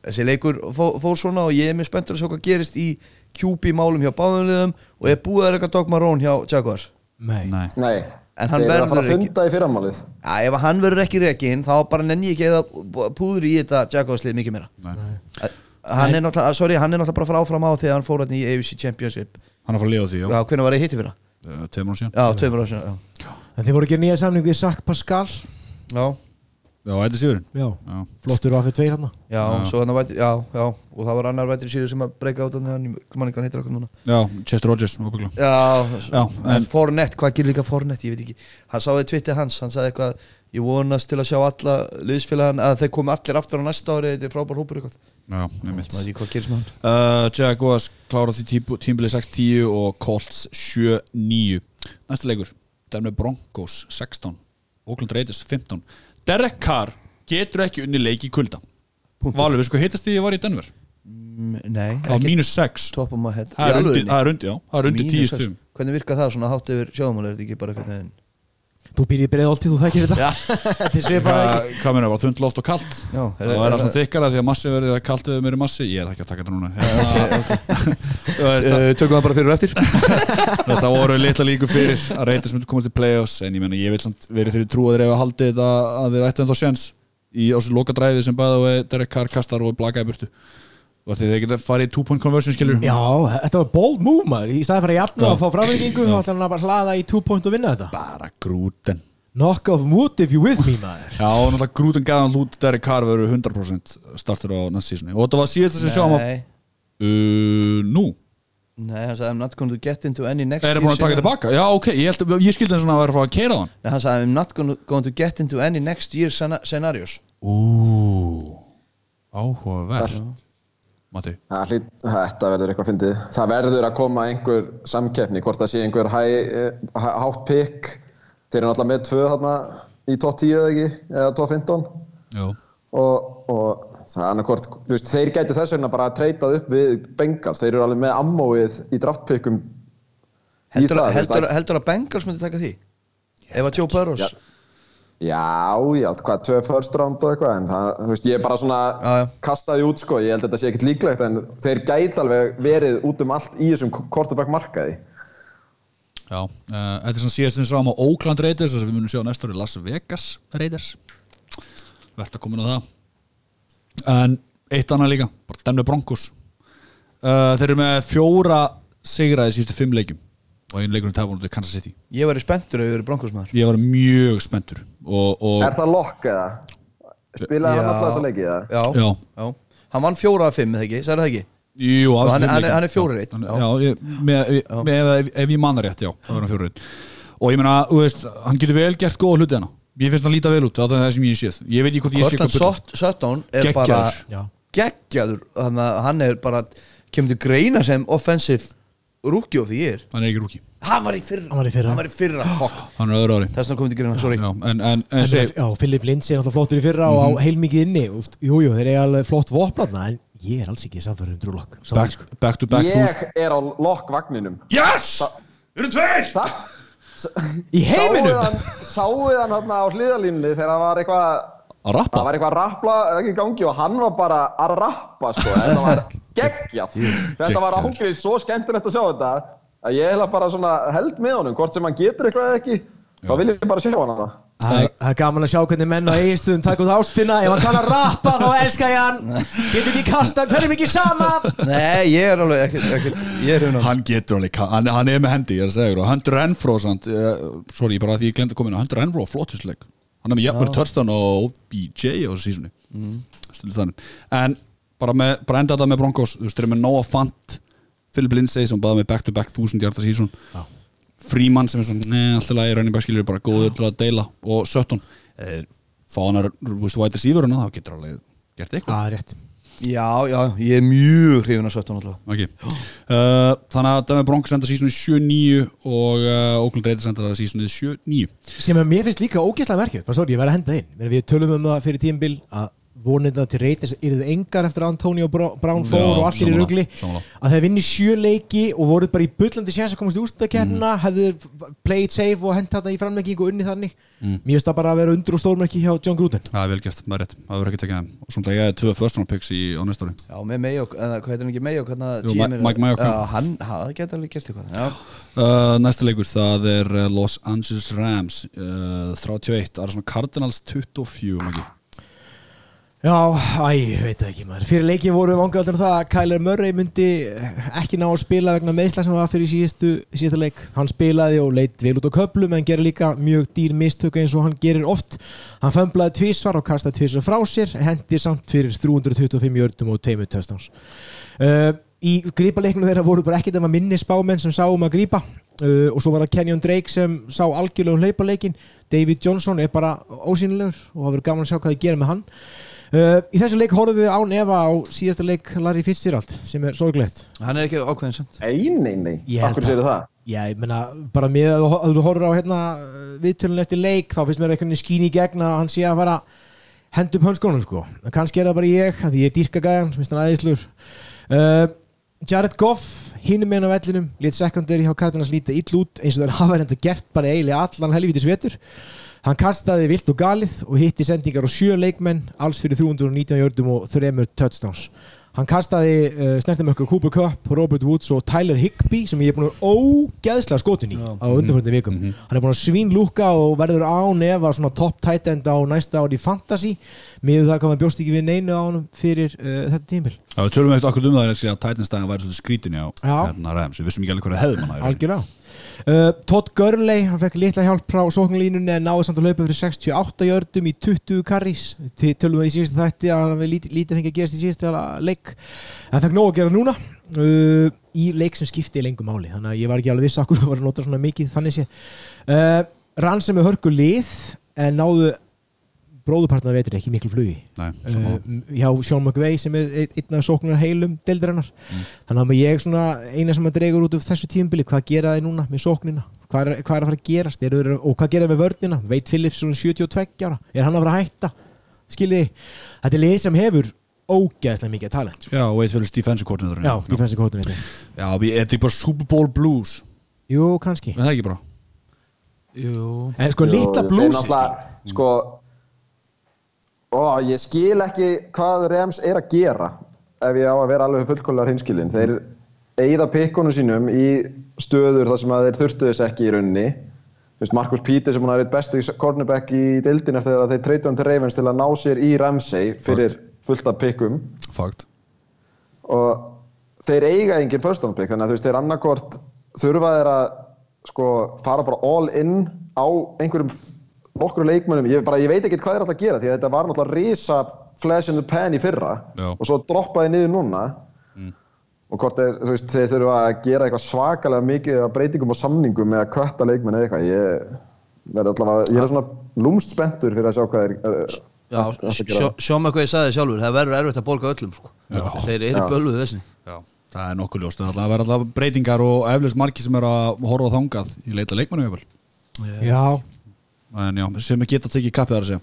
B: þessi leikur fó, fór svona og ég er mjög spenntur að sjá hvað gerist í QB málum hjá báðunliðum og ég búið að reyka Dogma Rón hjá Jaguars?
C: Nei,
A: Nei,
D: Nei,
B: En hann
D: þeir eru að fara
B: verður
D: að
B: ekki-
D: funda í fyrramálið.
B: Já, ef hann verður ekki rekin, þá bara nenni ég ekki eða púður í þetta Jaguars lið mikið meira
A: nei.
B: Hann er náttúrulega, sorry, hann er náttúrulega bara að fara áfram á þegar hann fór hann í AFC Championship
A: hann er að fara að liða því, já,
B: Já, hvernig var það?
A: já. tveimur á síðan
B: Já, tveimur ára já
C: en þeir voru að gera nýja samning við Zach Pascal
B: Já,
A: Já, þetta er sigurinn.
C: Já,
A: Já,
C: flottur á fyrir tveir hann
B: já, svo hann væti, já, já Og það var annar vætri síður sem að breyka át hann Man ekki hann heitir okkur núna.
A: Já Chester Rogers, óbyggla
B: Já,
A: Já,
B: en
A: en-
B: Fornet, hvað gerir líka Fornet, ég veit ekki. Hann sáði Twitter hans, hann sagði eitthvað Ég vonast til að sjá alla liðsfélagan að þeir komi allir aftur á næsta ári þetta er frábær hópur eitthvað.
A: Já, nefnitt
B: Það er ekki hvað gerist með hann.
A: Uh, Jaguars klára því tíbu- tímabilið 6-10 og Colts 7-9 Næsta leikur, Denver Broncos 16, Oakland Raiders 15 Derek Carr getur ekki unni leik í kulda. Valur, við sko hittast því ég var í Denver?
B: Mm, Nei,
A: á mínus 6
B: top of my head.
A: Það er undir, það já, það er undir
B: Mínus
A: 10
B: sex.
A: stum
B: Hvernig virkar það svona hátt yfir sjáðumál er þetta ekki bara eitthvað
C: Þú býr í breiðolti, þú þekkir þetta. Þetta er svipað ekki.
A: meina, var þund loft og kalt?
B: Já.
A: Það er það svona þykkara því að massi verið að kalt eða meiri massi. Ég er ekki að taka þetta núna. Veist að-
B: uh, Tökum það bara fyrir og eftir.
A: Það voru litla líku fyrir að Raiders myndi komast í play-offs En ég meina, ég vil samt verið þeirri trú að þeir hefur haldið þetta að þeir ættu ennþá sjens Í á þessu loka dræði sem bæða og Derek Carr kastar og blakaði burtu Og því þeir geta farið í two-point conversion skilur
C: Já, þetta var bold move maður. Í staði að jafna og fá framlengingu þá ætla hann að bara hlaða í two point og vinna þetta.
A: Bara grúten.
C: Knock off wood if you with me maður.
A: Já, náttúrulega grúten gæðan lút Derek Carr verður 100% startur á næst sísoni Og þetta var síðast sem sjáum að
B: Nei,
A: uh, Nú,
B: nei, hann sagði I'm not going to get into any next
A: er það búin að taka tilbaka? Já, ok, ég, held, ég skildi þess að vera að Matti
D: Þetta verður eitthvað fyndið. Það verður að koma einhver samkeppni, hvort það sé einhver eh, há- hátt pikk. Þeir eru náttúrulega með tvö þarna í top 10 eða ekki, eða top 15.
A: Jú
D: Og, og það er annarkvort, þú veist, þeir gætu þess vegna bara að treytað upp við Bengals. Þeir eru alveg með ammóið í draftpikkum í
B: Heldur, heldur, heldur að Bengals myndi taka því? Ef að Joe Burrows
D: Já. Já, hvað, tvö first round og eitthvað, en það, þú veist, ég er bara svona
B: Já, já.
D: kastaði út, sko, ég held að þetta sé ekkert líklegt, en þeir gæti alveg verið út um allt í þessum quarterback markaði.
A: Já, uh, þetta er svona síðast sem sáum á Oakland Raiders þess að við munum sjá næsta ári Las Vegas Raiders Verðt að koma inn á það En eitt annað líka, bara Denver Broncos uh, Þeir eru með fjóra sigraði síðustu fimm leikjum og einu leikurinn tapar mútið Kansas City.
B: Ég væri spenntur ef ég verið bronkosmaður
A: ég var mjög spenntur. Og, og
D: Er það lokk eða? Spilaði hann alltaf þessa leikið eða?
B: Já,
A: já,
B: já. Hann vann fjóra af fimm, eða ekki, sagði það ekki?
A: jú,
B: hann,
A: fimm
B: hann, er- hann er fjórir eitt
A: já, já ég, með, með, ef, ég manna rétt, já, það var hann fjórir einn. og ég meina, þú veist, hann getur vel gert góða hluti hana ég finnst hann líta vel út, það er það sem ég séð. Ég veit ekki hvort ég sé eitthvað bulla.
B: Sutton er að hann er bara kemur til greina sem offensive rookie of the year
A: hann er ekki rúki,
B: Hann var í fyrra.
C: Hann var í fyrra.
B: Hann var í fyrra, fuck.
A: Hann er öðru ári.
B: Þess vegna komið til greina, sorry.
A: Já, en, en, en,
C: En,
A: segi,
C: já, Philip Lindsay er náttúrulega flottur í fyrra og á heilmikið inni. Úst, Jú, jú, þeir eru alveg flott vopnarna en ég er alls ekki samfæður um drúlokk
A: back, back to back
D: Ég er á lokk-vagninum
A: yes, við erum tveir!
C: Í heiminum?
D: Sáuð hann hann á hliðalínni þegar hann var eitthvað
A: að rappa?
D: Það var eitthvað að rappla ekki í gangi og hann var bara að rappa sko, þetta var geggjað. Þetta var ágrið svo skemmtilegt að sjá þetta að ég heila bara svona held með honum hvort sem hann getur eitthvað eða ekki. Þá vil ég bara sjá hann hana.
C: Það er gaman að sjá hvernig menn á eiginstöðum taka út ástina. Ef hann kann að rappa þá elska ég hann. Getur ekki kasta, hverjum ekki saman.
B: Nei, ég er alveg ekki, ekki Ég er hérna
A: hann getur alveg, hann, hann er með hendi ég er að segja og Renfro sant, uh, sorry, bara því ég glemdi að koma inn á Hunter Renfro, flottisleik hann er með jafnvel touchdown og OBJ á sísunni mm. en bara, með, bara enda þetta með Broncos. Þú eru með Noah Fant Philip Lindsay sem baða með back to back 1000 hjarta sísun Freeman sem er svona, neða, alltaf lagi running back skilur bara góður til að deila. Og Sutton eh, fá hann að, þú veist, white receiveruna þá getur alveg gert eitthvað.
C: Rétt
B: Já, já, ég er mjög hrifin að Sutton alltaf.
A: Okay. Uh, þannig að Dæmi Broncos enda sísonið 7-9 og uh, Oakland Raiders enda sísonið 7-9
C: sem að mér finnst líka ógeðslega merkið bara sorry, ég verði að henda inn. Við tölum um það fyrir tímbil að vonirna til reytis eru þið engar eftir að Antonio Bro- Brown fór og allir í rugli. að þeir vinni sjö leiki og voruð bara í bullandi séns að komast í úrstakefna mm. hefðu played safe og hent þetta í framlegging og unni þannig.
A: Mm.
C: mér finnst það bara að vera undur og stórmerki hjá John Gruden.
A: Það er vel gert, það er rétt, það verður ekki tekið þeim og svona ég er tvö first round picks í á næsta ári.
B: Já, með Mayo, eða hvað heitir hann ekki Mayo hvernig
A: Jú,
B: GM
A: Ma-
B: er-
A: Mike
B: ha, það geta alveg gert eitthvað
A: uh, Næsta leikur, það er uh, Los Angeles Rams uh, 31, það er svona Cardinals 24 maki.
C: Já, æ, ég veit það ekki maður. Fyrir leiki voru vangaldur það að Kyler Murray myndi ekki ná að spila vegna meðsla sem var fyrir síðustu, síðustu leik. Hann spilaði og leitt vel út á köplum en gerir líka mjög dýr mistök eins og hann gerir oft. Hann fömblaði tvísvar og kastaði tvísvar frá sér hendir samt fyrir 325 jördum og teimur töstans uh, Í grípaleiknum þeirra voru bara ekkert um að minni spámenn sem sá um að grípa. Uh, og svo var það Kenyon Drake sem sá algjörlega um hlaupaleikin David Johnson er bara ósýnilegur og það verður gaman að sjá hvað þið gerir með hann Uh, í þessu leik horfum við án Eva á síðasta leik Larry Fitzgerald sem er sorglegt.
B: Hann er ekki ákveðin samt.
D: Nei, nei, nei, akkur
C: að-
D: séu það?
C: Já, ég menna, bara með að þú- að þú horfur á hérna, viðtölun eftir leik þá finnst mér veginn skín í gegn að hann sé að fara hend upp hönskónum sko. En kannski er það bara ég, að því ég er dýrka gæðan sem finnst hann aðeinslur uh, Jared Goff, hinum meðan á vellinum lét secondary hjá Cardinals lítið ill út eins og það er hafa reynda gert bara eiginlega allan helvítis vetur Hann kastaði vilt og galið og hitti sendingar á sjö leikmenn, alls fyrir 319 jördum og þremur touchdowns. Hann kastaði uh, snertimörku Cooper Cup, Robert Woods og Tyler Higby sem ég er búin að ógeðslega skotin í á undanfjörnum vikum. Hann er búin að svínlúka og verður án efa svona top tight end á næsta ári fantasy með það maður bjóst ekki við neinu á honum fyrir uh, þetta tímbil.
A: Já, við tölum ekkert okkur um það að Titans-daginn væri svona skrítinni á hérna Rams, við vissum ekki alveg hvað hefðum hann
C: Algjörlega uh, Todd Gurley, hann fekk litla hjálp frá sóknlínunni en náði samt að hlaupa fyrir 68 jördum í 20 karris til tölum við í síðustu þætti að hann við lítið, lítið fengið að gerast í síðustu leik. Hann fekk nóg að gera núna uh, í leik sem skipti lengur máli þannig að ég var ekki alveg viss að var að nota svona mikið þannig sé. Uh, rann sem er hörku lið en náðu bróðupartna veitur ekki miklu flugi.
A: Nei,
C: uh, hjá Sean McVay sem er einn- af sóknar heilum deildarinnar þannig að ég svona eina sem að dregur út af þessu tímbili, hvað gera þið núna með sóknina? Hvað er, hvað er að fara að gerast? Er, og hvað gera þið með vörnina, veit Phillips svona 72 ára, er hann að fara að hætta? Skiljiði, þetta er lið sem hefur ógeðslega mikið talent sko.
A: Já, og eitt fyrir defensive coordinator.
C: Já, defensive coordinator.
A: Já, við erum bara Super Bowl Blues.
C: Jú, kannski,
A: Er það ekki bara?
B: Jú.
C: En sko
D: Jú,
C: litla blues
D: Sko Ó, ég skil ekki hvað Rams er að gera ef ég á að vera alveg fullkólar hinskilin þeir eigða pikkunum sínum í stöður þar sem að þeir þurftu þess ekki í veist, Marcus Peters sem er besti cornerback í deildin eftir að þeir treytu hann til Ravens til að ná sér í Ramsey fyrir fullt af pikkum
A: Fakt.
D: Og þeir eiga engin first round pick þannig að þú veist þeir annarkort þurfa þeir að sko fara bara all in á einhverjum nokkru leikmönnum, ég, bara, ég veit ekki hvað er alltaf að gera því að þetta var náttúrulega risa flash in the pan í fyrra
A: Já.
D: og svo droppaði niður núna. Og hvort þeir, þú veist, þeir þurfa að gera eitthvað svakalega mikið af breytingum og samningum með að kötta leikmenn eða eitthvað. Ég verði allavega, ég er svona lúmst spenntur fyrir að sjá hvað þeir er,
B: Já, sjá mig hvað ég sagði sjálfur. Það verður erfitt að borga öllum sko. Þeir eru
D: Já.
B: bölvuð þessi
A: Já, það er nokkuð ljóst. Það verður alltaf breytingar og eflis margir sem er að horfa þangað í leita leikmannu jöfnvel
C: Já,
A: en já, sem geta tekið kappið þar að segja.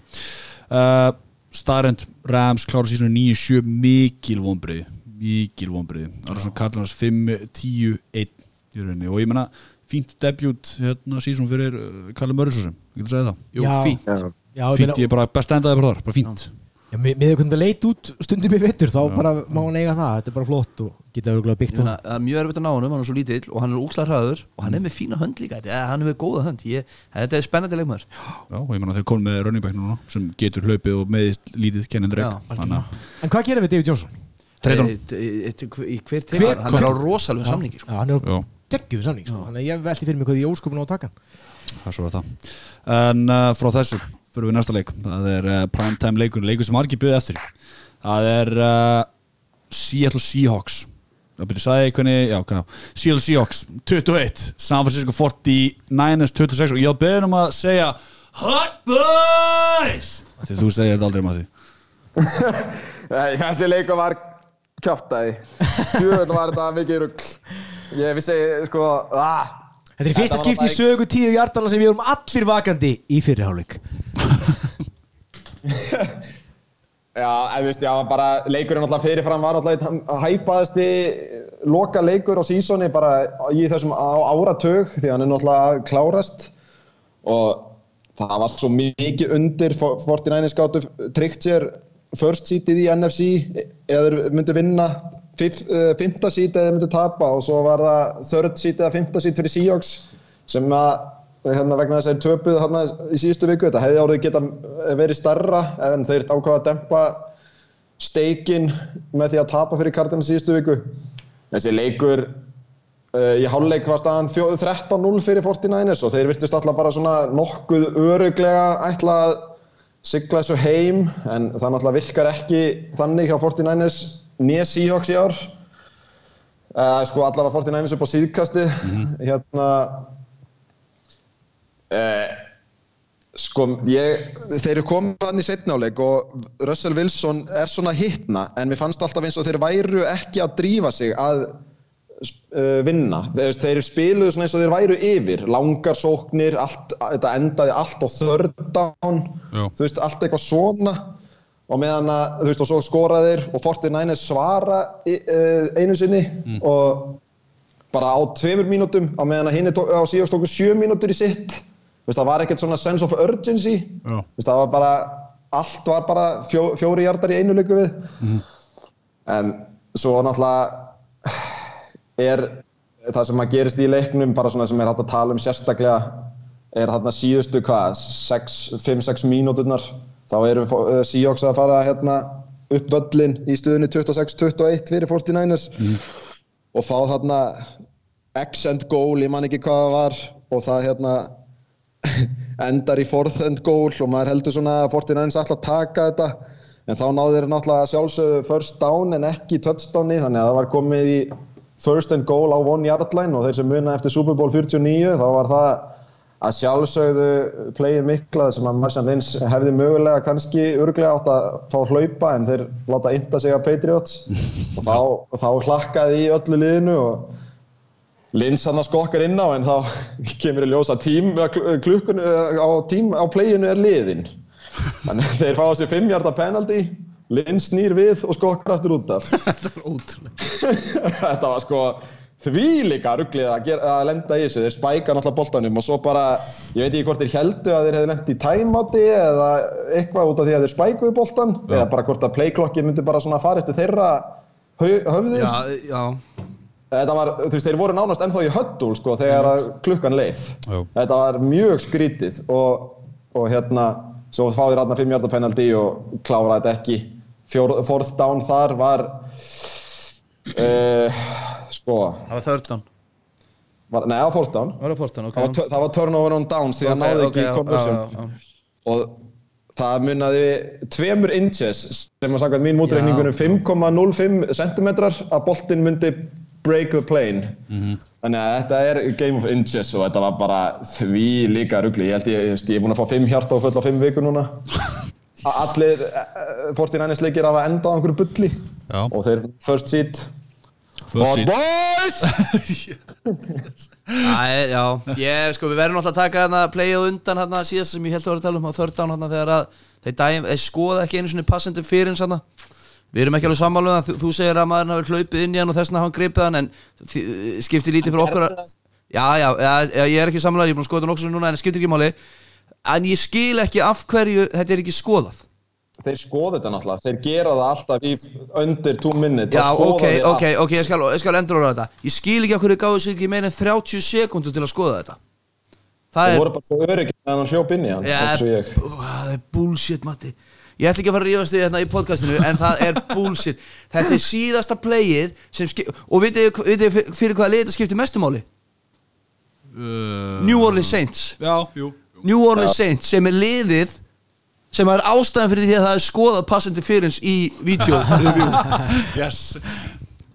A: Uh, Starrend Rams klára sísonu 9-7 mikil vonbrið mikil vonbrið það er svona Cardinals 5-10-1 í rauninni. Og ég menna fínt debut hérna sísón fyrir Kalli Mörðsson, ég getur segja það?
B: Jú,
C: Já.
B: fínt.
D: Já.
C: já
A: fínt, ég er bara best endaði bara þar, bara fínt.
C: Já, með, með hvernig það leit út stundum í vettur þá bara má hann eiga það, þetta er bara flott og geta örgulega
B: Ég
C: byggt á.
B: meina, Það er mjög erfitt að ná honum, hann er svo lítill og hann er úkslega hraður og hann er með fína hönd líka ja, hann er með góða hönd, ég, þetta er spennandi leikmaður.
A: Já, og ég menna þeir komið með running back núna sem getur hlaupið og meðist lítið
B: Já,
A: þannig að
C: En hvað gerir við David Johnson?
A: Treyton.
B: Eh, eh, Í hver tegnar, hann er á rosalegu samningi sko.
C: Já, hann er
A: Já.
C: geggjuðu samning sko. Þannig að ég velti fyrir mig hvað ég óskupin á að taka hann.
A: Það er svo að það. En uh, frá þessu fyrir við næsta leik. Það er uh, primetime leikur, leikur sem margir byggði eftir. Það er uh, Seattle Seahawks. Það byrju ég hvernig, já hvernig Seattle Seahawks 21, San Francisco 49ers 26 og ég beðin um að segja Hot Boys! Því þú segir þetta aldrei maður því
D: Nei, þessi leikur var kjáftæði Tjóðan var þetta mikið rugg Ég vissi, sko, aah
C: Þetta er í fyrsta skipti í sögu tíu hjartala sem við vorum allir vakandi í fyrirháleik
D: Já, en þú veist, já, bara leikurinn alltaf fyrirfram var alltaf einn hæpaðasti loka leikur á sísoni bara í þessum á- áratug því hann er að klárast. Og það var svo mikið undir 49 skáttu tryggt sér first seatið í NFC eða þeir myndu vinna fif- eh, eða þeir myndu tapa og svo var það third seat eða fimmta seat fyrir Seahawks sem að hérna vegna þess að þeir töpuð hérna í síðustu viku þetta hefði árið geta verið starra en þeir ákvaða að dempa steikin með því að tapa fyrir í síðustu viku. Þessi leikur uh, í hálfleik var staðan fjó- 13-0 fyrir 49ers og þeir virtist alltaf bara svona nokkuð öruglega ætla að sigla þessu heim en það náttúrulega virkar ekki þannig hjá 49ers nýja Seahawks í ár. Uh, sko allavega 49ers upp á síðkasti hérna uh, sko ég, þeir eru komið hann í setnáleik og Russell Wilson er svona hittna en mér fannst alltaf eins og þeir væru ekki að drífa sig að uh, vinna. Þeir, þeir spiluðu svona eins og þeir væru yfir langar sóknir, allt, þetta endaði allt á
A: Já.
D: þú veist, allt eitthvað svona og meðan að, þú veist, og svo skora þeir og 49ers svara í- uh, einu sinni og bara á tveimur mínútum á meðan að hinn á síðast tóku sjö mínútur í sitt. Veist, það var ekkert svona sense of urgency.
A: Já.
D: Veist, það var bara allt var bara fjó, fjóri hjartar í einu leiku við. En svo náttúrulega er það sem að gerist í leiknum bara svona sem er hægt að tala um sérstaklega er þarna síðustu hvað 5-6 mínúturnar þá eru uh, Seahawks að fara hérna upp völlin í stuðinni 26-21 fyrir 49ers og fá þarna X-end goal, ég man ekki hvað það var og það hérna endar í fourth end goal og maður heldur svona að 49ers ætla að taka þetta. En þá náðu þeir náttúrulega sjálfsögðu first down en ekki touchdowni þannig að það var komið í first and goal á one yard line og þeir sem muna eftir Super Bowl 49 þá var það að sjálfsögðu playið mikla sem að Martian Lynch hefði mögulega kannski örglega átt að fá hlaupa en þeir láta ynda sig að Patriots. Og þá, þá hlakkaði í öllu liðinu og Lynch hann að skokkar inn á en þá kemur í ljós að tím, klukkun á, á playinu er liðin. Þannig að þeir fá sér 5 hjarta penalty Lynch snýr við og skokkar aftur út af.
B: Þetta er ótrúlega
D: þetta var sko því líka rugglið að, gera, að lenda í þessu. Þeir spæka náttúrulega boltanum og svo bara ég veit ekki hvort þeir heldu að þeir hefði lent í timeouti eða eitthvað út af því að þeir spækuðu boltan eða bara hvort að playklokki myndi bara svona fara eftir þeirra höfði.
B: Já, já.
D: Þetta var, þú veist, þeir voru nánast ennþá í höddul sko þegar klukkan leið.
A: Já.
D: þetta var mjög skrítið og, og hérna svo fá þeir aðna 5 hjarta penalty og klára þetta ekki. Fjór, var sko.
B: Það var third down
D: var, nei, fórstán
B: Var það fórstan, ok.
D: Það, var það var turnover on downs því að
B: Ok,
D: náði ekki
B: já,
D: conversion.
B: já, já.
D: og það munaði tveimur inches sem að sagði mín mútreikningunum 5,05 cm að boltinn myndi break the plane. Þannig að þetta er game of inches og þetta var bara því líka rugli ég held ég, ég, ég er búinn að fá 5 hjarta og full á 5 vikur núna. Allir uh, 49ers leikir hafa endað á einhverju bulli
A: Já.
D: og þeir first seat
A: First
D: Bad boys!
B: Æ, já, ég, sko, við verðum náttúrulega að taka hérna play og undan hérna síðast sem ég held að vera að tala um á down hérna þegar að þeir dæm, þeir skoða ekki einu svona passendu fyrir hans hérna Við erum ekki alveg sammála um það, þú, þú segir að maðurinn hafi hlaupið inn í hann og þess hafa hann gripið hann en skiptir lítið fyrir okkur að Já, já, já, já, ég er ekki sammála, ég er búin að skoða þetta nokkuð sem núna en skiptir ekki máli. En ég skil ekki af hverju þetta er ekki skoðað
D: þeir skoða þetta náttúrulega, þeir gera það alltaf í undir 2 minutes
B: Já, ok, ok, ok, ég skal, ég skal endur þetta. Ég skil ekki af hverju gáðu sér ekki meira en 30 sekundur til að skoða þetta. Það
D: þeir
B: er
D: voru bara svo öryggir meðan hann hljóp inn í hann eins og ég.
B: það er bullshit Matti. Ég ætla ekki að fara að rífast því hérna í podcastinu En það er bullshit. Þetta er síðasta playið sem skip, Og vitið þið fyrir hvaða lið þetta skiptir mestumáli?
A: Uh,
B: New Orleans Saints.
A: Já, jú
B: New Orleans Saints sem er liðið sem er ástæðan fyrir því að það er skoðað passandi fyririns í vídeo
A: Yes.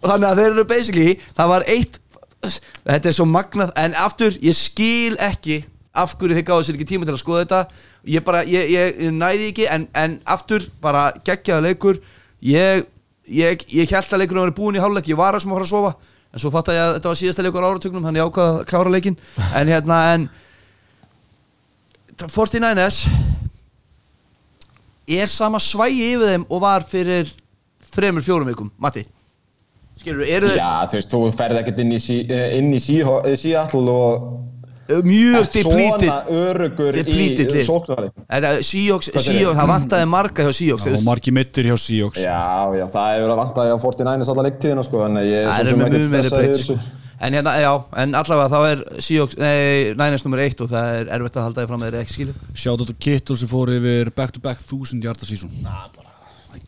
B: Þannig að þeir eru basically Það var eitt Þetta er svo magnað En aftur, ég skil ekki Af hverju þeir gáðu sér ekki tíma til að skoða þetta. Ég bara, ég, ég, ég næði ekki en, en aftur, bara geggjaða leikur. Ég, ég, ég held að leikurinn var búinn í hálfleik Ég var að sem að fara að sofa En svo fatt ég að þetta var síðasta leikur áratögnum Þannig ég ákvað að klára leikin En hérna, en 49ers Er sama svægi yfir þeim Og var fyrir þremur, fjórum vikum. Matti? Skilur, eru þeir
D: Já, þú veist, þú ferð ekkert inn í, sí, eh, inn í sí, Seattle og
B: mjög Depleted.
D: í
B: lið. Seahawks, það vantaði marga hjá Seahawks.
A: Það
B: þú
A: var
B: veist.
A: margi mittir hjá Seahawks.
D: Já, já, það hefur að vantaði á 49ers alla leiktíðina, sko, en ég er
B: mjög meiri
D: stressaður
B: En hérna, já, en allavega þá er Seahawks, nei, Niners nummer eitt og það er erfitt að halda því fram að þeir ekki skilið.
A: Sjátt á Kittle sem fór yfir back to back 1000 hjarta sísón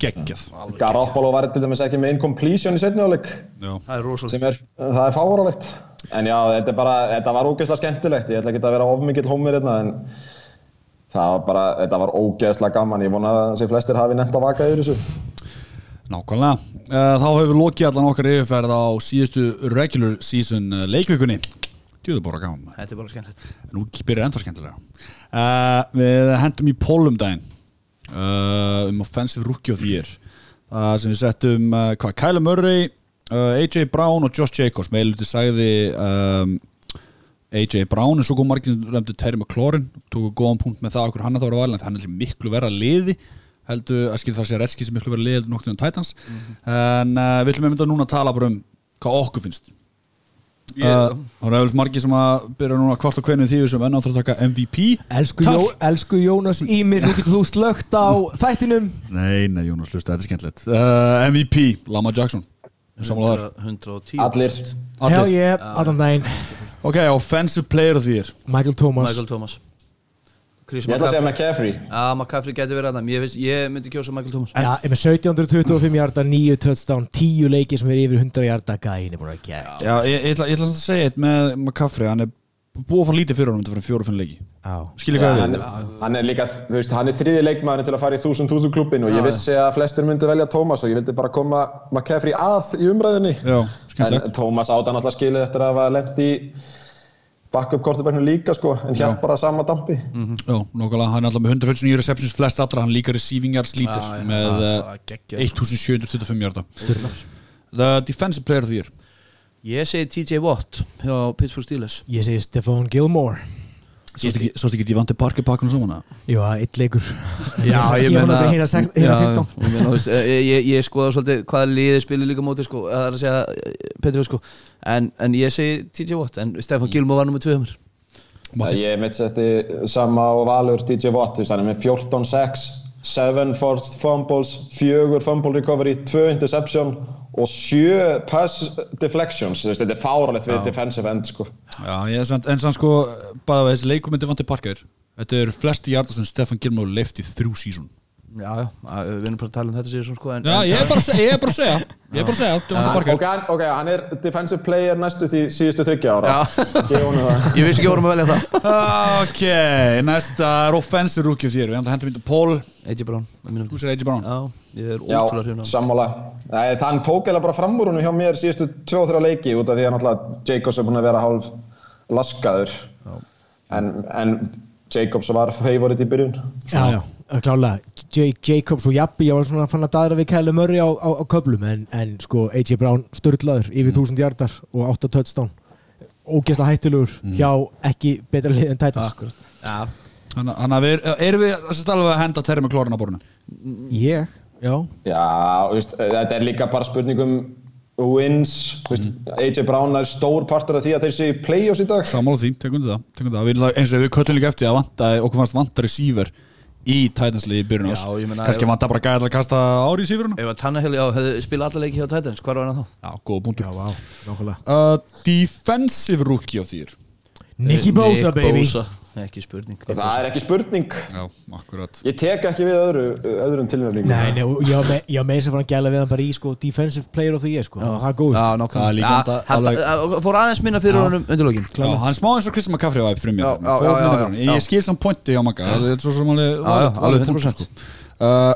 A: Geggjað.
D: Garoppolo var til dæmis ekki með incompletion í setni áleik,
A: Já.
B: Það er rosalega
D: sem er, það er fárálegt. En já, þetta, er bara, þetta var ógeðslega skemmtilegt, ég ætla ekki að vera ofmikill hómir hérna, en það var bara, þetta var ógeðslega gaman, ég vona að sem flestir hafi nefnt að vaka yfir þessu.
A: Nákvæmlega. Eh, Þá hefur lokið allan okkar yfirferð á síðustu regular season eh, leikvikunni. Tjóðu bara gaman maður.
B: Þetta er bara skemmtilegt.
A: Nú byrjar ennþá skemmtilega. Uh, Við hendum í pólum daginn. Um offensive rookie of the year. Sem við settum hvað, Kyler Murray, AJ Brown og Josh Jacobs. Meilur til sagði um, AJ Brown en svo kom margir remdu Terry McLaurin. Tóku góðan punkt með það okkur hann að það var valin hann er miklu verra liði heldur að skilja það sé Redskins sem miklu liði heldur nokkur en Titans. En uh, við ætlum að núna tala bara um hvað okkur finnst.
B: Ég-
A: Uh, Það eru eflust margir sem að byrja núna hvort og hvernig því sem enn áttur að taka MVP
C: Elsku. Jó, elsku Jónas Ímir, nú getur þú slögt á þættinum.
A: Nei, nei Jónas, hlusta, þetta er skemmtilegt. Uh, MVP, Lama Jackson. Sammála þar
B: 110
D: Allir.
C: Hell
A: Allir.
C: yeah, allan daginn.
A: Ok, offensive player year.
C: Michael Thomas.
B: Michael Thomas Chris
D: Ég ætla að segja
B: McCaffrey. Já, McCaffrey getur verið að ég, ég myndi kjósa Michael Thomas.
C: Já, ef með 1725 hjarta, 9 touchdown 10 leiki sem er yfir 100 hjarta gæin er búin að gæja
A: Já, ég, ég, ætla, ég ætla að segja eitt með McCaffrey Hann er búið að fara lítið fyrir honum til að fara fjóru fimm leiki.
C: Já,
A: Skilja hvað
D: hann,
A: við
D: hann er líka, þú veist, hann er þriði leikmaður til að fara í 1000-1000 klubbin og ég vissi að flestir myndu velja Thomas og ég vildi bara koma McCaffrey að í umræðinni
A: Já,
D: backup kortebæknu líka sko en hér bara sama dampi.
A: Já, nokkulega, hann er alltaf með 149 receptions flest allra, hann líka receiving yards lítir
B: Já, já,
A: með
B: geggjað.
A: 1725 yarda. The defensive player of the year.
B: Ég segi TJ Watt hjá Pittsburgh Steelers.
C: Ég segi Stephon Gilmore
A: Sást ekki, Divante Parker pakkunum saman?
C: Jú, eitt leikur.
B: Já, ég
C: Gefa
B: meina
C: hann hérna sex- hérna 15
B: ég, meina, þú veist, eh, ég, skoða svolítið hvaða liði spilir líka móti sko, það er að segja eh, Petri sko. En, en ég segi TJ Watt en Stefan Gilmore var nummið tvö mér.
A: Matti.
D: ég mitt setti sama á Valur DJ Watt, þú veist, hann er með 14 sacks 7 forced fumbles 4 fumble recovery, 2 interception og 7 pass deflections, veist, þetta er fáralegt við defensive end sko.
A: Já, ég er en samt sko bæða við þessi leikum með Devante Parker Þetta er flesti hjarta sem Stefan Gilmore leift í þrjú sísón
B: Já, við erum bara að tala um þetta síðan sko en,
A: Já, ég er bara að segja, ég er bara að segja Ég er bara að segja, Devonta Parker
D: Ok, ok, hann er defensive player næstu því síðustu þryggja ára.
B: Ég vissi ekki að vorum að velja það.
A: Ok, næsta er offensive rookie year. Við að henda mynda Paul
B: AJ Brown.
A: Þú sér AJ Brown.
B: Já, ég er ótrúlega hrjuna
D: sammála. Nei, Þann tók eða bara fram úr húnu hjá mér síðustu 2-3 leiki út af því að náttúrulega Jacobs er búin að vera hálf laskaður. En, en Jacobs var favorit í byrjun.
C: Já, já, klálega. J Jacobs og Jabbi, ég var svona fann að daðra við Kæle Murray á, á, á köflum en, en sko AJ Brown störtlaður yfir 1000 hjartar og 8 touchdown. Ógeðslega hættulegur hjá ekki betra lið en Titans.
B: Akkurat. Já,
A: Þannig að við, erum við alveg að henda terri með klórin á borðinu?
C: Ég, já.
D: Já, þú veist, þetta er líka bara spurningum wins. Veist, AJ Brown er stór partur af því að þeir séu í play-offs í dag.
A: Sammála því, tekum við það, tekum það. Við, eins og við köllum líka eftir að vantaði, okkur fannst vanta receiver í Titansliði í byrjun ás
B: Já, ég meina-
A: Kannski vanta bara gæði að kasta ári í sífuruna
B: ef að Tannehill, já, hefði spilað alla leiki hjá Titans, hvað var hann þá?
A: Já, góða
C: vá, nákvæmlega.
A: Uh, Defensive rookie the year.
C: Nicky Bosa,
B: Nick
C: baby.
B: Bosa, ekki spurning.
D: Það er ekki spurning.
A: Já, akkurat.
D: Ég tek ekki við öðru, öðrum tilnefningum.
C: Nei, nei, ég með þess að fara að gæla við hann bara í sko defensive player of the year sko, það er góð
B: Já,
C: sko.
A: Það er alveg-
B: að- Fór aðeins minna fyrir honum undir lokin.
A: Já, hann smá eins og Kristján McCaffrey fyrir mér. Minni
B: já,
A: fyrir
B: já.
A: Ég skil samt pointi hjá Magga. Það er svo sem alveg
B: já,
A: valid-
B: alveg
A: valid punktur,
B: 100%.
A: sko. Uh,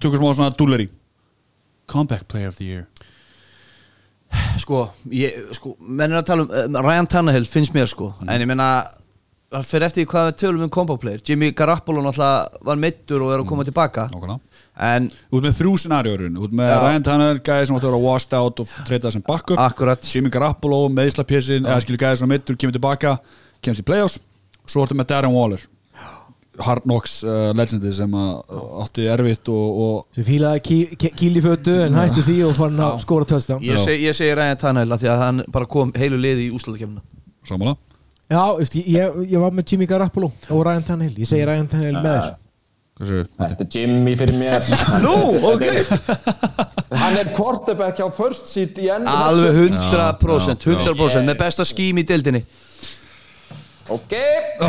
A: Tökum smá svona dúleri Comeback player of the year.
B: Sko, ég, sko, menn er að tala um uh, Ryan Tannehill finnst mér sko.
A: Mm.
B: En ég meina, það fyrir eftir hvað við tölum um combo player. Jimmy Garoppolo náttúrulega var meittur og er að koma tilbaka.
A: Nákvæmlega.
B: En
A: Út með þrjú scenariórun Út með
B: Já.
A: Ryan Tannehill, gæði sem átti að vera washed out og treytað sem backup
B: akkurat.
A: Jimmy Garoppolo, meðslapjessin eða skilur gæði svona mittur, kemur tilbaka kemst í playoffs, svo ertu með Darren Waller. Hard Knocks uh, legendi sem að átti erfitt og, og
C: sem fílaði kí, kí, kíl í fötu en hætti því og fann að skora touchdown.
B: Ég, seg, ég segi Ryan Tannehill af því að hann bara kom heilu liði í úslutakefna
A: samála
C: Já, veist, ég, ég, var með Jimmy Garoppolo og Ryan Tannehill, ég segi Ryan Tannehill með þér.
A: Hversu,
D: Þetta er Jimmy fyrir mér.
B: Nú, ok.
D: Hann er quarterback hjá first seed í enn
B: Alveg 100%
A: Já, já.
B: 100% með besta skím í dildinni
D: Ok.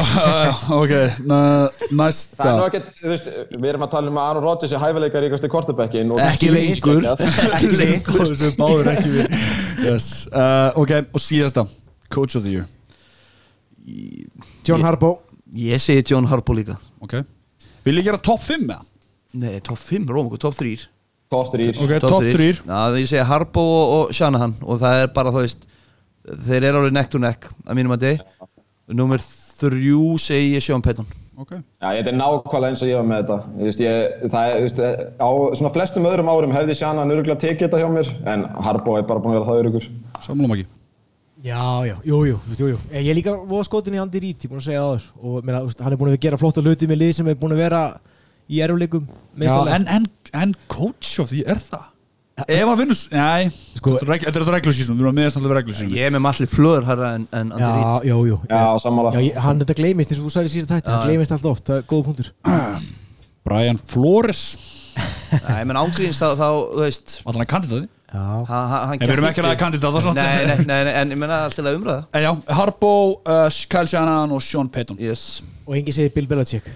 A: Ok, na,
D: Það
A: næsta
D: er ekkert, þú veist, við erum að tala um að Aaron Rodgers er hæfileikar ríkasti quarterbackin og
B: Ekki lengur. Ekki lengur.
A: Þessu báður ekki við. Yes. uh, ok, og síðasta. Coach of the year
C: John Harbaugh.
B: Ég segi John Harbaugh líka.
A: Ok, vil ég gera top 5 með?
B: Nei, top 5, Rómur, top 3
D: top 3
A: ok, top 3
B: Já, ég segi Harbaugh og, og Shanahan. Og það er bara, þú veist þeir eru alveg neck to neck að mínum að deg Númer 3 segi ég Sean Payton.
A: Ok,
D: Já, þetta er nákvæmlega eins og ég var með þetta. Ég veist, ég, það er, þú veist, á svona flestum öðrum árum hefði Shanna nörgulega tekið þetta hjá mér en Harbo er bara búin að vera það örugur
A: sammála maki
C: Já, já, jú, jú, jú, jú. Ég er líka voða skotin í ég er búin að segja það áður. Og meina, hann er búin að gera flotta hluti með lið sem er búin að vera í eruleikum
A: Já, en, en, en coach of year er það? Ef hann vinnur, næ
C: Sko-
A: Þetta er þetta reglusísnum, við erum að meðstæðlega reglusísnum
B: Ég er með Malli Flöður herra en, en Andy Reid.
C: Já, jú, jú.
D: Já, sammála.
C: Já, hann þetta gleymist, eins og þú sagði síðan þetta, hann gleymist alltaf oft, það er góð punktur.
A: Brian Flores.
B: Nei, menn ángríns þá, þá, þú veist.
A: Að
C: Já,
B: hann, hann
A: En við erum ekki að kandidata svona.
B: Nei, nei, nei, nei, en ég menna alltaf að umræða.
A: En já, Harbo, uh, Kyle Shanahan og Sean Payton.
B: Yes.
C: Og engi segir Bill Belichick.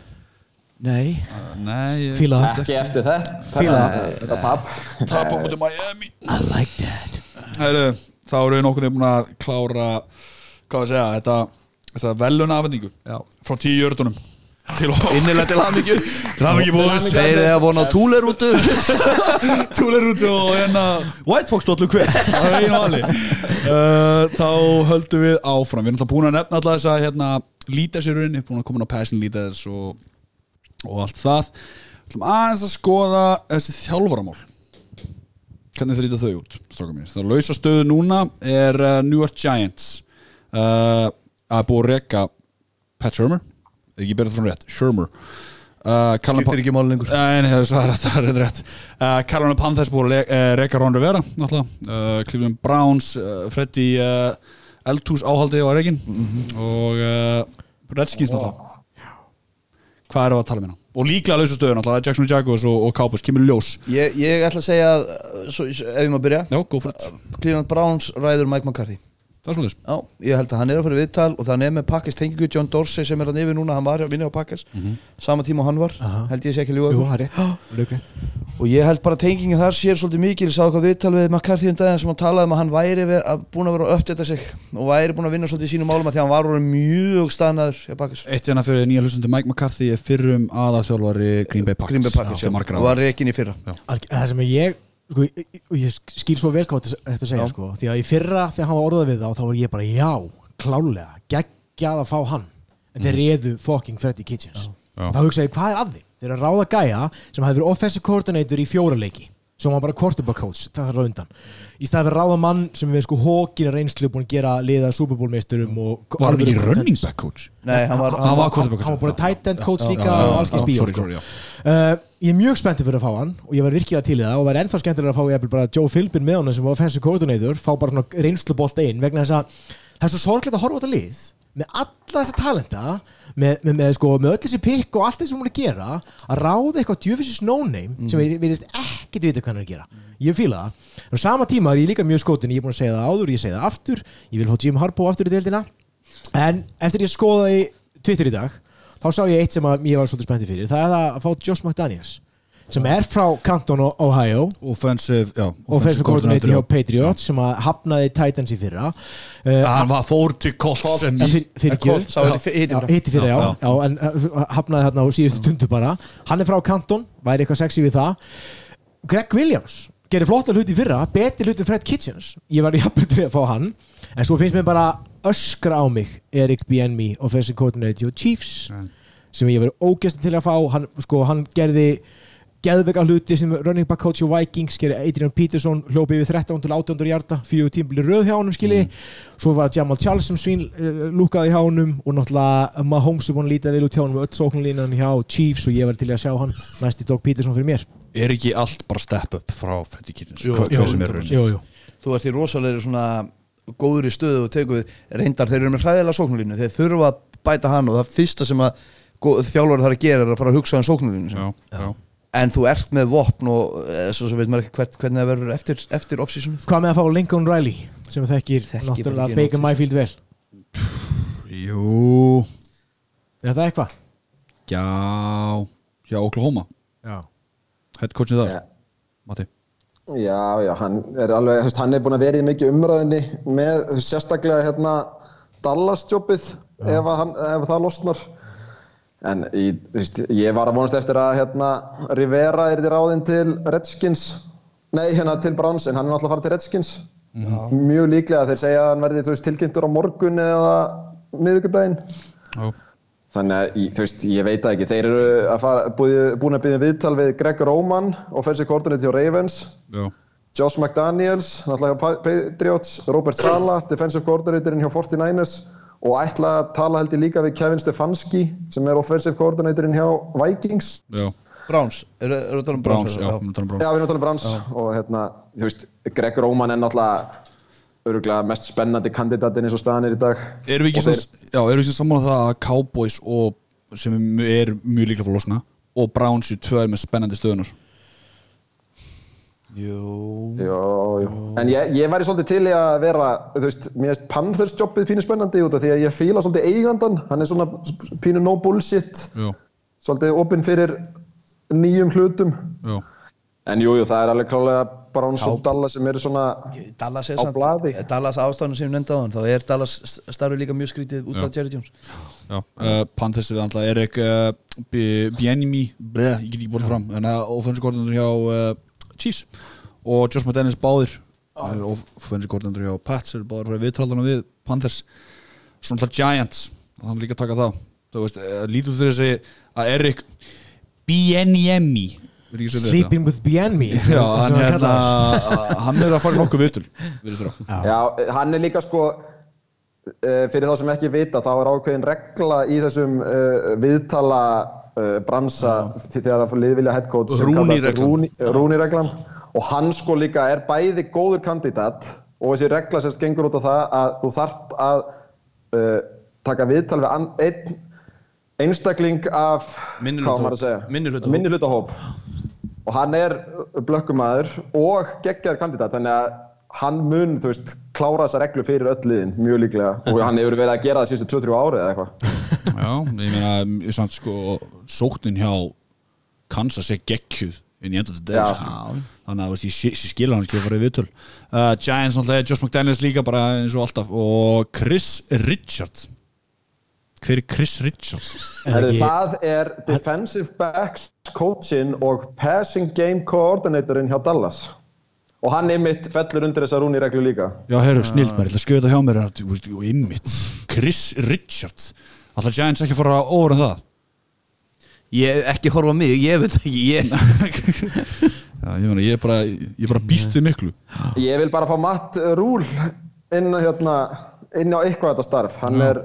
B: Nei.
A: Nei, ég
C: Fíla það.
D: Ekki eftir þetta
C: Fíla
D: Þetta- tap.
A: Tapa á mútið Miami.
C: I like that.
A: Heru, Þá eru við nokkuð búin að klára Hvað að segja, þetta Þessa veluna afhendingu
B: Já.
A: Frá tíu okkur
B: Innilega til hamingju.
A: Til ekki búið
B: Þeir eru að vona túlerútu.
A: Túlir út og hérna White Fox dollu hver. Það er einu vali uh, Þá höldum við áfram. Við erum alltaf búin að nefna alltaf þess að hérna, Lítarsirurinn, búin að koma á passion lítars og, og allt það. Við ætlum aðeins að skoða þessi þjálfaramál. Hvernig þrýta þau út, Það lausa stöðu núna er uh, New York Giants. Uh, að búið að reka Pat Shermer ekki berið það rétt, Shermer. Uh,
B: Skiptir ekki
A: rétt. Uh, Carolina Panthers búið að reka Ron Rivera Cleveland Browns uh, Freddy uh, Eldhús áhaldi á reikin og uh, Redskins náttúrulega. Hvað við að tala um hérna? Og líklega lausu stöðu náttúrulega, Jackson Jaguars og, og Cowboys. Kemur ljós.
B: Ég, ég ætla að segja svo, ef ég maður byrja. Cleveland Browns ræður Mike McCarthy
A: það er svolítið
B: Já, ég held að hann er að fara viðtal og það er með Pakkes tengingu John Dorsey sem er að nefið núna, hann var að vinna á Pakkes. Sama tíma hann var,
C: Aha.
B: held ég sé ekki að ljúga
C: Jú, það er rétt.
B: Og ég held bara að tengingin þar sér svolítið mikil. Ég sá eitthvað viðtal við McCarthy um daginn sem hann talaði um að hann væri ver, að, búin að vera að uppdata sig og væri búin að vinna svolítið í sínum málum að því að hann var orðinn mjög staðnaður
A: Eitt hérna fyrir nýja hlustundi Mike McCarthy er fyrrum aðalþjálfari Green Bay Packers.
C: Það sem ég sko, ég, ég skil svo vel hvað þetta segja sko, því að í fyrra þegar hann var orðað við þá þá var ég bara já, klálega geggjað að fá hann. En þeir reðu fucking Freddy Kitchens. Þá hugsaði ég, hvað er að þeim? Þeir eru að ráða gæja sem verið offensive coordinator í fjóra leiki sem var bara quarterback coach það þarf á undan. Í staði fyrir ráða mann sem við sko hókina reynslu búin að gera liða Super Bowl meisturum og
A: Var hann ekki running back coach?
B: Nei, hann var,
A: Hann var quarterback coach.
C: hann var búin að tight end coach líka og alls Uh, ég er mjög spenntið fyrir að fá hann og ég var virkilega til í það og var ennþá skemmtilega að fá jafnvel bara Joe Philbin með hann sem var offensive coordinator fá bara svona reynslubolt einn vegna þess að það er svo sorglega að horfa þetta lið með alla þessa talenta með, með, með, sko, með öll þessi pikk og allt þessi sem hún er að gera að ráða eitthvað djöfisins no-name sem við veist ekkert vita hvað hann er að gera. Ég fíla það, á sama tíma er ég líka mjög skotin ég er búin að segja það áður, ég segi það aftur ég vil fá Jim Harbaugh aftur í deildina. En eftir ég skoðaði Twitter í dag þá sá ég eitt sem að ég var svolítið spenntið fyrir. Það er að fá Josh McDaniels sem er frá Canton, Ohio.
A: Offensive, já
C: offensive coordinator hjá Patriots sem að hafnaði Titans í fyrra. Uh,
A: Hann var fór til Colts í
C: fyrir Já,
B: hitti- fyrra.
C: já,
A: Já,
C: já. en uh, hafnaði þarna á síðustu stundu bara. Hann er frá Canton, væri eitthvað sexy við það. Greg Williams gerir flotta hluti í fyrra, betur hluti Fred Kitchens. Ég var jafnvel til að fá hann. En svo finnst mér bara öskra á mig Erik Bienmi, offensive coordinator hjá Chiefs
A: Mm.
C: sem ég verið ógæst til að fá. Hann, sko, hann gerði geðveika hluti sem running back coach hjá Vikings gerði Adrian Peterson hljópi við 13 til 18 hjarta, fjögur tímbili röð hjá honum skilji, svo var Jamal Charles sem svín uh, lúkaði hjá honum og náttúrulega Mahomes er búin að líta vel út hjá honum með öll sóknulínan hjá Chiefs og ég var til að sjá hann. Næsti Dog Peterson fyrir mér.
A: Er ekki allt bara step up frá Freddy Kittens
B: Jú, jú,
A: er
B: jú,
C: jú.
B: þú ert í rosalegri svona góður í stöðu og tegur við. Reyndar þeir eru með hræðilega sóknulínu þeir þurfa að bæta hann og það fyrsta sem að þjálfur þarf að gera er að fara að hugsa um sóknulínu
A: Já, já.
B: En þú ert með vopn og eh, svo sem veit maður ekki hvern, hvernig það verður eftir, eftir off-seasonið.
C: Hvað með að fá Lincoln Riley sem þekkir náttúrulega Baker. Mayfield vel?
A: Jú.
C: Er það eitthvað?
A: Já Já, Oklahoma.
C: Já.
A: Head coachin þar.
D: Já.
A: Matti
D: Já, já, hann er alveg, þú veist, hann er búin að vera í mikið umræðinni með sérstaklega hérna Dallas-jobbið ef, ef það losnar. En í, þú veist, ég var að vonast eftir að hérna Rivera er því ráðinn til Redskins, nei hérna til Browns, en hann er náttúrulega að fara til Redskins. Mjög líklega þeir segja að hann verði veist, tilkynntur á morgun eða miðvikudaginn.
A: Já
D: Þannig að, í- þú veist, ég veit ekki, þeir eru að fara, búin að byggja viðtal við Greg Roman, offensive coordinator hjá Ravens,
A: Já.
D: Josh McDaniels, náttúrulega Patriots, Robert Sala, defensive coordinatorinn hjá 49ers og ætla að tala held ég líka við Kevin Stefanski sem er offensive coordinatorinn hjá Vikings.
A: Já.
B: Browns, eru er það um
A: Browns, já, við erum að tala um Browns
D: Já, við erum að tala um Browns. Og hérna, þú veist, Greg Roman er náttúrulega öruglega mest spennandi kandidatin eins og staðan er í dag.
A: Erum við ekki
D: þeir-
A: já, erum við ekki sammála um það að Cowboys og, sem er mjög líklega fyrir að losna og Browns í tvö er með spennandi stöðunar
B: Jú
D: Jó, jú. En ég, ég væri svolítið til í að vera, þú veist, mér finnst Panthers jobbið pínu spennandi út af því að ég fíla svolítið eigandan, hann er svona pínu no bullshit,
A: Já,
D: svolítið opinn fyrir nýjum hlutum.
A: já
D: En jú, jú, það er alveg klálega Browns og Dallas sem eru svona,
B: Dallas er
D: Á
B: samt,
D: blaði.
B: Dallas ástæðan sem hann þá er Dallas starfið líka mjög skrítið út af Jerry Jones.
A: Já, uh, Panthers við alltaf Erik uh, Bienimi bleð, ég get ekki búin fram en að offensive coordinator hjá uh, Chiefs. Og Josh McDaniels báðir. Er offensive coordinator hjá Pats er báðir frá viðtraldana við Panthers. Svona alltaf Giants hann er líka að taka það þú veist, uh, lítur þessi að Erik Bienimi
C: Sleeping with Bienmi
A: Já, hann, hérna, hann er að fara nokkuð vitul
D: já, hann er líka sko, uh, fyrir þá sem ekki vita, þá er ákveðin regla í þessum uh, viðtala uh, bransa þegar það lið vilja head coach sem kallast
B: Rooney-reglan.
D: Rooney- Rooney-reglan og hann sko líka er bæði góður kandidat og þessi regla sem gengur út á það að þú þarft að uh, taka viðtal við einn einstakling af
B: Minnihlutahóp.
D: Og hann er blökkumæður og geggjar kandidat þannig að hann mun, þú veist, klára þessa reglu fyrir öll liðin, mjög líklega. Og hann hefur verið að gera það síðustu 2-3 ári eða eitthvað.
A: Já, ég meina, samt sko sóknin hjá Kansas er geggjuð inn í enda til
D: Já.
A: dag sko. þannig að ég, skilja hann ekki að fara í viðtöl. Uh, Giants náttúrulega, Josh McDaniels líka bara eins og alltaf. Og Chris Richard hver er Chris Richard?
C: Er ekki-
D: það er defensive backs coachin og passing game coordinatorinn hjá Dallas. Og hann ymmit fellur undir þessa rúni reglu líka.
A: Já, herru, snilt mér, ég ætla að skjóta hjá mér og ymmit, Chris Richard. Alltaf Giants ekki fara óver en það?
B: Ég ekki horfa mig, ég veit ekki ég,
A: Já, ég meina, ég er bara, ég er bara býst við miklu.
D: Ég vil bara fá Matt Rule inn, hérna, inn á eitthvað þetta starf. Hann er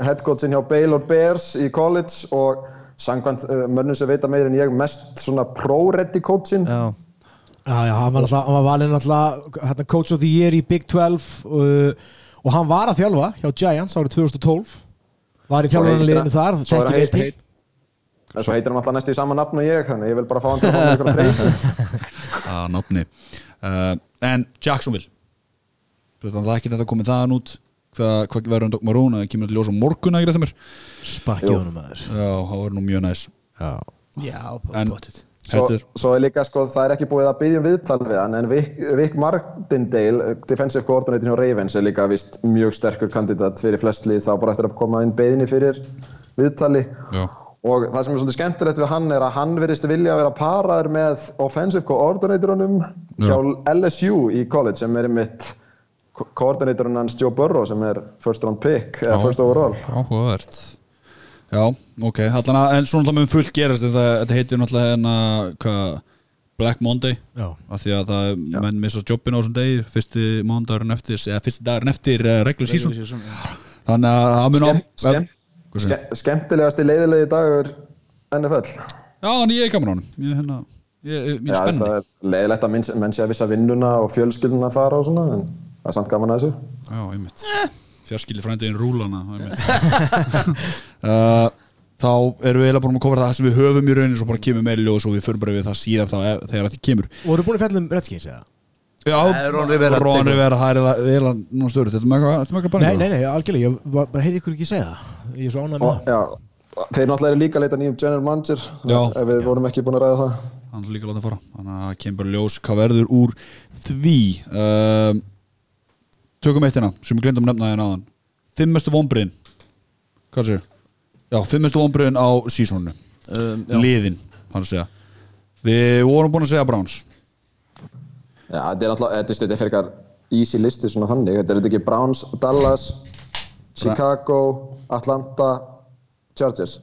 D: head coachin hjá Baylor Bears í college og samkvæmt uh, mönnum sem veita meir en ég mest svona pro-ready coachin
B: Já,
C: Já, já, hann var, alltaf, hann var valinn alltaf hérna, coach of the year í Big 12 uh, og hann var að þjálfa hjá Giants árið 2012 var í
D: hann-
C: þar
D: svo er hann heit-
C: til.
D: en svo heitir hann alltaf næstu í sama nafn og ég þannig ég vil bara fá hann til að fá mér ykkur að treyta
A: að nafni. Uh, en Jacksonville. Það er ekki þetta komið þaðan út hvað, hvað verður um Doc Marone það kemur að ljósa á morgun að gera það mér
C: sparkið
D: Jú.
C: honum maður.
A: Já, það verður nú mjög næs.
C: Já.
B: já,
A: En-
B: bóttið
D: Svo,
A: Þetta
D: svo er líka sko, það er ekki búið að byggja um viðtal við hann en Vic, Vic Martindale, defensive coordinator hjá Ravens er líka vist mjög sterkur kandidat fyrir flest lið þá bara eftir að koma inn beðinni fyrir viðtali.
A: Já,
D: og það sem er svolítið skemmtilegt við hann er að hann verðist vilja vera paraður með offensive coordinatorunum hjá LSU í college sem er mitt coordinatorun hans Joe Burrow sem er first round pick eða
A: Já.
D: first overall.
A: áhugavert. Já, ok, allan að en svona mun fullt gerast þetta, þetta heitir náttúrulega hérna hvað, Black Monday?
C: Já.
A: af því að það er menn missa jobbin á þessum degi fyrsti mánudagurinn eftir eða fyrsti dagurinn eftir uh, reglu sísón þannig að það mun á
D: Skemm, skemm, skemmtilegasti leiðilegi dagur NFL
A: já, en ég er gaman á hann ég, hérna, ég, ég, er
D: Já,
A: spennandi.
D: það er leiðilegt að menn, menn sé að vissa vinnuna og fjölskylduna fara og svona en það er samt gaman að þessu.
A: Já, einmitt. Fjarskildi frændiðin rúlana uh, Þá erum við eiginlega búin að kofra það sem við höfum í raunin svo bara kemur meiri ljós og við förum bara við það síðan þá ef- þegar það kemur.
C: Voru búin að fjalla um Redskins eða?
A: Já,
B: Nei, Ron Rivera
A: það er eiginlega- nú störu Þetta er með eitthvað- þetta er með eitthvað
C: Nei, nei, nei, algjörlega, ég var- bara heyrði ykkur ekki segja það. Ég er svo ánægð með
D: og,
C: það.
D: Já, þeir náttúrulega eru líka að leita nýjum general manager
A: Já.
D: ef við vorum ekki búin að ræða það.
A: Hann er líka að láta fara. Þannig að það kemur bara ljós hvað verður úr því. Um, Tökum eittina sem við glemdum að nefna hérna áðan Fimm mestu vonbriðin Hvað séu? Já, fimm mestu vonbriðin á sísónu
B: um.
A: Liðin, hann að segja Við vorum búin að segja Browns
D: Já, þetta er náttúrulega, þetta er- þetta er fyrir eitthvað easy listi svona þannig, þetta er ekki Browns, Dallas, Chicago, Atlanta, Chargers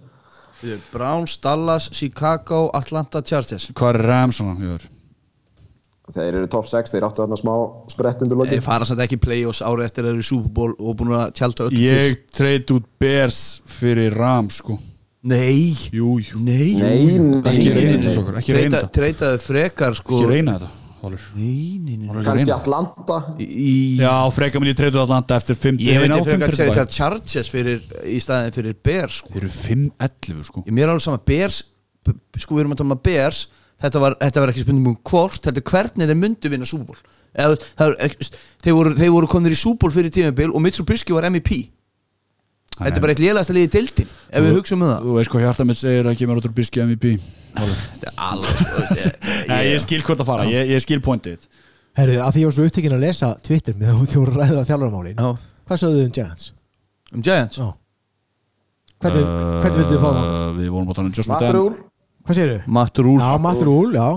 B: Browns, Dallas, Chicago, Atlanta, Chargers
A: Hvað er Rams svona? Jöður?
D: Þeir eru top 6, þeir áttu þarna smá sprett undir loki
B: Þeir fara samt ekki play-offs ári eftir að þeir eru í Super Bowl og búin að tjálta öll
A: Ég treyt út Bears fyrir Rams sko.
B: Nei,
A: Jú, jú.
B: Nei.
D: Nei, nei,
A: Ekki reyna þetta okkur, ekki reyna þetta.
B: Treytaðu frekar sko.
A: Ekki reyna þetta Hálfur.
B: Nei, nei, nei
A: Ekki
D: kannski. Atlanta.
B: Í,
A: Já, frekar minn ég treyt út Atlanta eftir 5
B: Ég veit ekki frekar treyta Chargers fyrir, í staðin fyrir Bears sko.
A: Þeir eru 5-11 sko.
B: Ég mér er alveg sama Bears Sko við erum að tala um að Bears Þetta var, þetta var ekki spurningum um hvort Þetta er hvernig þeir myndu vinna ekki- þeir, voru, þeir voru komnir í Bowl fyrir tímabil og Mitchell Trubisky var MVP Þetta er bara eitt lélegasta liði í deildin Ef við hugsaum um það.
A: Þú veist hvað hjarta mitt segir að kemur MVP Hálfur.
B: Þetta er alveg ég,
A: Nei, ég skil hvort að fara, ég, ég skil pointið
C: Herðu, að því ég var svo upptekinn að lesa Twitter með þú þjóru ræða þjálfarmálin
B: Já.
C: Hvað sögðu þið um Giants?
B: Um Giants?
C: Hvernig, hvernig vildu þið fá það?
A: Uh, Við vorum að um
C: Hvað segir þið?
B: Matt Rule.
C: Já, Matt Rule, já.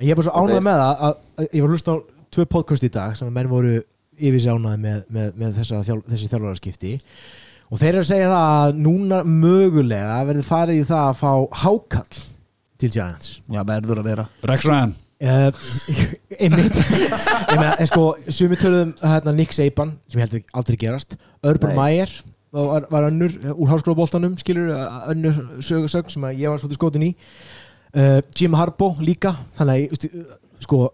C: Ég er bara svo ánægð með það að, að ég var að hlusta á tvö podcast í dag sem að menn voru yfir sig ánægð með, með, með þessa, þjál, þessi þjálfararskipti og þeir eru að segja það að núna mögulega verður farið í það að fá hákall til Giants.
B: Já, verður að vera.
A: Rex Ryan.
C: Uh, einmitt. Ég meina, eh, sko, sumi töluðum hérna, Nick Saban, sem ég heldur aldrei gerast. Urban
D: Nei.
C: Meyer var, var önnur eh, úr háskólaboltanum, skilur önnur sögursögn sem ég var svolítið skotin í. Uh, Jim Harbaugh líka þannig að, eh, sko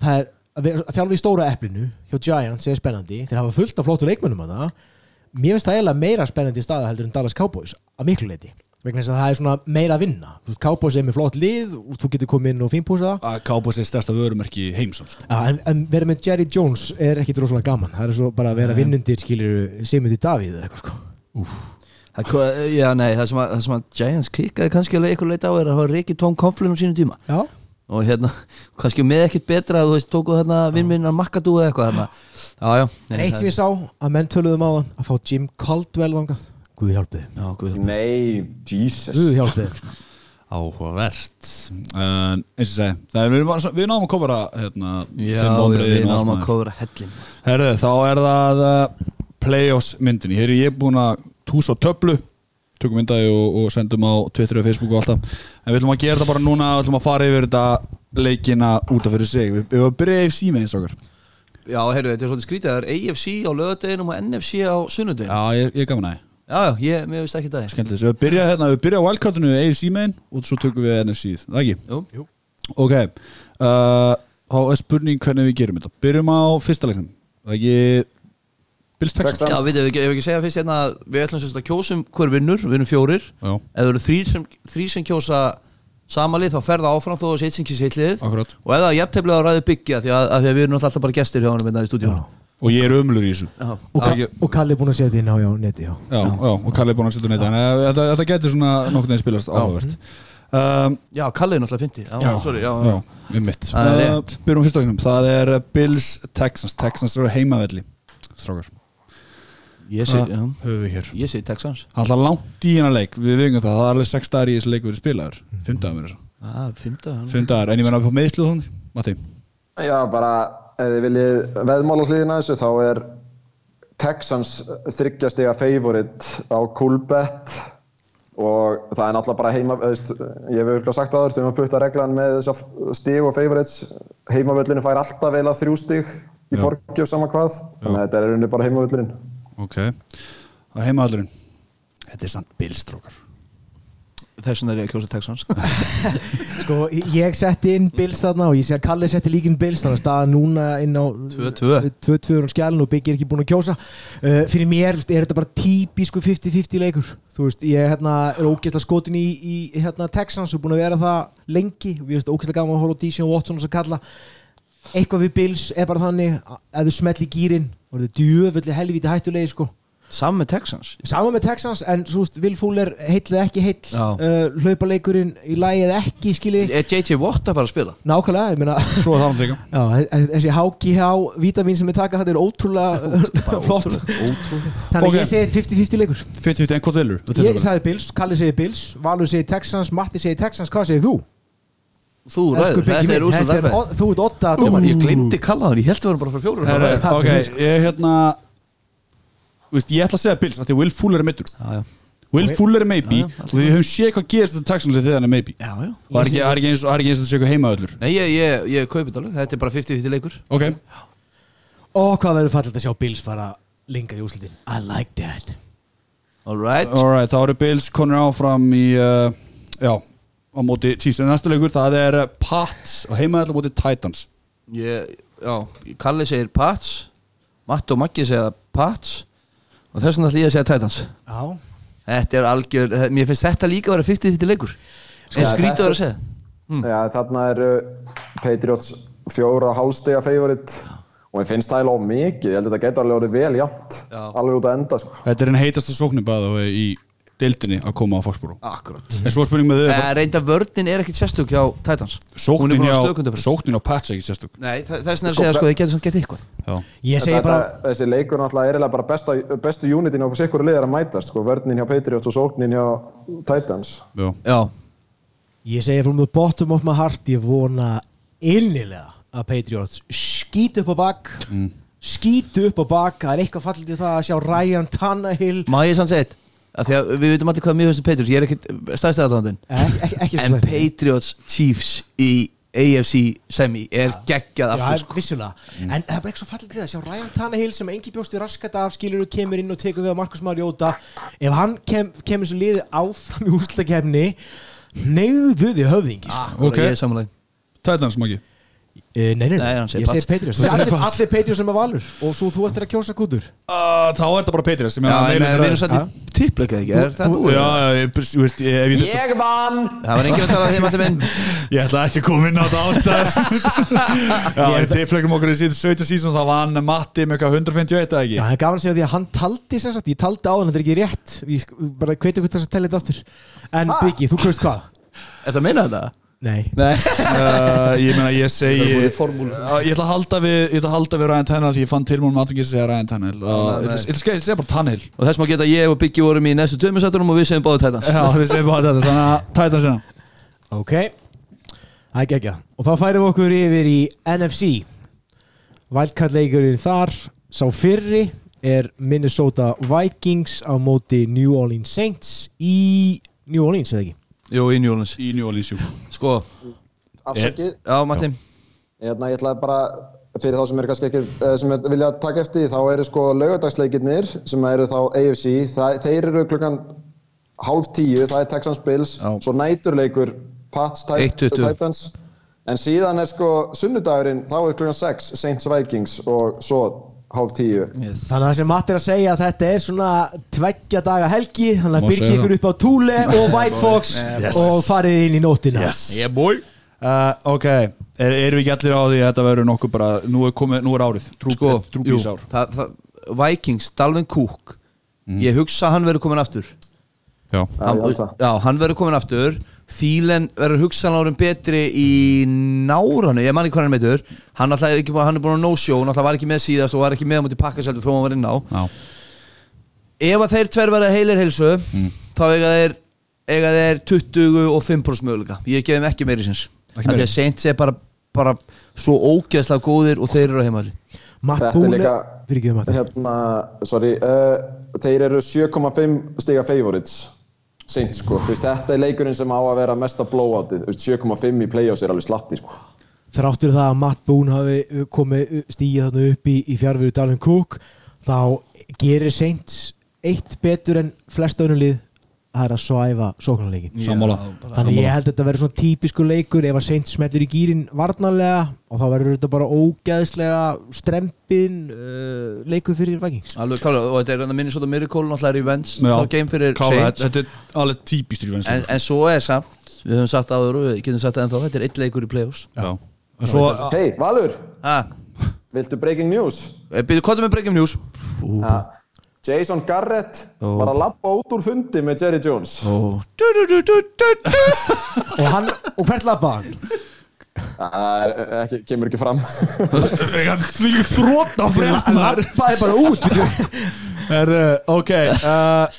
C: það er að, vera, að þjálfa í stóra eplinu hjá Giants er spennandi, þeir hafa fullt af flóttu leikmönnum að það mér finnst það eiginlega meira spennandi staða heldur en Dallas Cowboys að miklu leiti vegna þess að það er svona meira að vinna. Þú veist, Cowboys er með flott lið og þú getur komið inn og fínpúsa það.
A: Að Cowboys er stærsta vörumerki heimsam sko.
C: Já, en, en vera með Jerry Jones er ekkit rosalega gaman. Það er svo bara að vera vinnundir skilur Simundi Davíð eða eitthvað sko.
B: Það, já, nei, það sem, að, það sem að Giants klikkaði kannski alveg eitthvað leita á er að hafa reikið Tom Coughlin á sínum tíma.
C: Já,
B: og hérna, kannski með ekkert betra þú veist, tóku þarna vinnminnar Makadú eða eitthvað þarna. Já, já.
C: Eitt sem ég sá að menn töluðum á hann að fá Jim Caldwell þangað Guði hjálpið.
B: Já, guð
D: Nei, Jesus.
C: Guði hjálpið
A: áhugavert. En eins og segi það er, við, erum- við náum að kofra hérna,
B: Já,
A: fimm
B: já,
A: vonbrigðin
B: við
A: og allt
B: náum að
A: maður.
B: kóra hellin
A: Herðu, þá er það uh, Playoffs myndinni, hér er ég búin að túsa á töflu, tökum myndaði og, og sendum á Twitter og Facebook og alltaf en við ætlum að gera þetta bara núna, við ætlum að fara yfir þetta leikina út af fyrir sig. Við, við varum að byrja AFC með eins okkar.
B: Já, heyrðu, þetta er svolítið skrítið. Það er AFC á lögadeginum og NFC á sunnudegin Já,
A: ég, ég gaf hana
B: já, ég, mér veist ekki það
A: svo við byrja hérna, við byrja á wildcardinu AFC megin og svo tökum við NFC, það ekki?
B: Jú,
A: Ok, uh, þá er spurning hvernig við gerum þetta. Byrjum á fyrsta leiknum. Það ekki Bills Texans.
B: Já, við ef við ekki segja fyrst hérna að við ætlum sérst að kjósum hver vinnur, við erum fjórir.
A: Já,
B: ef það eru þrýr sem, þrý sem kjósa samalið þá fer það áfram þó sem kýs heitliðið
A: akkurat.
B: Og ef það er jafntefnilega að ræði byggja því að, að því að við erum alltaf bara gestir hjá honum hérna í stúdíónu
A: Og ég er ömlur í þessu.
C: Og, Ka
A: ég-
C: og Kalli er búin að setja inn á já, neti já.
A: Já, já, og Kalli er búin að setja neitt Þannig að þetta, þetta getur svona nokkuð þeim spilast áhugavert um,
B: já Kalli er náttúrulega fyndi. Já, sorry, já,
A: Já, um mitt
B: Það er
A: Uh. Byrjum á fyrsta leiknum. Það er Bills Texans. Texans eru á heimavelli Strákar.
B: Ég sé,
A: Það
B: já,
A: höfum við hér?
B: Ég sé Texans.
A: Alltaf langt í hennar leik. Við vingum það. Það er alveg sex dagar í þessu leik verið spilaður. Fimm dagar með þessu
B: ah, Fymta
A: Fimm dagar En ég menna på meðslu þannig. Matti?
D: Já, bara ef þið viljið veðmála hliðina þessu þá er Texans þryggjastega favorit á Coolbet. Og það er náttúrulega bara heima veist, ég hef virkulega sagt aður þegar maður putta reglan með þess stig og favorites. Heimavöllinu fær alltaf vel að þrjú stig í forgjöf sama hvað. Þannig að þetta er rauninni bara heimavöllurinn.
A: Ok. Það er heimavellurinn Þetta er samt Bills strákar
B: Þessum er ég að kjósa Texans.
C: Sko, ég setti inn Bills þarna og ég sé að Kalli setti líka inn Bills þannig að staða núna inn á
B: 2-2.
C: 2-2 á skjælun og Biggi er ekki búin að kjósa. Uh, fyrir mér er þetta bara típisku 50-50 leikur? Þú veist, ég hérna, er ógeðslega skotin í, í hérna, Texans og búin að vera það lengi. Og ég veist ógeðslega gaman að horfa á Dísjón Watson og svo kalla. Eitthvað við Bills er bara þannig að ef þú smelli gýrin og er djöfulli helvíti hættulegi sko
B: Saman með Texans.
C: Saman með Texans en svo veist, Will Fuller heill eða ekki heill. Uh, hlaupaleikurinn í lagi eða ekki skiljið
B: Er JJ Watt að fara að spila?
C: nákvæmlega, ég meina
A: Svo er það hann líka
C: Já, þe- þessi HGH vítamin sem við taka þetta er ótrúlega flott.
B: Ótrúlega.
C: Þannig
A: Ok.
C: ég segi 50-50 leikur.
A: 50-50 en hvað velur?
C: Ég sagði Bills, Kalli segi Bills Valur segi Texans, Matti segi Texans Hvað segir þú?
B: Þú ræður, þetta er
C: er
B: aðferð
C: o- Þú ert otta að dóma
B: Ég glimti kallaður, ég held að vera bara fyrir
C: takk
A: ok, ég hérna Þú veist, ég ætla að segja Bills af Því Will Fuller er mittur Will. Fuller er maybe.
B: Já, já,
A: Og við höfum séð hvað gerist þetta Texans þegar hann er maybe.
B: Já, já.
A: Og það er ekki, eins og það er ekki eins og það sé eitthvað heimaöllur
B: Nei, ég, ég, ég kaupi þetta alveg, þetta er bara 50-50 leikur.
A: Ok,
C: Ó, hvað verður fallið að sjá Bills fara lengar í úslitin I like that.
B: Alright
A: alright, þá eru Bills konur áfram í uh, Já, á móti Chiefs. En næsta leikur, það er uh, Pats Og heimaöllur móti Titans.
B: Ég, Já, Kalli segir Pats. Matt og Maggi segja Pats Og þess vegna ætla ég að segja Titans.
C: Já.
B: Þetta er algjör, mér finnst þetta líka að vera 50-50 leikur.
D: Já,
B: skrítið að vera að segja.
D: Já, þarna eru Patriots fjóra hálfstega favorit. Og ég finnst það eiginlega of mikið, ég held að þetta getur alveg orðið vel
B: Já.
D: alveg út að enda sko.
A: Þetta er einn heitasta sóknir bæða í deildinni að koma á Foxborough.
B: Akkurat.
A: En svo er spurning með þau.
B: Eh, Reynda vörnin er ekkit sérstök hjá Titans. Hún er
A: Sóknin
B: búin að
A: hjá,
B: slökunda fyrir.
A: sóknin á Pats er ekki sérstök.
B: Nei, þa- þess vegna er að
D: Sko,
B: segja sko, þið getur samt gett eitthvað.
A: Já,
C: Ég segi
D: Þetta,
C: bara
D: þessi leikur náttúrulega er eiginlega bara besta, bestu unitin á sikkur liðar að mætast, sko, vörnin hjá Patriots og sóknin hjá Titans.
A: já.
B: Já,
C: Ég segi from the bottom of my heart Ég vona innilega að Patriots skýtu upp á bak. Mm. skýtu upp á bak Það er eitthvað fallið til það að sjá Ryan Tannehill
B: má ég sann segja eitt Af Því að við veitum allir hvað mjög um Patriots Ég er
C: ekki, ekki, ekki
B: En Patriots Chiefs í AFC semi er geggjað
C: Já,
B: aftur sko.
C: vissulega. En það er bara eitthvað fallið til það. Að sjá Ryan Tannehill sem engi bjósti raskat af skilur kemur inn og tekur við að Markus Mariota. Ef hann kem, kemur svo liði áfram í úrslutakefni Neyðu þið höfðingi sko.
B: Akkurat,
A: Ok.
B: Ég
C: Uh, nei, nei,
B: Nei,
C: nei,
B: segir
C: ég segi
A: segir
C: Allir, Patriots sem er valur. Og svo þú eftir að kjósa kútur?
A: Uh, Þá er þetta bara Patriots ég
B: Já, við erum satt í tippleika ekki, er það
C: Þú-
B: búið?
A: Já, ég,
D: vann!
B: Það var enginn að tala að þeim að þeim
A: ég ætla ekki að koma inn á þetta ástæð Já, ég tippleikum okkur í síðan 17 sísón þá vann Matti með eitthvað 151 eða ekki?
C: Já, það er gaman að segja því að hann taldi sem sagt, ég taldi á hann, þetta er ekki rétt. Sk- bara hveti ykkur þess að tella þetta aftur. En Biggi, þú Nei.
B: Nei.
A: Uh, Ég meina, ég segi
B: er.
A: Uh, Ég ætla að halda við, ég ætla að halda við Ryan Tannehill því ég fann tilmúin maður að segja Ryan Tannehill uh,
B: nei.
A: Ég ætla að segja bara Tannehill.
B: Og þess maður geta ég og Biggi vorum í næstu tömmisættunum og við segjum báðu tætans
A: Já, við segjum bara þetta, þannig að tæta sinna
C: Ok, það er ekki Og þá færum við okkur yfir í NFC Wildcard leikurinn þar Sá fyrri er Minnesota Vikings á móti New Orleans Saints í New Orleans, eða ekki?
B: Jú, í New Orleans
A: Í New Orleans, jú
B: Sko,
D: Afsakið.
B: já Matti
D: Hérna, ég ætlaði bara, fyrir þá sem er kannski ekki, eh, sem er, vilja taka eftir þá eru sko laugadagsleikirnir sem eru þá AFC, það, þeir eru klukkan hálf tíu, það er Texans Bills,
B: Já.
D: svo næturleikur Pats Tit-
B: 1:20.
D: Titans, en síðan er sko sunnudagurinn, þá er klukkan 6 Saints Vikings og svo hálf tíu.
B: yes.
C: Þannig að það sem Matti er að segja að þetta er svona tveggja daga helgi þannig að byrja ykkur upp á Thule og White Fox
A: Yes.
C: og farið inn í nótina
B: Yeah boy.
A: Uh, Ok, er, erum við ekki allir á því að þetta verður nokkuð bara Nú er, komið, nú er árið,
B: Sko, jú,
A: trúbís ár
B: það, það, Vikings, Dalvin Cook. Ég hugsa að hann verður komin aftur.
D: Já, það.
B: Já, hann verður komin aftur Þílen verður hugsanlega árum betri í náranu, ég man ekki hvað hann meitur hann, alltaf er ekki, hann er búin að no-show hann alltaf var ekki með síðast og var ekki með á múti pakkaseldu þó hann var inn á.
A: Já,
B: Ef að þeir tver verða heilir heilsu þá eiga þeir, eiga þeir 25% möguleika. Ég gef þeim ekki meiri sinns.
A: Ekki
B: Því að Saints er bara, bara svo ógeðslega góðir og þeir eru á heimalli
C: Matt
D: Þetta er
C: Búle
D: hérna, sorry, uh, þeir eru 7,5 stiga favorites. Saints sko, þú veist, þetta er leikurinn sem á að vera mesta blowoutið, þú veist, 7,5 í playoffs er alveg slatti sko.
C: Þráttur það að Matt Boone hafi komið stíið þarna upp í, í fjárveru Dalvin Cook þá gerir Saints eitt betur en flest önnum lið það er að svæfa sóknarleikin
A: sammála.
C: Þannig ég held að þetta verður svona típisku leikur ef að Saints smetlur í gýrin varnarlega og þá verður þetta bara ógæðslega strempin uh, leikur fyrir Vikings.
B: Alveg klálega, og þetta er að minni svona Miracle game fyrir
A: Klára,
B: Saints.
A: þetta er alveg típist í
B: en,
A: vennslu
B: en svo er samt, við höfum sagt áður og við getum sagt það ennþá, þetta er eitt leikur í playoffs.
A: Já, en svo
D: Hei, Valur,
B: Ha,
D: viltu breaking news?
B: byrju, hvað er með Breaking News?
D: Ha, Jason Garrett
B: Ó.
D: var að lappa út úr fundi með Jerry Jones.
B: Oh.
C: og, hann, og hvert lappa hann?
D: Það er, ekki, kemur ekki fram.
A: Því þrótt á
C: Hann
A: fréttunar
C: lappaði bara út.
A: Er, uh, ok uh,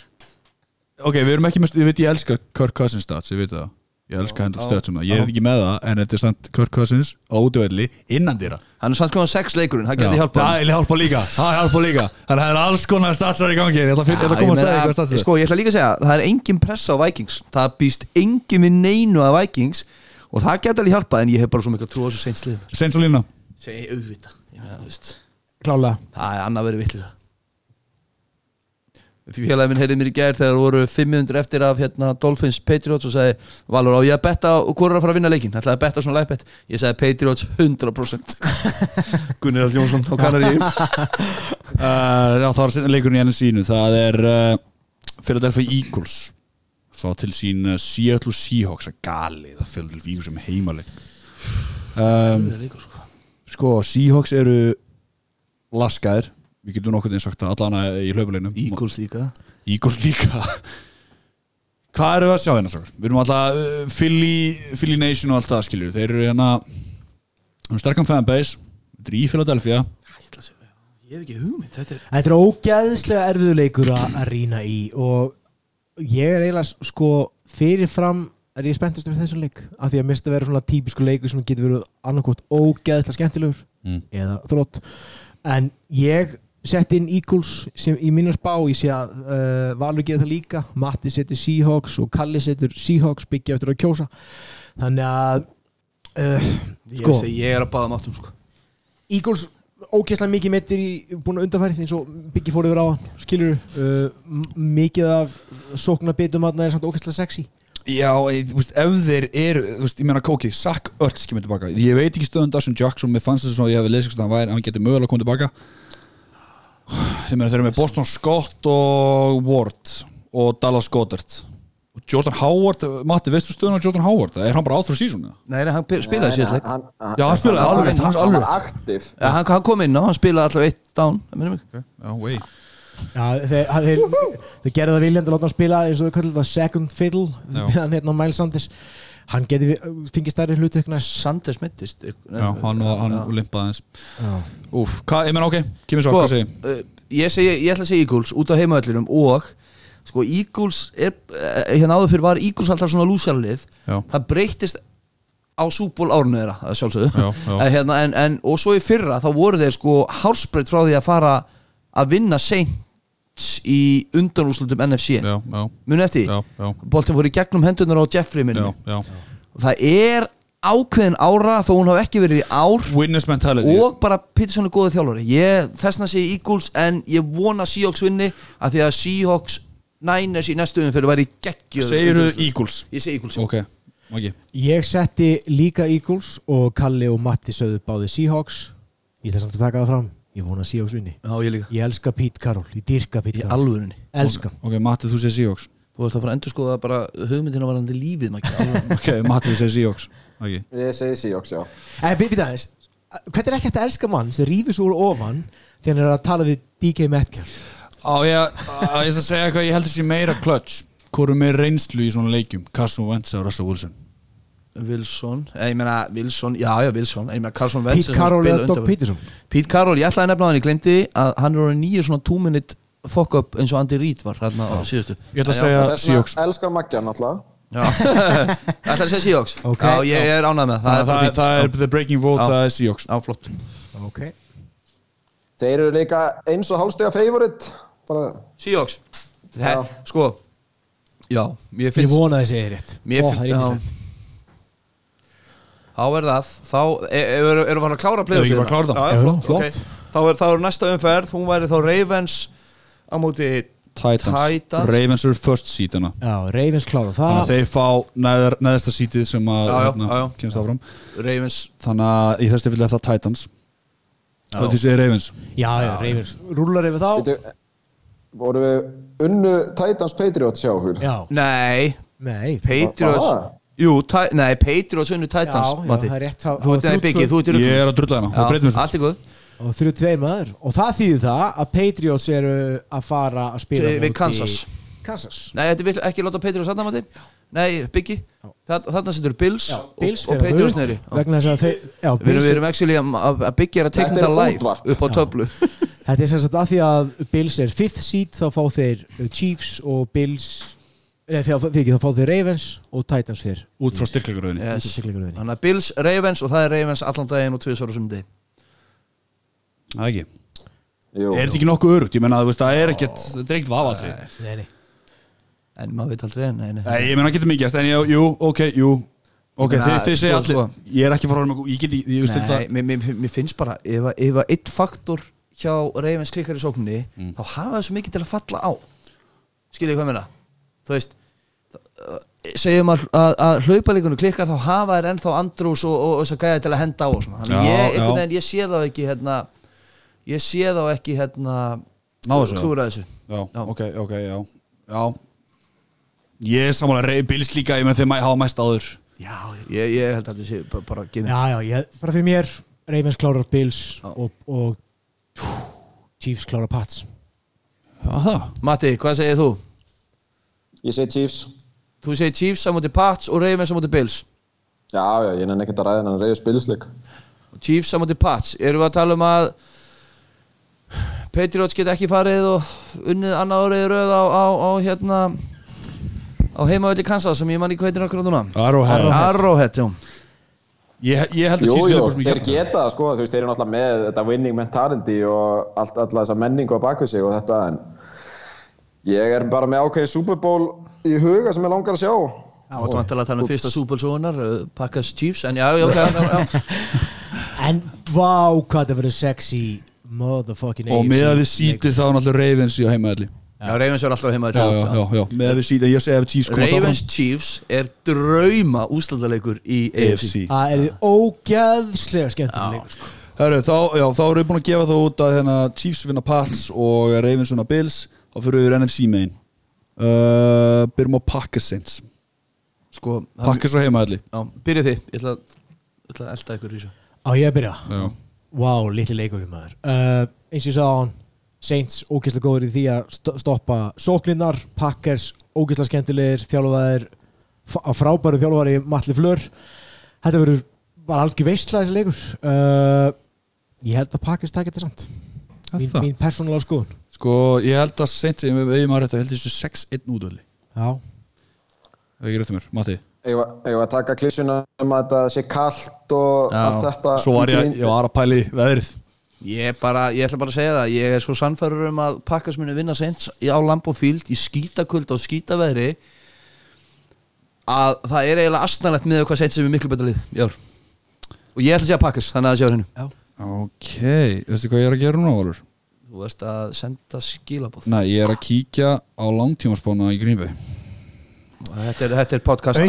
A: Ok, við erum ekki með Ég veit ég elska Kirk Cousins stats, ég veit það Ég elska hendur stats um það, ég er ekki með það En þetta er samt Kirk Cousins á útvelli Innan dýra
B: Hann er samt konar sex leikurinn, það geti hjálpað
A: Það er hjálpa líka, það er hjálpa líka. Þannig að það er alls konar statsar í gangi Ég ætla ætla að koma að stæða eitthvað statsar
B: Sko, ég ætla líka að segja, það er engin pressa á Vikings. Það býst engin við neinu að Vikings Og það geti alveg hjálpað En ég hef bara svo mikið að trúa þessu seint slið
A: Seins og lína
B: Segi auðvitað Ég meina, þú veist,
C: Klálega
B: Það er annað verið vittlið Félagin minn heyrði mér í gær þegar voru 500 eftir af hérna, Dolphins Patriots og sagði Valur á ég að betta og hvor er að fara að vinna leikin ætlaði að betta svona bet ég sagði Patriots 100% Gunnar Allt Jónsson á Kanari
A: uh, Já, það var leikurinn í enn sínu Það er uh, Philadelphia Eagles Fá til sín uh, Seattle Seahawks. Að galið að Philadelphia Eagles sem heimaleg um, Sko, Seahawks eru laskaðir Við getum nokkuð eins sagt það allan í hlaupuleginum
B: Eagles líka.
A: Eagles líka. Hvað eru við að sjá hérna svo? Við erum alltaf uh, Philly, Philly Nation og allt það skiljur Þeir eru hérna um sterkan fanbase Þetta er í Philadelphia.
B: Ég hef ekki hugmynd. Þetta er
C: Þetta er ógæðslega erfiðu leikur að að rýna í og ég er eiginlega sko fyrirfram er ég spenntast fyrir þessu leik af því að mista vera svona típisku leikur sem getur verið annarkot ógæðslega skemmtilegur
A: Mm.
C: eða þrótt en ég sett inn Eagles sem í minnar spá, ég sé að uh, Valur gerir það líka, Matti setur Seahawks og Kalli setur Seahawks byggja eftir að kjósa. Þannig að uh,
B: Ég,
C: Sko.
B: ég er að báða máttum sko.
C: Eagles ógeðslega mikið meittir í búin að undanfærið eins og Biggi fór yfir á hann skilur uh, m- mikið af sóknabitum að það er samt ógeðslega sexy.
A: Já, ég, þú veist, ef þeir eru þú veist, ég meina Kóki, Sack Örts kemur tilbaka. Ég veit ekki stöðun Dawson Jackson mér fannst þess að ég hefði lesið að hann getur mögulega komið tilbaka ég meina þeir eru með Boston Scott og Ward og Dallas Goddard. Og Jordan Howard, Matti, veistu stöðun á Jordan Howard? Er hann bara frá sísónu?
B: Nei, nei, hann spilaði síðast leik.
A: Já, hann spilaði, alveg rétt, hann er alveg
D: var aktiv
B: ja, hann, hann kom inn og hann spilaði alltaf eitt mig.
A: Já, wey
C: Já, þeir, þeir, þeir gerðu það viljandi að láta hann spila eins og þau kallið það second fiddle
A: Já.
C: hann hérna á Miles Sanders hann geti vi- fengið stærri hlutökna
B: Sanders mittist
A: Já, hann, var- hann limpaði eins
C: Já.
A: Úf, hvað, ég menn ok, kemur svo,
B: sko,
A: hvað segir?
B: uh, ég, segi, ég ætla að segja Eagles út á heimaöllinum og sko Eagles er, uh, hérna áður fyrir var Eagles alltaf svona lúsjarlið það breytist á súból árunu þeirra að sjálfsögðu. Hérna, en, en, og svo í fyrra þá voru þeir sko hálsbreytt frá því að fara að vinna Saints í undanúslutum NFC
A: Já, já,
B: muni eftir,
A: já, já,
B: boltin fór í gegnum hendunar á Jeffrey minni.
A: Já, já.
B: Og það er ákveðin ára þó hún hafi ekki verið í ár.
A: Winners mentality.
B: Og bara Peterson er góðið þjálfari. Ég þessna sé Eagles en ég vona Seahawks vinni að því að Seahawks Niners í næstu umfyrir væri geggjöð
A: Segirðu Eagles?
B: ég segi Eagles
A: Ok, ok
C: Ég setti líka Eagles og Kalli og Matti sögðu báði Seahawks. Ég ætla samt að taka það fram Ég vona Seahawks vinni.
B: Já ég líka.
C: Ég elska Pete Carroll, ég dyrka Pete
B: í
C: Carroll.
B: alvörinni
C: Elska hann.
A: Ok, Matti, þú segir Seahawks?
B: Þú ert að fara að endur skoða bara hugmyndina varandi lífið maður
A: Ok, Matti, þú segir Seahawks Ok
D: Ég segi Seahawks, já.
C: En býta aðeins Hvernig er ekki hægt að elska mann sem rífur svo úr ofan þegar hann er að tala við DK Metcalf?
A: Á ég að ég ætla að segja eitthvað ég heldur sér meira clutch Hvor er með reynslu í svona leikjum Carson Wentz og Russell Wilson
B: Wilson, eh, ég meina Wilson, já já Wilson ég meina Carson Wentz
C: Pete Carroll eða Doug Peterson?
B: Pete Carroll, ég ætlaði að nefna á hann, ég glemdi að hann er nýju svona 2 minute fuck up eins og Andy Reid var hérna á síðustu.
A: Ég ætla að segja Seahawks.
D: elskar Magjan alltaf
B: Já, ætlaði að segja Seahawks. Já, ég er ánægð með það,
A: Það,
B: er
A: er the breaking vote, það er Seahawks.
B: Já, flott.
C: Ok.
D: Þeir eru líka eins og hálfstega favorite bara,
B: Seahawks. Sko Já, mér
C: Ég
B: finnst
C: vona að þið segir rétt.
B: Mér
C: Ó,
B: finn-
C: það er
B: já.
C: yndislegt
B: Þá er það Þá e- erum við erum við að klára
A: að það?
B: Flott. ok. Þá er, er næsta umferð Hún væri þá Ravens á móti
A: Titans,
B: Titans.
A: Ravens eru first seatana
C: Já, Ravens klára
A: Þannig að
C: það
A: þeir fá neðar, neðasta sítið sem að hérna,
B: já, já.
A: kemst áfram.
B: Ravens.
A: Þannig að í þessi er það Titans. Og því segir Ravens.
C: Já, já, Ravens Rúlar yfir þá.
D: Voru við unnu Titans Patriots hjá okkur?
C: Já,
B: Nei,
C: nei.
B: Patriots
D: það?
B: Jú, nei, Patriots unnu
C: Já,
B: Titans
C: já,
B: Matti.
C: það er rétt þá-
B: Þú ert
C: þrjú-
B: byggið, þú ert í
A: Ég
B: rugglinu.
A: er að drulla hérna,
B: Já,
A: það breytum við
B: Allt er góð
C: og þrjú tveir maður og það þýðir það að Patriots eru að fara að spila
B: Við
C: móti-
B: Kansas.
C: Kansas.
B: Nei, þetta vil ekki láta Patriots þarna Matti. Nei, byggi Þarna setur Bills
C: Já,
B: og-
C: Bills
B: og
C: fyrir
B: Patriots neyri
C: vegna þess að þeir já,
B: Við erum,
C: Bills,
B: við erum actually að, að að byggja er að tekna
D: Þetta er
B: þetta live
D: útvarp.
B: upp á töflu.
C: Þetta er sem sagt að því að Bills er fifth seed þá fá þeir uh, Chiefs og Bills að því þá fá þeir Ravens og Titans fyrr
A: út frá styrkleikuröðinni
B: yes. Þannig að Bills, Ravens og það er Ravens allan daginn og tvisvar og sundi
A: Það ekki
D: Jú.
A: Er þetta ekki nokkuð örugt? Ég menna að það er ekkert það er ekkert vafatri
C: Nei, nei.
B: En maður veit aldrei nei, nei.
A: Nei, ég menna að getur mikið en ég, jú, ok, jú Ok,
B: Ég meina,
A: þið, þið segja
B: sko,
A: allir
B: sko.
A: Ég er ekki fara með Ég get ekki, ég veist
B: Nei,
A: þetta
B: mér, mér, mér finnst bara ef, að- ef að eitt faktor hjá Ravens klikkar í sókninni
A: Mm.
B: þá hafa það svo mikið til að falla á skiljið hvað ég meina þú veist segjum að, að, að hlaupalíkunum klikkar þá hafa þær ennþá Andrews og, og, og þess að gæða til að henda á og svona. þannig
A: Já,
B: ég,
A: já.
B: veginn, ég sé þá ekki hérna, ég sé þá ekki hérna
A: Ná þessu.
B: klúra þessu
A: Já,
B: Já.
A: ok, ok, já Já Ég er samanlega reyði bils líka Ég menn þeir mæ hafa mest áður
B: já, ég, ég held að þetta sé bara, bara gefið
C: Já, já, ég, bara fyrir mér Ravens klárar Bills
B: Já.
C: og, og Chiefs klárar Pats
A: það
B: Matti, hvað segir þú?
D: Ég segi Chiefs.
B: Þú segir Chiefs á móti Pats og Ravens á móti Bills.
D: Já, já, ég nenni ekkert að ræða hennan reyðu spilsleik
B: Chiefs á móti Pats. Erum við að tala um að Patriots get ekki farið og unnið annað árið í röð á, á, á hérna á heimavelli Kansas sem ég man ekki hvað heitir okkur á núna.
A: Arrowhead.
B: Arrowhead, já.
A: Ég, ég held að
D: Jú,
A: Chiefs
D: jú,
A: vilja bara sem
D: þeir
A: ég
D: geta það sko, þú veist, þeir eru náttúrulega með þetta winning mentality og allt, alla þessa menningu á bakvið sig og þetta en ég er bara með ákveðið Super Bowl í huga sem ég langar að sjá.
B: Já, þú vantilega að tala um fyrsta Super Sónar uh, Packers Chiefs, en já, já, já, já.
C: En vá, hvað það verður sexy Motherfucking
A: Og
C: AFC
A: með að við sítið þá er náttúrulega Ravens í heimaðalli
B: já, Ravens er alltaf
A: Já,
B: heimavelli.
A: Já, já, já Með að við sítið, ég segi að Chiefs komast
B: Ravens Chiefs er drauma úslandaleikur í AFC
C: Það er ógæðslega skemmtileg leikur sko.
A: Herru, þá, já, þá erum við búin að gefa það út að hérna, Chiefs vinna Pats og Ravens vinna Bills þá fyrir við NFC megin. Uh, Byrjum á Packers Saints.
B: Sko,
A: á heimaðalli
B: Já, byrja þið, ég ætla, ég ætla að elda ykkur í þessu.
C: Á ég að byrja?
A: Já.
C: Vá, litli leikur maður. Uh, eins og ég sagði á hann Saints ógeðslega góður í því að st stoppa sóklinnar, Packers ógeðslega skemmtilegir, þjálfaðir á frábæru þjálfari Matli Flör þetta verður bara algjör veistla þessi leikur. Uh, ég held að Packers takja þetta samt. Mín, mín persónulega skoðun
A: Sko, ég held að Saints Ég veið maður þetta, ég held þessu 6-1 útvöldi
C: Já,
A: Það er ekki rétt um mér, Matti
D: Ég var, að taka klísuna um að þetta sé kallt og
B: Já.
D: allt þetta
A: Svo var ég, ég var að pæli veðrið
B: Ég, bara, ég ætla bara að segja það Ég er svo sannfærður um að Packers muni vinna seint á Lambo Field í skítakuld og skítaveðri að það er eiginlega astnalegt með hvað seint sem er miklu betra lið ár og ég ætla að segja Packers, þannig að það sé á hennu
C: já.
A: Ok, veistu hvað ég er að gera núna, Valur?
B: Þú veist að senda skilabóð
A: Nei, ég er að kíkja á langtímaspána í Greenbay
B: þetta er, þetta er podcast.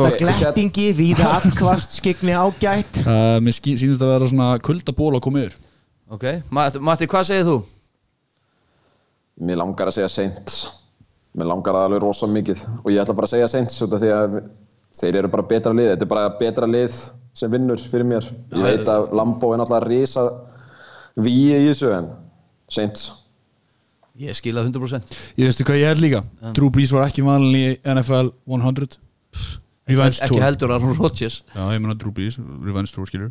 D: Fólk.
C: glettingi víða allkvast skikni ágætt.
A: Uh, Mér sýnist að vera svona kuldaból að koma yfir.
B: Ok, Matti, Matti, hvað segir þú?
D: Mér langar að segja Saints. Mér langar það alveg rosa mikið. Og ég ætla bara að segja Saints út af því að þeir eru bara betra lið. Þetta er bara betra lið sem vinnur fyrir mér. Ég veit að Lambo er náttúrulega risa víi í þessu en Saints.
B: Ég skila 100%
A: Ég veistu hvað ég er líka. Drew Brees var ekki valin í NFL 100 Revenge
B: Ekki
A: Tour.
B: heldur Aaron Rodgers.
A: Já, ég meina Drew Brees, Revenge Tour skilur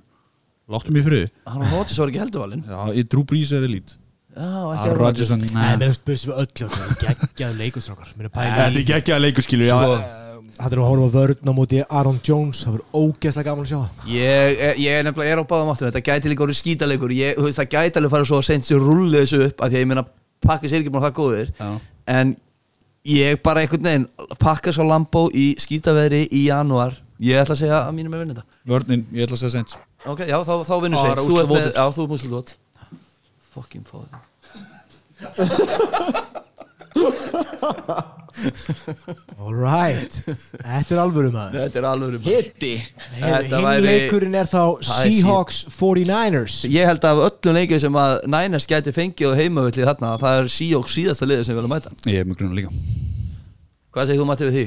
A: Láttu mig í friði.
B: Aaron Rodgers var ekki heldur valinn.
A: Já, ég Drew Brees er elít
B: Já, ekki
A: Aaron Rodgers
C: Nei, mér finnst byrjum við öllu þetta er geggjaður leikurstrákar Mér er
A: Þetta
C: pæli
A: er ekki að leikur skilur Já,
C: Það er að horfa vörðn á móti Aaron Jones Það verður ógeðslega gaman að sjá.
B: Ég, ég, ég er nefnilega er á báðum áttum Þetta gæti líka orðið skítalegur. Ég, þú veist, Það gæti alveg fara svo að seint sér rullið þessu upp af Því að ég meina pakkis er ekki búin að það góðir.
A: Já.
B: En ég bara einhvern veginn Pakkas á Lambo í skítaveðri í janúar. Ég ætla að segja að mínum er vinnið þetta
A: Vörnin, ég ætla að segja seint
B: Ok, já, þá, þá vinnur seint Þú ert með, já, þú ert
C: Alright Þetta er alvöru maður.
B: Þetta er alveg
D: Hitti.
B: Þetta
C: Hinn
B: væri-
C: leikurinn er þá
B: Það er
C: Seahawks 49ers.
B: Ég held að af öllum leikið sem að Niners gæti fengið á heimavöllið þarna Það er Seahawks síðasta liðið sem við viljum mæta.
A: Ég er með grunna líka.
B: Hvað segir þú Matti við því?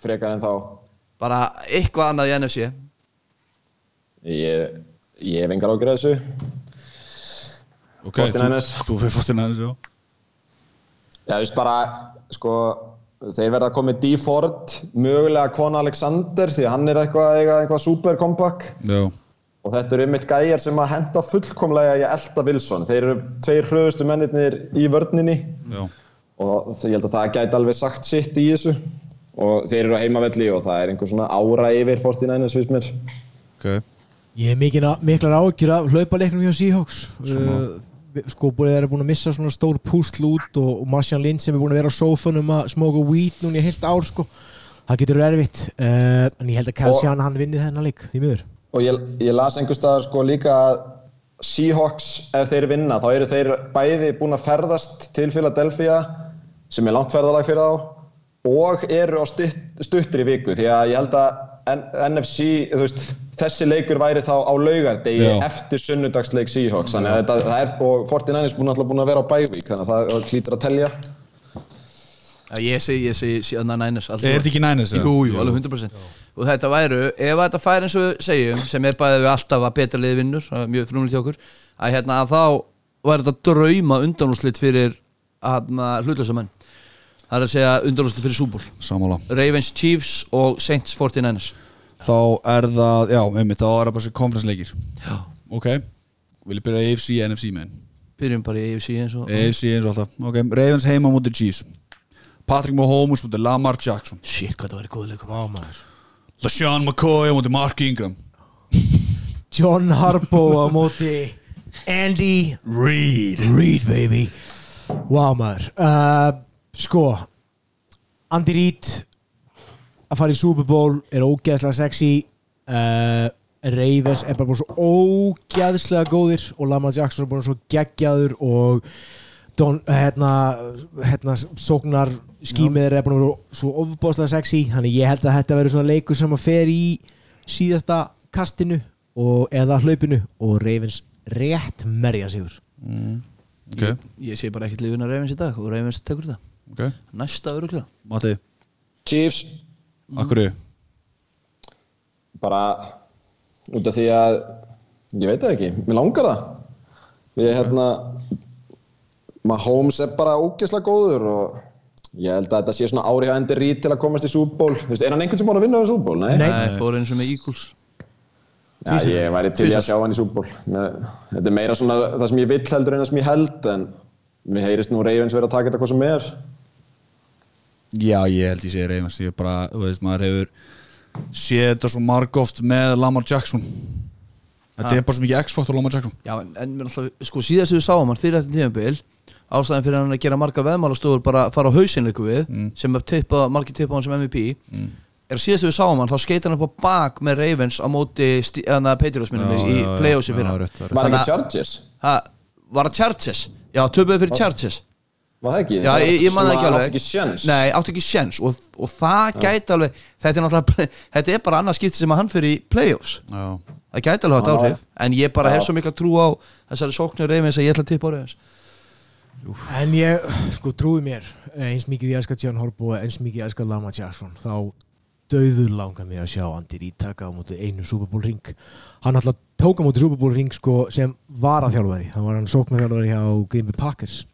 D: frekar en þá.
B: Bara eitthvað annað í NFC
D: ég, ég hef engar ágjörð þessu.
A: Ok,
D: 49ers.
A: Þú fyrir 49ers, já
D: Já, þú veist bara, sko, þeir verða að koma með D. Ford, mögulega Kwon Alexander, því hann er eitthvað að eiga eitthvað super comeback.
A: Já,
D: Og þetta eru einmitt gæjar sem að henda fullkomlega í Elta Wilson. Þeir eru tveir hröðustu mennirnir í vörninni
A: já
D: og ég held að það gæti alveg sagt sitt í þessu. Og þeir eru á heimavelli og það er einhver svona ára yfir 49ers, finnst mér.
A: Ok
C: Ég er mikil, miklar ágjur af hlaupaleiknum hjá Seahawks uh, Sko búið þeir eru búin að missa svona stór púsl út og, og Marcian Lind sem er búin að vera á sófanum að smóka weed núna í heilt ár sko. Það getur verið erfitt uh, En ég held að Sjan hann vinnið þennan leik því miður.
D: Og ég, ég las einhver staðar sko líka að Seahawks, ef þeir vinna, þá eru þeir bæði búin að ferðast til Philadelphia, sem er langt ferðalag fyrir þá, og eru á stutt, stuttri viku, því að ég held að N NFC, þú veist, þessi leikur væri þá á laugardegi
A: Já.
D: eftir sunnudagsleik Seahawks, þannig að þetta, það er, og 49ers búin alltaf búin að vera á bævík, þannig að það, klítur að telja.
B: Já, Ég segi, ég segi síðan að Niners alltaf.
A: Er þetta ekki eða?
B: Jú, jú, alveg 100% Og þetta væru, ef þetta fær eins og við segjum sem er bæðið við alltaf að betra liði vinnur er mjög frumlega til okkur að hérna að þá væri þetta drauma undanúslit fyrir hérna hlutlösa menn Það er að segja undanúslit fyrir Súból
A: Samála
B: Ravens Chiefs og Saints 49ers
A: Þá er það, já, einmitt, þá er það bara sér konferensleikir
B: Já,
A: Ok, vil ég byrja AFC, NFC með
B: byrjum bara í AFC eins og
A: AFC eins og alltaf. Ok, Ravens heima mútið Chiefs. Patrick Mahomes mútið Lamar Jackson.
B: Shit, hvað það væri góð leikum
C: Vá maður.
A: LaShawn McCoy mútið Mark Ingram.
C: John Harbaugh á móti Andy
A: Reed
C: Reid baby. Vá maður. Uh, Sko Andy Reid að fara í Super Bowl er ógeðslega sexy. Uh, Ravens er bara búin svo ógeðslega góðir og Lamar Jackson er búin svo geggjaður og Don, hérna, hérna sóknar skýmið er búin svo ofbóðslega sexy. Þannig ég held að þetta verður svona leikur sem að fer í síðasta kastinu og, eða hlaupinu og Ravens rétt merja sigur.
A: Ok,
B: Ég sé bara ekkert liðuna Ravens í dag og Ravens tekur það
A: Ok,
B: Næsta öruglega
A: Mati,
D: Chiefs
A: akkur
D: bara út af því að ég veit það ekki, mér langar það. Ég hérna Mahomes er bara ógeðslega góður og ég held að þetta sé svona ári hjá Andy Reid til að komast í Super Bowl. Þú veist, er hann einhvern sem búin að vinna á Super Bowl? Nei,
C: Nei.
B: Nei, fór eins og með Eagles.
D: Já, ég væri til að sjá hann í Super Bowl. Mér- þetta er meira svona það sem ég vill heldur en það sem ég held en mér heyrist nú Ravens verið að taka þetta hvað sem er
A: Já, ég held ég sé reyfans Ég bara, þú veist, maður hefur séð þetta svo margóft með Lamar Jackson. Þetta er bara svo mikið X-faktor Lamar Jackson.
B: Já, en, en sko síðast við sáum hann fyrir þetta tímabil ástæðan fyrir hann að gera marga veðmálastofur bara fara á hausinleiku við sem að tippa, margir tippa hann sem MVP er að síðast við sáum hann, þá skeita hann upp á bak með Ravens á móti Patriots minnum
A: Já,
B: í playoffsi fyrir
A: það er rétt.
D: Var
B: Þannig
D: ekki
B: að-
D: Chargers?
B: Ha, var það Chargers? Já, töpuðu fyrir Chargers
D: Var það ekki?
B: Já, ég, ég man það ekki alveg.
D: átti ekki sjens
B: Nei, átti ekki sjens og, og það gæti alveg þetta er náttúrulega, þetta er bara annað skipti sem að hann fyrir í playoffs.
A: Já,
B: það gæti alveg haft
D: Já.
B: áhrif en ég bara hef
D: Já.
B: svo mikla trú á þessari sóknir reyfins að ég ætla að tippa á reyfins
C: En ég, sko, trúi mér eins mikið ég elska John Horbo eins mikið ég elska Lama Jackson þá döður langar mig að sjá Andy Reid taka á móti einu Super Bowl ring. Hann alltaf tók á móti Super Bowl ring sko, sem var að þjálfari hann var hann sóknarþjálfari hjá Green Bay Packers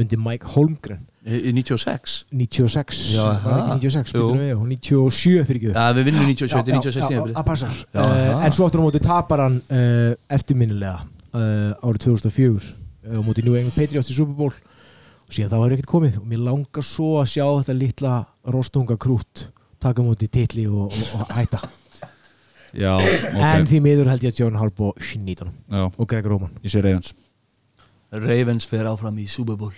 C: undir Mike Holmgren.
B: Í, í 96
C: 96
B: Já,
C: var það
B: ha.
C: ekki 96,
B: Jú.
C: betur við, og 97 fyrir ekki
B: við vinnum 97, þetta er 96
C: já,
B: tímabilið.
C: að uh,
B: ha.
C: en svo aftur á móti tapar hann uh, eftirminnilega uh, árið 2004 uh, á móti New England Patriots í Super Bowl. Og síðan þá er ekkert komið og mér langar svo að sjá þetta litla rostunga krút taka móti titli og, og, og hætta.
A: Já
C: en
A: ok
C: því miður held ég að John Harbo snýt hann
A: Já,
C: og Greg Roman.
A: Ég sé reyfans
B: Ravens fer áfram í Super Bowl.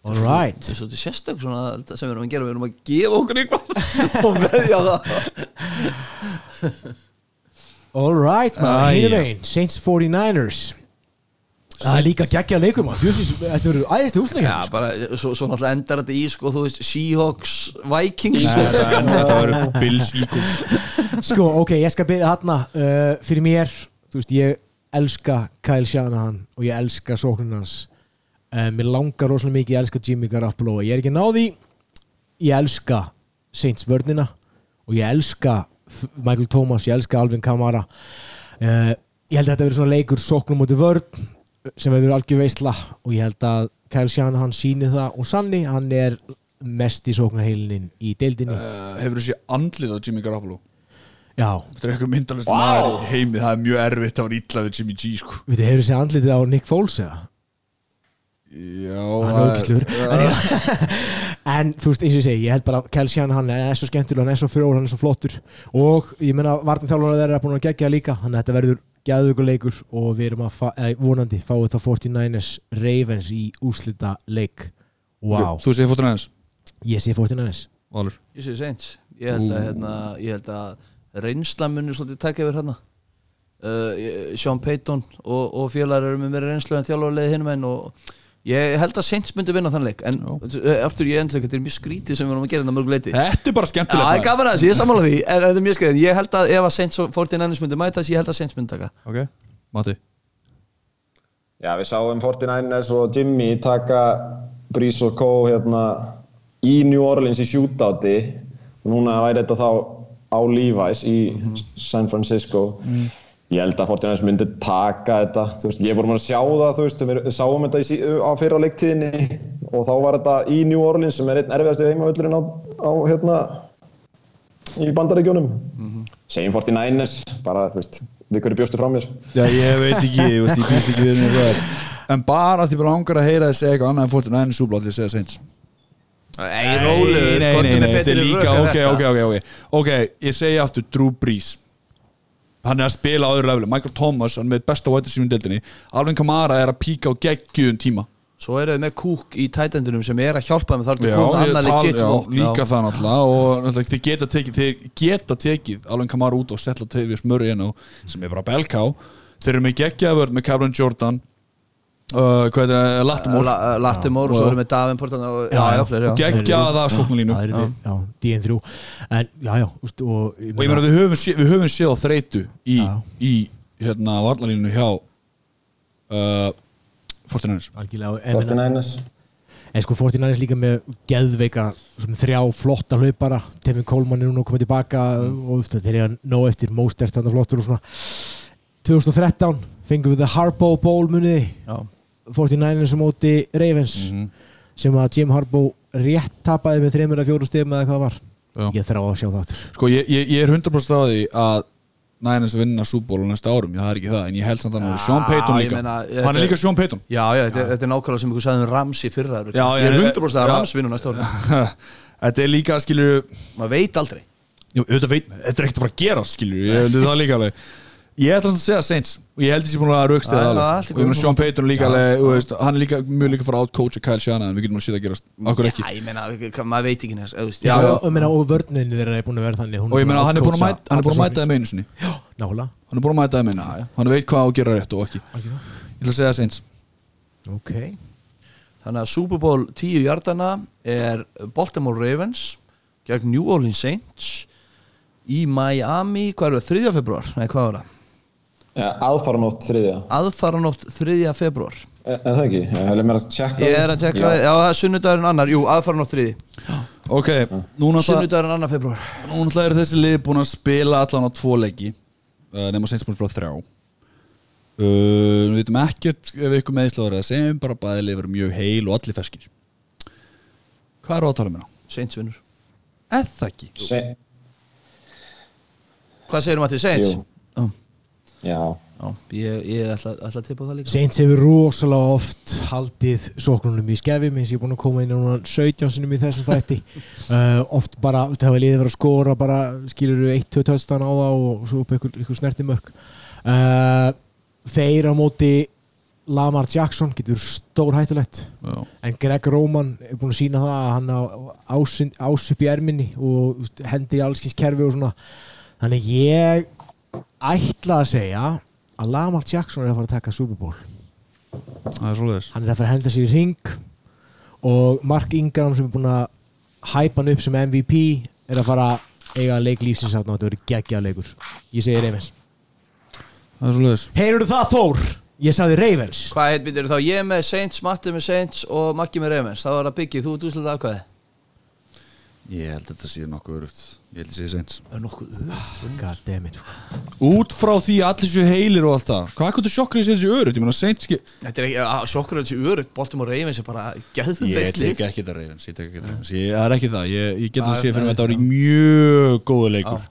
C: Alright
B: þetta er svolítið sérstök svona sem við erum að gera, við erum að gefa okkur eitthvað og veðja það.
C: Alright maður, hinn
A: já.
C: veginn Saints 49ers. Það er líka geggja leikur maður. Þetta verður æðistu úsleika
B: Já, bara, svo, svo náttúrulega endar þetta í sko, þú veist, Seahawks, Vikings.
A: Þetta þetta verður Bills Eagles.
C: Sko, ok, ég skal byrja þarna uh, Fyrir mér, þú veist, ég elska Kyle Shanahan og ég elska sóknun hans. Uh, Mér langar rosalega mikið, ég elska Jimmy Garoppolo og ég er ekki náði Ég elska Saints vörnina og ég elska Michael Thomas, ég elska Alvin Kamara. Uh, Ég held að þetta verður svona leikur sóknum mútið vörn sem verður algjör veistla og ég held að Kyle Shanahan síni það og sanni, hann er mest í sóknarheilinin í deildinni.
A: Uh, Hefur þú sé andlið á Jimmy Garoppolo?
C: Já,
A: Þetta er eitthvað myndalist
D: Vá.
A: maður í heimi Það er mjög erfitt að vera illa við Jimmy G sko.
C: Við þið hefur sér andlitið á Nick Foles eða?
A: Já,
C: Hann er en, en þú veist, eins og ég segi, ég held bara að Shanahan hann er svo skemmtilega, hann er svo frjór, hann er svo flottur. Og ég meina, vartin þjálfur þeirra er búin að gegja líka, þannig að þetta verður gæðugur leikur og við erum að, fa- eh, vonandi fáið það 49ers Ravens í úslita leik. Wow,
A: Þú segir fóttur aðeins
C: ég sé 49ers.
A: Valur?
B: Ég sé seint Ég held að, hérna, ég held að reynsla munir svolítið taka yfir hérna. Uh, Sean Payton og, og félagar eru með mér reynslu en þjálfarlega hinum en og ég held að Saints myndi vinna þann leik en uh, aftur ég endla þetta er mjög skrítið sem við erum að gera þetta mörg leiti
A: Þetta er bara
B: það
A: skemmtilegt
B: er
A: maður.
B: gaman að þessu, ég er sammála því en þetta er mjög skrítið, ég held að ef að Saints og 49ers myndi mæta þessu, ég held að Saints myndi taka.
A: Ok, Mati
D: Já, við sáum 49ers og Jimmy taka Breeze og Co. hérna í New Orleans í shootouti. Og núna væri þetta þá á Levi's í San Francisco. Ég held að 49ers myndi taka þetta veist, ég er búin að sjá það þú veist, við sáum þetta í, sí- á fyrra leiktíðinni og þá var þetta í New Orleans sem er einn erfiðasti heimavöllurinn á, á hérna í bandaríkjónum segjum 49ers, bara þú veist við hverju bjóstu frá mér?
A: Já, ég veit ekki, ég veist, ég býst ekki við mér En bara því bara ángar að heyra þessi eitthvað annað en fóttur en súbla allir segja seins
B: Nei, með
A: þetta
B: betri
A: er líka,
B: rök en
A: ok, ok, ok, ok. Ok, ég segi aftur Drew Brees. Hann er að spila á öðru lefli Michael Thomas, hann er með besta sem í deildinni. Alvin Kamara er að píka á geggjum tíma.
B: Svo eru þau með kúk í tætendunum sem er að hjálpa þeim þar til
A: ég
B: annað legit
A: já, líka það náttúrulega. Og náttúrulega þeir geta tekið, þeir geta tekið Alvin Kamara út og setla til við smöru hérna sem er bara belká þeir eru með geggjaða vörð með Cameron Jordan uh, hvað er það, Lattimore
B: La- uh, Lattimore og svo
A: Já.
B: eru með Davenport og-
C: Já,
B: Já, já,
C: já.
B: fleiri, já.
A: Geggjaða
C: er
A: og
C: við, já, DN3 En, já, já, úst, og
A: ég meina við höfum, við höfum séð á þreytu í, í hérna varnarlínu hjá uh, Fortinænis
C: Algjörlega, en,
D: 49ers
C: sko 49ers líka með geðveika svona þrjá flotta hlaupara. Tevin Coleman er núna komið tilbaka og þú veist, þeir eru að ná eftir Mostert þannig flottur og svona. 2013 fengum við The Harbaugh Bowl muniði
B: Já,
C: 49ers á móti Ravens sem að Jim Harbaugh rétt tapaði með þreymur að fjóru stegum eða hvað var.
A: Já.
C: ég þrá að sjá það aftur.
A: Sko ég, ég, ég er 100% á því að Niners vinna Super Bowl á næsta árum, já það er ekki það en ég held samt að hann er Sean Payton líka.
B: meina,
A: hann er líka Sean Payton.
B: Já, já þetta, þetta er nákvæmlega sem ykkur sagði um Rams í fyrra
A: Já,
B: Ég er
A: ég-
B: 100% að
A: já.
B: Rams vinna næsta ári
A: þetta er líka skilur
B: Maður veit aldrei.
A: Jú, þetta, veit, þetta er ekkert að fara að gera skilur ég held það líka alveg ég ætla að segja Saints. Og ég held þessi búin að raukst
B: Já, já,
A: það alveg. og ég
B: góðu.
A: meina Sean Payton er líka alveg þú veist, hann er líka mjög líka að fara að outcoacha Kyle Shanahan. Við getum að sé það gerast, okkur ekki.
B: Já, ég meina, hvað- maður veit ekki næst Já,
C: Já,
B: já,
C: og, og, meina, og vörninni þeirra er búin að vera þannig.
A: Og ég meina hann er búin að
C: coacha
A: mæta hann er búin að
C: alla
A: mæta þeim einu sinni.
C: Sóknir. Nákvæmlega,
A: hann er búin að mæta þeim einu sinni. Hann veit hvað að gera rétt og ekki. Ég ætla að segja Saints.
C: Ok.
B: Þannig að Super Bowl 10 hjartana er Baltimore Ravens gegn New Orleans Saints í Miami, hvað er það, 3. februar? Nei, hvað var það?
D: Ja, aðfaranótt þriðja
B: Aðfaranótt 3. februar
D: Er, er það ekki? Ég mér að tjekka
B: Ég er að tjekka það, já það er sunnudagurinn annar Jú, aðfaranótt 3.
A: ok, núna
B: Sunnudagurinn annar februar
A: Nú náttúrulega eru þessi lið búin að spila allan á tvo leiki uh, nema Saints búin að spila þrjá uh, Við veitum ekkert ef ykkur meðslaður að segjum bara að bæði lið verið mjög heil og allir feskir Hvað er á að tala með ná?
B: Saints vinnur
A: Eð það ekki?
D: Se,
B: Hvað segir maður til Saints?
D: Jú.
B: Já,
D: já,
B: ég, ég ætla, ætla að tippa það líka
C: Saints hefur rosalega oft haldið sóknunum í skefum eins og ég er búin að koma inn á núna 17 sinum í þessum þætti uh, oft bara, það hefur liðið verið að skora bara skilur þú 1-2 töðstan á það og svo upp ykkur, ykkur snerti mörg uh, þeir á móti Lamar Jackson getur stór hættulegt
A: Já,
C: en Greg Roman er búin að sína það að hann á ás, ás upp í erminni og þú veist, hendir í allskins kerfi og svona þannig ég ætla að segja að Lamar Jackson er að fara að taka Super Bowl.
A: Það er svoleiðis.
C: Hann er að fara að henda sér í ring og Mark Ingram sem er búin að hæpa hann upp sem MVP er að fara að eiga leik lífsins átna og þetta verður geggjað leikur. Ég segi Ravens.
A: Það er svoleiðis.
C: Heyrðu það Þór? Ég sagði Ravens.
B: Hvað heit myndir þá? Ég með Saints, Matti með Saints og Maggi með Ravens. Það var að byggja, þú ert úslega afkvæði
A: Ég held að þetta sé nokkuð örugt Ég held að sé Saints
B: Það er nokkuð örugt.
C: God damn it.
A: Út frá því að allir séu heilir og allt það. Hvað er þetta sjokkar í þessi örugt? Ég meina Saints ski...
B: Þetta er ekki, að sjokkur að þessi örugt Baltimore Ravens er bara
A: Ég
B: geðveikt lið.
A: tek ekki þetta reyfins Ég tek ekki þetta reyfins Ég það er ekki það. Ég, ég get
B: Það
A: að sé fyrir
B: það
A: mig að þetta ári mjög góðu leikur.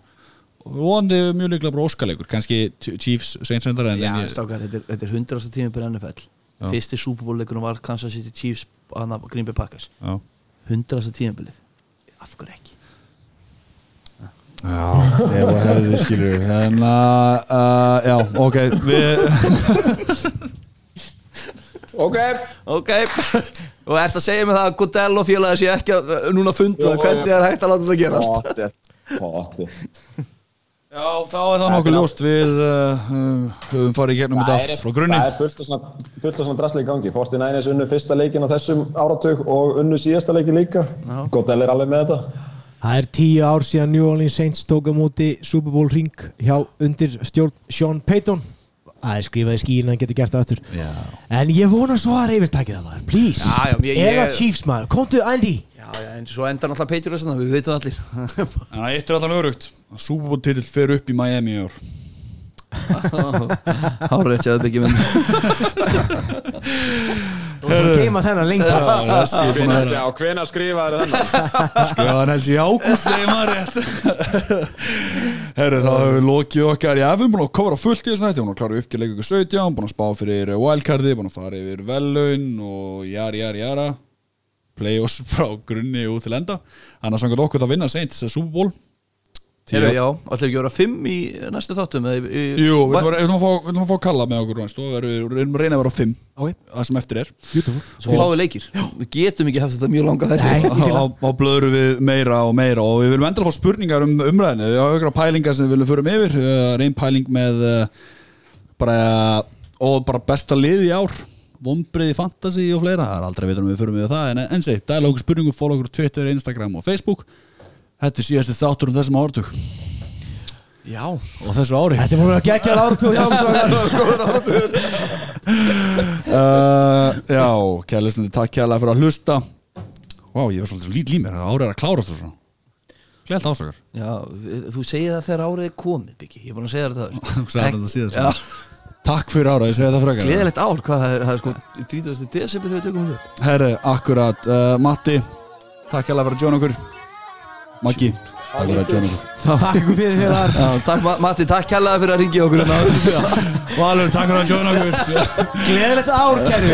A: Og vonandi mjög líklega bara óskaleikur kannski Chiefs en,
B: Já,
A: ég,
B: stákar, þetta er, þetta er 100. tími byrja NFL
A: Já.
B: Fyrsti Super Bowl leikunum var Kansas City Chiefs hana, Green Bay Packers
A: já.
B: 100. tímabilið Af hverju ekki?
A: já, ég var hefði skilur en að, uh, já, ok við,
D: ok.
B: Ok. Og ert að segja mig það að Goodell og félagi sé ekki að, núna fundið
D: Jó,
B: að hvernig er hægt að láta þetta gerast?
D: Pottet, pottet
A: já, þá er það nokkuð ljóst. Við uh, uh, höfum farið í gegnum þetta allt frá grunni.
D: Það er fullt af svona, fullt af svona drasli í gangi. 49ers unnu fyrsta leikin á þessum áratug og unnu síðasta leikin líka. Godell er alveg með þetta
C: Það er tíu ár síðan New Orleans Saints tók á móti Super Bowl ring hjá undir stjórn Sean Payton. Það er skrifað í skíin að hann getur gert það aftur.
A: Já,
C: En ég vona svo að Ravens takki það maður, please.
B: Já, já, ég-
C: Eða
B: ég-
C: Chiefs maður, komdu Andy.
B: Já, já, en svo endar náttúrulega Patriots þannig við veitum allir.
A: En það eitt er allan örugt að Super Bowl titill fer upp í Miami í ár.
B: Hárið ekki að byggja minn
C: Þú erum að geima þennan lengi.
A: Já, þessi er
D: hvena skrifaður þennan?
A: Skrifa hann held ég í ágúst þegar maður rétt. Herru, þá hefur við lokið okkar. Já, við erum búin að kofra fullt í þessu nætti Búin að klára uppgjör leikur 17 Búin að spá fyrir wildcardi Búin að fara yfir velun Og jari, jari, jara. Playoffs frá grunni út til enda. Þannig að sangat okkur það vinna seint þess að Super Bowl
B: Heru, Já, allir ekki að vera fimm í næstu þáttum í, í,
A: Jú, við ætlum að- að að fá að kalla með okkur og erum að reyna að vera á 5
C: Ok,
A: Það sem eftir er.
B: Svo fáum við leikir. Við getum ekki haft þetta mjög langa þetta
A: Þá þá blöðurum við meira og meira og við viljum endilega fá spurningar um umræðinu við hafa ykkur pælingar sem við viljum fyrir yfir. Er ein pæling með uh, bara, og bara besta lið í ár. Vombriði fantasy og fleira. Það er aldrei að vita um við fyrir yfir það en enn segi, dæla okkur spurningum, follow okkur á Twitter, Instagram og Facebook Þetta er síðasti þáttur um þessum ártug
B: Já.
A: Og þessu ári.
C: Þetta er múin að gegja áratug okkur
A: uh, Já, kærleysnandi, takk kærlega fyrir að hlusta. Vá, ég var svolítið lít límir Það árið er að klárast og svona. Gleðt ásakar.
B: Já, þú segir það þegar árið er komið Byggi, ég er búin að segja það.
A: Þú sagði þetta síðast.
B: Já,
A: Takk fyrir ára, ég segi það frekar.
B: Gleðilegt ár, hvað það er, það er sko 30. desember þegar við tökum við.
A: Herri, akkurat. Uh, Matti, takk kærlega fyrir að Maggi, takk fyrir að joina okkur
C: Takk fyrir
B: Já, takk Ma- Matti, takk kærlega fyrir að ringja okkur.
A: Valur, takk fyrir að joina okkur.
C: Gleðilegt ár, kæru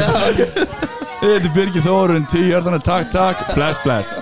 A: Þetta er Birgir Þórun, tíu hjartana, takk, takk. Bless, bless